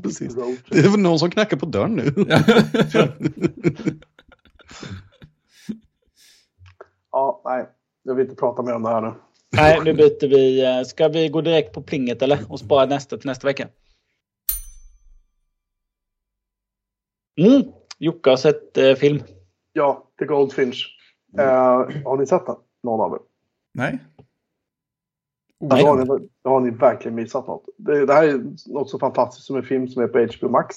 Precis. Det är väl någon som knackar på dörren nu. Ja. Nej. Jag vill inte prata mer om det här nu. Nej, nu byter vi. Ska vi gå direkt på plinget eller? Och spara nästa till nästa vecka? Mm. Jocke har sett eh, film. Ja, The Goldfinch. Eh, har ni sett den? Någon av er? Nej. Då har, ni, då har ni verkligen missat något. Det, det här är något så fantastiskt som en film som är på HBO Max.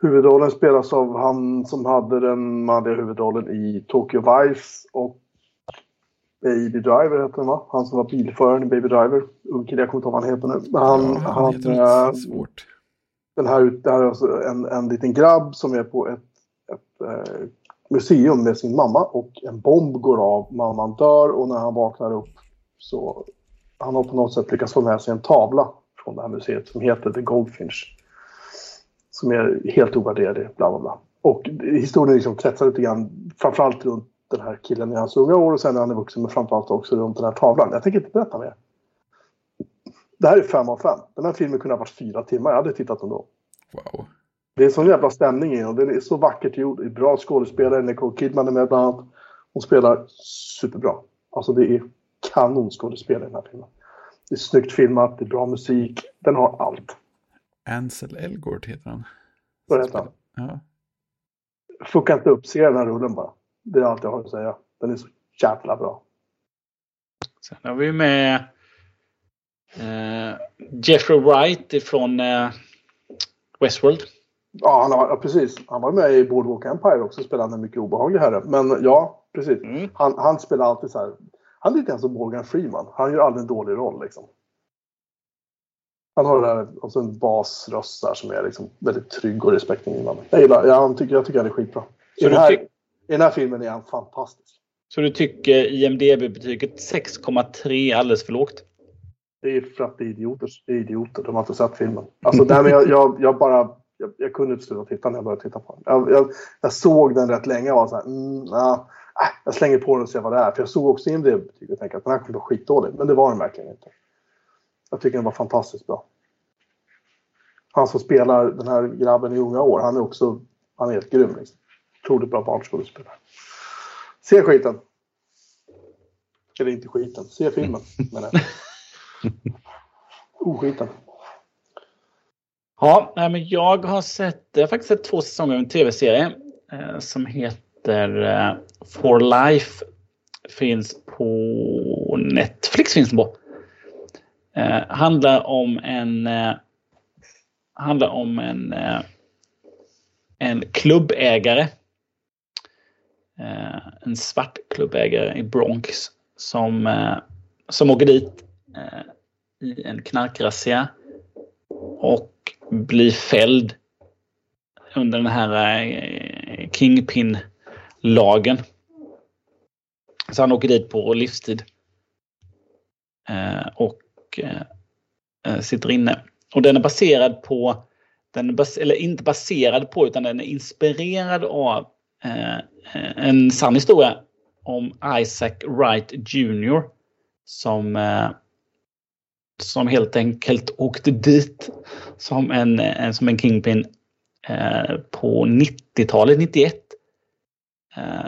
Huvudrollen spelas av han som hade den manliga huvudrollen i Tokyo Vice och Baby Driver heter den va? Han som var bilföraren i Baby Driver. Ung kille, jag kommer inte ihåg vad han heter nu. Men han, ja, han han, heter eh, svårt. den här, det här är alltså en, en liten grabb som är på ett, ett eh, museum med sin mamma och en bomb går av. Mamman dör och när han vaknar upp så han har på något sätt lyckats få med sig en tavla från det här museet som heter The Goldfinch. Som är helt ovärderlig, bla bla bla. Och historien liksom kretsar lite grann framförallt runt den här killen i hans unga år och sen när han är vuxen men framförallt också runt den här tavlan. Jag tänker inte berätta mer. Det här är fem av fem. Den här filmen kunde ha varit fyra timmar. Jag hade tittat ändå. Wow. Det är sån jävla stämning i den och den är så vackert gjord. Det är bra skådespelare. Nicole Kidman är med bland annat. Hon spelar superbra. Alltså det är kanonskådespel i den här filmen. Det är snyggt filmat, det är bra musik. Den har allt. Ansel Elgort heter han. Vad heter han? Ja. Fucka inte upp, se den här rullen bara. Det är allt jag har att säga. Den är så jävla bra. Sen har vi med eh, Jeffrey Wright ifrån eh, Westworld. Ja, han har, ja, precis. Han var med i Boardwalk Empire också och spelade en mycket obehaglig herre. Men ja, precis. Mm. Han, han spelar alltid så här. Han är lite grann som Morgan Freeman. Han gör aldrig en dålig roll liksom. Han har det där, alltså en basröst där som är liksom väldigt trygg och respektingivande. Jag gillar, ja, han tycker, jag tycker han är skitbra. I den, här, I den här filmen är han fantastisk. så du tycker IMDB-betyget 6,3 är alldeles för lågt? Det är för att det är idioter. Det är idioter. De har inte sett filmen. Alltså, men jag, jag, jag bara... Jag, jag kunde inte sluta titta när jag började titta på den. Jag, jag, jag såg den rätt länge och var så här... Mm, nah, äh, jag slänger på den och ser vad det är. För jag såg också in det betyget och tänkte att den här kommer vara skitdålig. Men det var den verkligen inte. Jag tycker den var fantastiskt bra. Han som spelar den här grabben i unga år, han är också... Han är helt grym. Liksom. otroligt bra barnskådespelare. Se skiten. Eller inte skiten, se filmen. menar jag. Oskiten. Ja, men jag har sett, jag har faktiskt sett två säsonger av en tv-serie eh, som heter eh, For Life. Finns på Netflix finns den på. Eh, handlar om en eh, handlar om en eh, en klubbägare. Eh, en svart klubbägare i Bronx som, eh, som åker dit eh, i en knarkrazzia och bli fälld under den här eh, Kingpin-lagen. Så han åker dit på livstid. Eh, och eh, sitter inne. Och den är baserad på, den är bas eller inte baserad på utan den är inspirerad av en sann historia om Isaac Wright Jr. Som som helt enkelt åkte dit som en, en som en Kingpin eh, på 90-talet, 91. Eh,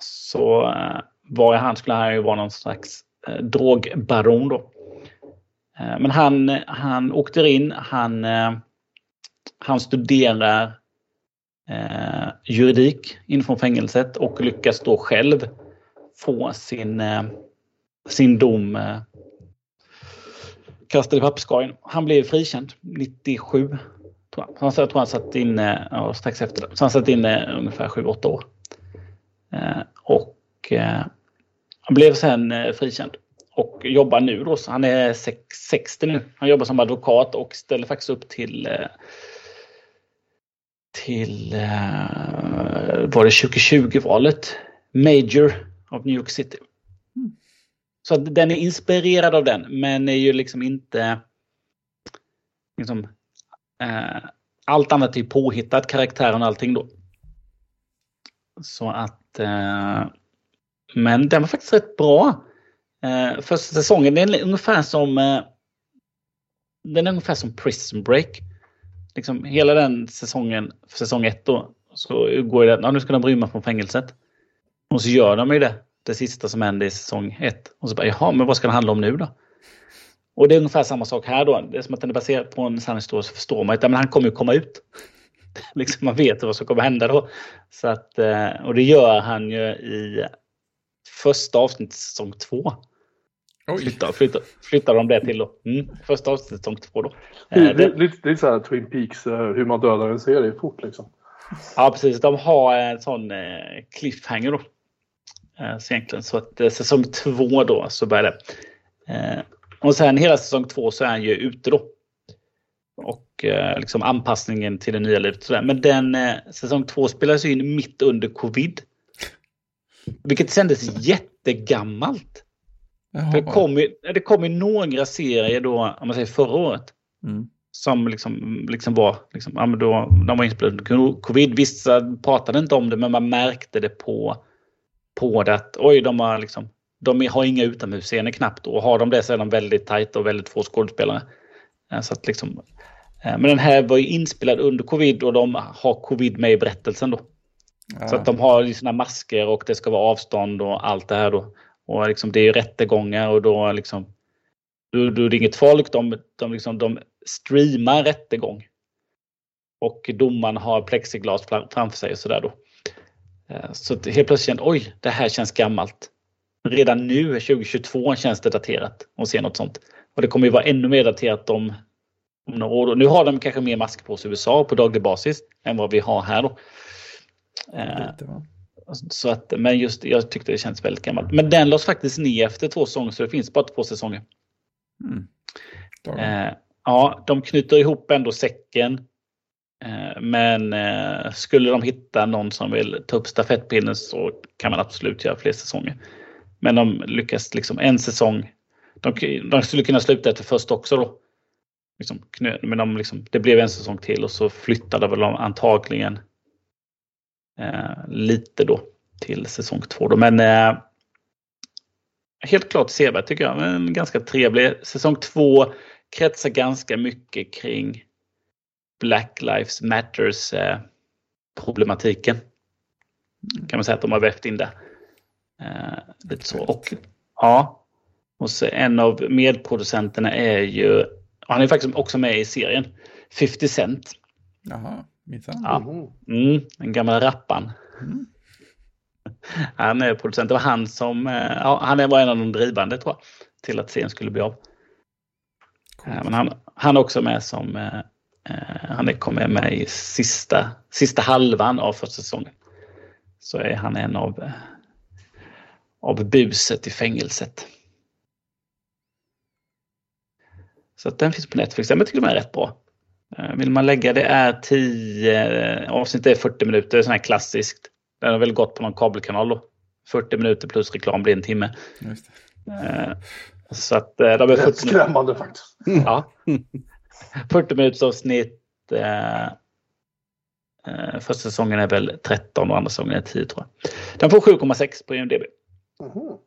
så eh, var han skulle han ju vara någon slags eh, drogbaron då. Eh, men han, han åkte in, han, eh, han studerar eh, juridik inifrån fängelset och lyckas då själv få sin, eh, sin dom eh, kastade i papperskorgen. Han blev frikänd 97. Tror jag. Han, jag tror han satt inne eh, ja, strax efter det. Så han satt inne eh, ungefär 7-8 år. Eh, och eh, han blev sen eh, frikänd. Och jobbar nu då. Så han är 60 nu. Han jobbar som advokat och ställer faktiskt upp till eh, till eh, var det 2020-valet. Major av New York City. Så den är inspirerad av den men är ju liksom inte... Liksom, eh, allt annat är påhittat, karaktären och allting då. Så att... Eh, men den var faktiskt rätt bra. Eh, första säsongen, den är ungefär som... Eh, den är ungefär som Prison Break. Liksom hela den säsongen, säsong ett då, så går det, att... ja, nu ska de rymma från fängelset. Och så gör de ju det det sista som hände i säsong 1. Och så bara, jaha, men vad ska det handla om nu då? Och det är ungefär samma sak här då. Det är som att den är baserad på en sann historia så förstår man att han kommer ju komma ut. liksom man vet vad som kommer hända då. Så att, eh, och det gör han ju i första avsnittet säsong 2. Flyttar, flyttar, flyttar de det till då. Mm, första avsnittet säsong 2 då. Det, det, det, det är så här Twin Peaks, eh, hur man dödar en serie fort liksom. Ja precis, de har en sån eh, cliffhanger då. Eh, så egentligen så att eh, säsong två då så börjar det. Eh, och sen hela säsong två så är han ju ute då. Och liksom anpassningen till det nya livet. Men den säsong två spelas in mitt under covid. Vilket kändes jättegammalt. Jaha. det kom, ju, det kom ju några serier då, om man säger förra året. Mm. Som liksom, liksom var, liksom, ja, men då, de var inspelade covid. Vissa pratade inte om det men man märkte det på på det att oj, de har liksom de har inga utomhusscener knappt och har de det så är de väldigt tajta och väldigt få skådespelare. Eh, så att liksom, eh, men den här var ju inspelad under covid och de har covid med i berättelsen då. Ja. Så att de har sina masker och det ska vara avstånd och allt det här då. Och liksom det är rättegångar och då liksom då, då är det inget folk. De, de, liksom, de streamar rättegång. Och domaren har plexiglas framför sig och sådär då. Eh, så helt plötsligt kände oj, det här känns gammalt. Redan nu, 2022, känns det daterat att se något sånt. Och det kommer ju vara ännu mer daterat om, om några år. Nu har de kanske mer mask på sig i USA på daglig basis än vad vi har här då. Lite, va? Så att, men just jag tyckte det känns väldigt gammalt. Men den lades faktiskt ner efter två säsonger så det finns bara två säsonger. Mm. Eh, ja, de knyter ihop ändå säcken Eh, Eh, men eh, skulle de hitta någon som vill ta upp stafettpinnen så kan man absolut göra fler säsonger. Men de lyckas liksom en säsong. De, de skulle kunna sluta efter först också då. Liksom, men de liksom, det blev en säsong till och så flyttade väl de antagligen eh, lite då till säsong två. Då. Men eh, helt klart sevärd tycker jag. En ganska trevlig. Säsong två kretsar ganska mycket kring Black Lives Matters eh, problematiken. Kan man säga att de har vävt in det. Eh, lite så. Och, ja. Och så en av medproducenterna är ju, han är faktiskt också med i serien, 50 Cent. Jaha, minsann. Ja. Mm, den gamla rappan. Mm. Han är producent. Det var han som, eh, ja, han var en av de drivande tror jag, till att serien skulle bli av. Eh, Men han, han är också med som, han är kommer med i sista, sista halvan av första säsongen. Så är han en av, eh, av buset i fängelset. Så att den finns på Netflix. Den tycker de är rätt bra. Eh, Vill man lägga det är 10, avsnittet är 40 minuter, sån här klassiskt. Den har väl gått på någon kabelkanal då. 40 minuter plus reklam blir en timme. Just det. Eh, Så att eh, de är Rätt 40 minuter. skrämmande faktiskt. Ja. 40 minuters avsnitt. Eh, eh, första säsongen är väl 13 och andra säsongen är 10 tror jag. Den får 7,6 på IMDB. Mhm.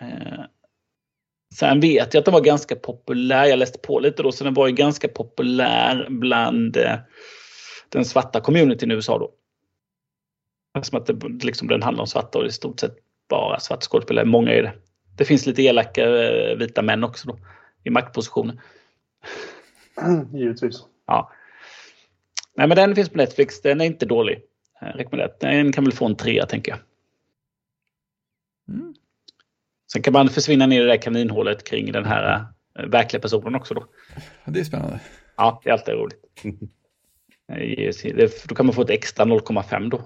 Eh, sen vet jag att den var ganska populär. Jag läste på lite då, så den var ju ganska populär bland eh, den svarta communityn i USA då. Som att det, liksom, den handlar om svarta och i stort sett bara svarta skådespelare. Många är det. Det finns lite elaka eh, vita män också då, i maktpositioner. Givetvis. Ja. Nej, men den finns på Netflix. Den är inte dålig. Eh, Rekommenderat. Den kan väl få en trea tänker jag. Mm. Sen kan man försvinna ner i det där kaninhålet kring den här eh, verkliga personen också då. Det är spännande. Ja, det är alltid roligt. Då kan man få ett extra 0,5 då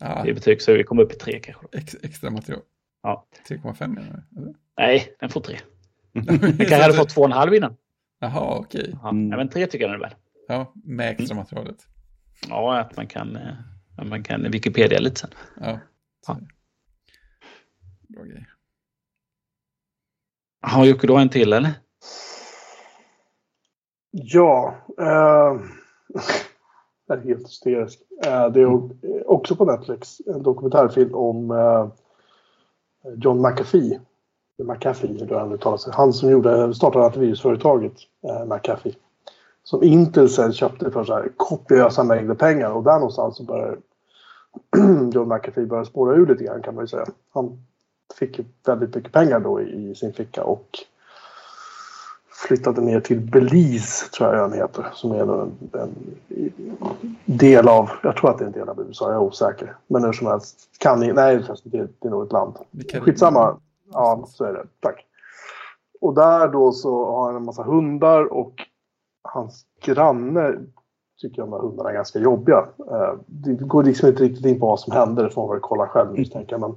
Ja, i betyg så vi kommer upp i 3 kanske. Ex, extra material. Ja. 3,5 menar du? eller? Nej, den får 3. Den kanske hade fått 2,5 innan. Jaha, okej. Ja, Mm. men 3 tycker jag värd. Ja, med extra materialet. Ja, att man kan, eh, att man kan Wikipedia lite sen. Ja. Ja. Bra grej. Har Jocke då en till eller? Ja. Eh, jag är helt hysterisk. Eh, det är också på Netflix en dokumentärfilm om eh, John McAfee. McAfee, hur han uttalar sig. Han som gjorde, startade antivirusföretaget eh, McAfee. Som Intel sen köpte för så här kopiösa mängder pengar och där någonstans så började John McAfee börja spåra ur lite grann kan man ju säga. Han fick väldigt mycket pengar då i, i sin ficka och flyttade ner till Belize tror jag ön heter. Som är en, en del av, jag tror att det är en del av USA, jag är osäker. Men hur som helst, kan ni, nej förresten, det, det är nog ett land. Skitsamma. Ja, så är det. Tack. Och där då så har han en massa hundar och hans granne tycker de här hundarna är ganska jobbiga. Eh, Det går liksom inte riktigt in på vad som hände, det får man väl kolla själv misstänker jag. Men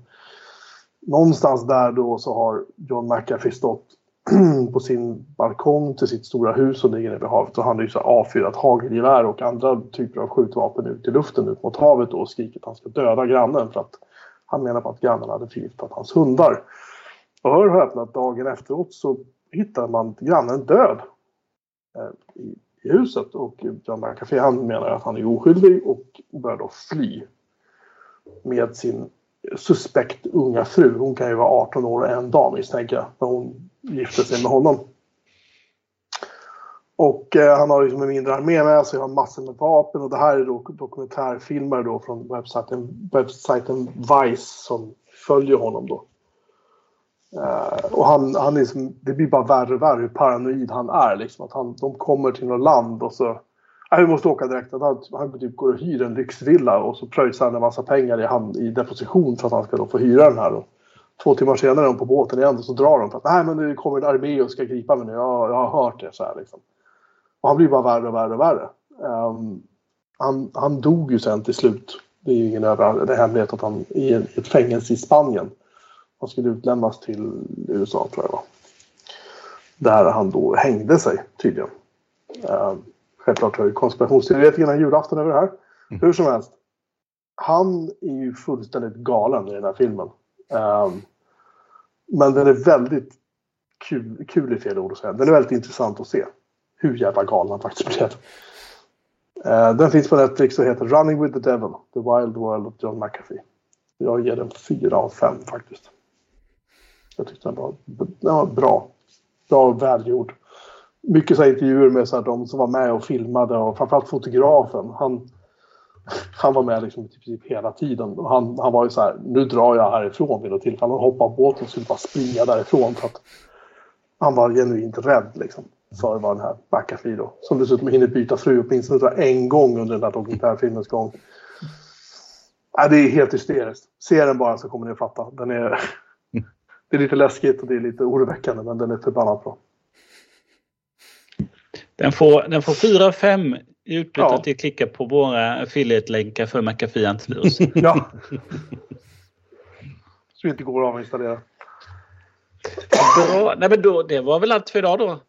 någonstans där då så har John McAfee stått på sin balkong till sitt stora hus som ligger nere vid havet och han har ju så avfyrat hagelgevär och andra typer av skjutvapen ut i luften ut mot havet då och skrikit att han ska döda grannen för att han menar på att grannen hade förgiftat hans hundar. Och hör och häpna dagen efteråt så hittar man grannen död eh, i, i huset och John McAfee han menar att han är oskyldig och börjar då fly med sin suspekt unga fru. Hon kan ju vara 18 år och en dag misstänker jag när hon gifte sig med honom. Och eh, han har liksom en mindre armé med sig, har massor med vapen och det här är då dokumentärfilmer då från webbsajten, webbsajten Vice som följer honom då. Uh, och han, han liksom, det blir bara värre och värre hur paranoid han är. Liksom. Att han, de kommer till något land och så... Nej, vi måste åka direkt. Att han, han typ går och hyr en lyxvilla och så pröjsar han en massa pengar i, hand, i deposition för att han ska då få hyra den här. Och två timmar senare är de på båten igen och så drar de för att nej men det kommer en armé och ska gripa mig nu. Jag, jag har hört det så här liksom. Och han blir bara värre och värre och värre. Um, han, han dog ju sen till slut. Det är ju ingen över, det är hemlighet att han är i ett fängelse i Spanien han skulle utlämnas till USA tror jag var. Där han då hängde sig tydligen. Uh, självklart har ju konspirationsteoretikerna julafton över det här. Hur som helst. Han är ju fullständigt galen i den här filmen. Ehm, men den är väldigt kul, kul i fel ord att säga. Den är väldigt intressant att se. Hur jävla galen han faktiskt blev. Eh, den finns på Netflix och heter Running with the Devil. The Wild World of John McAfee. Jag ger den fyra av fem faktiskt. Jag tyckte den var, den var bra. Bra och välgjord. Mycket så här intervjuer med så här, de som var med och filmade och framförallt fotografen. Han, han var med liksom i princip hela tiden. Och han, han var ju så här, nu drar jag härifrån vid något tillfälle. Han hoppade av båten och skulle bara springa därifrån. För att han var genuint rädd liksom, för vad den här McAfee då. Som dessutom hinner byta fru åtminstone en gång under den där dokumentärfilmens gång. Nej, det är helt hysteriskt. Se den bara så kommer ni att fatta. Den är, det är lite läskigt och det är lite oroväckande men den är förbannat bra. Den får, den får 4 av 5 i utbyte Ja. att klicka på våra affiliate-länkar för McAfee antivirus. Ja. Så det inte går att avinstallera. Bra. Nej, men då, det var väl allt för idag då.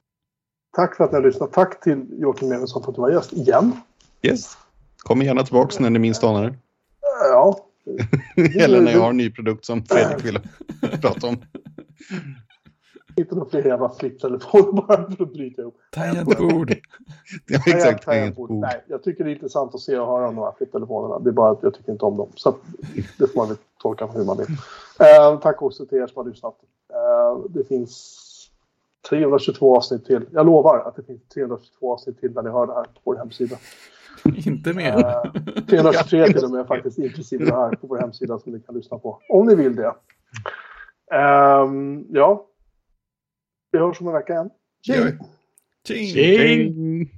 Tack för att ni har lyssnat. Tack till Joakim Evensson för att du var gäst igen. Yes. Kom gärna tillbaka när ni minst anar det. Ja, Eller när jag har en ny produkt som Fredrik vill prata om. inte några fler jävla flipptelefoner bara för att bryta ihop. Tangentbord. Ja, exakt. jag- inget ord. Nej, jag tycker det är intressant att se och höra om de här flipptelefonerna. Det är bara att jag tycker inte om dem. Så det får man väl tolka hur man vill. Eh, tack också till er som har lyssnat. Eh, det finns 322 avsnitt till. Jag lovar att det finns 322 avsnitt till när ni hör det här på vår hemsida. Inte mer. Eh, 323 till och med faktiskt, inklusive det här på vår hemsida som ni kan lyssna på. Om ni vill det. Ehm, ja. Vi hörs om en vecka igen. Tjing! Tjing! Tjing!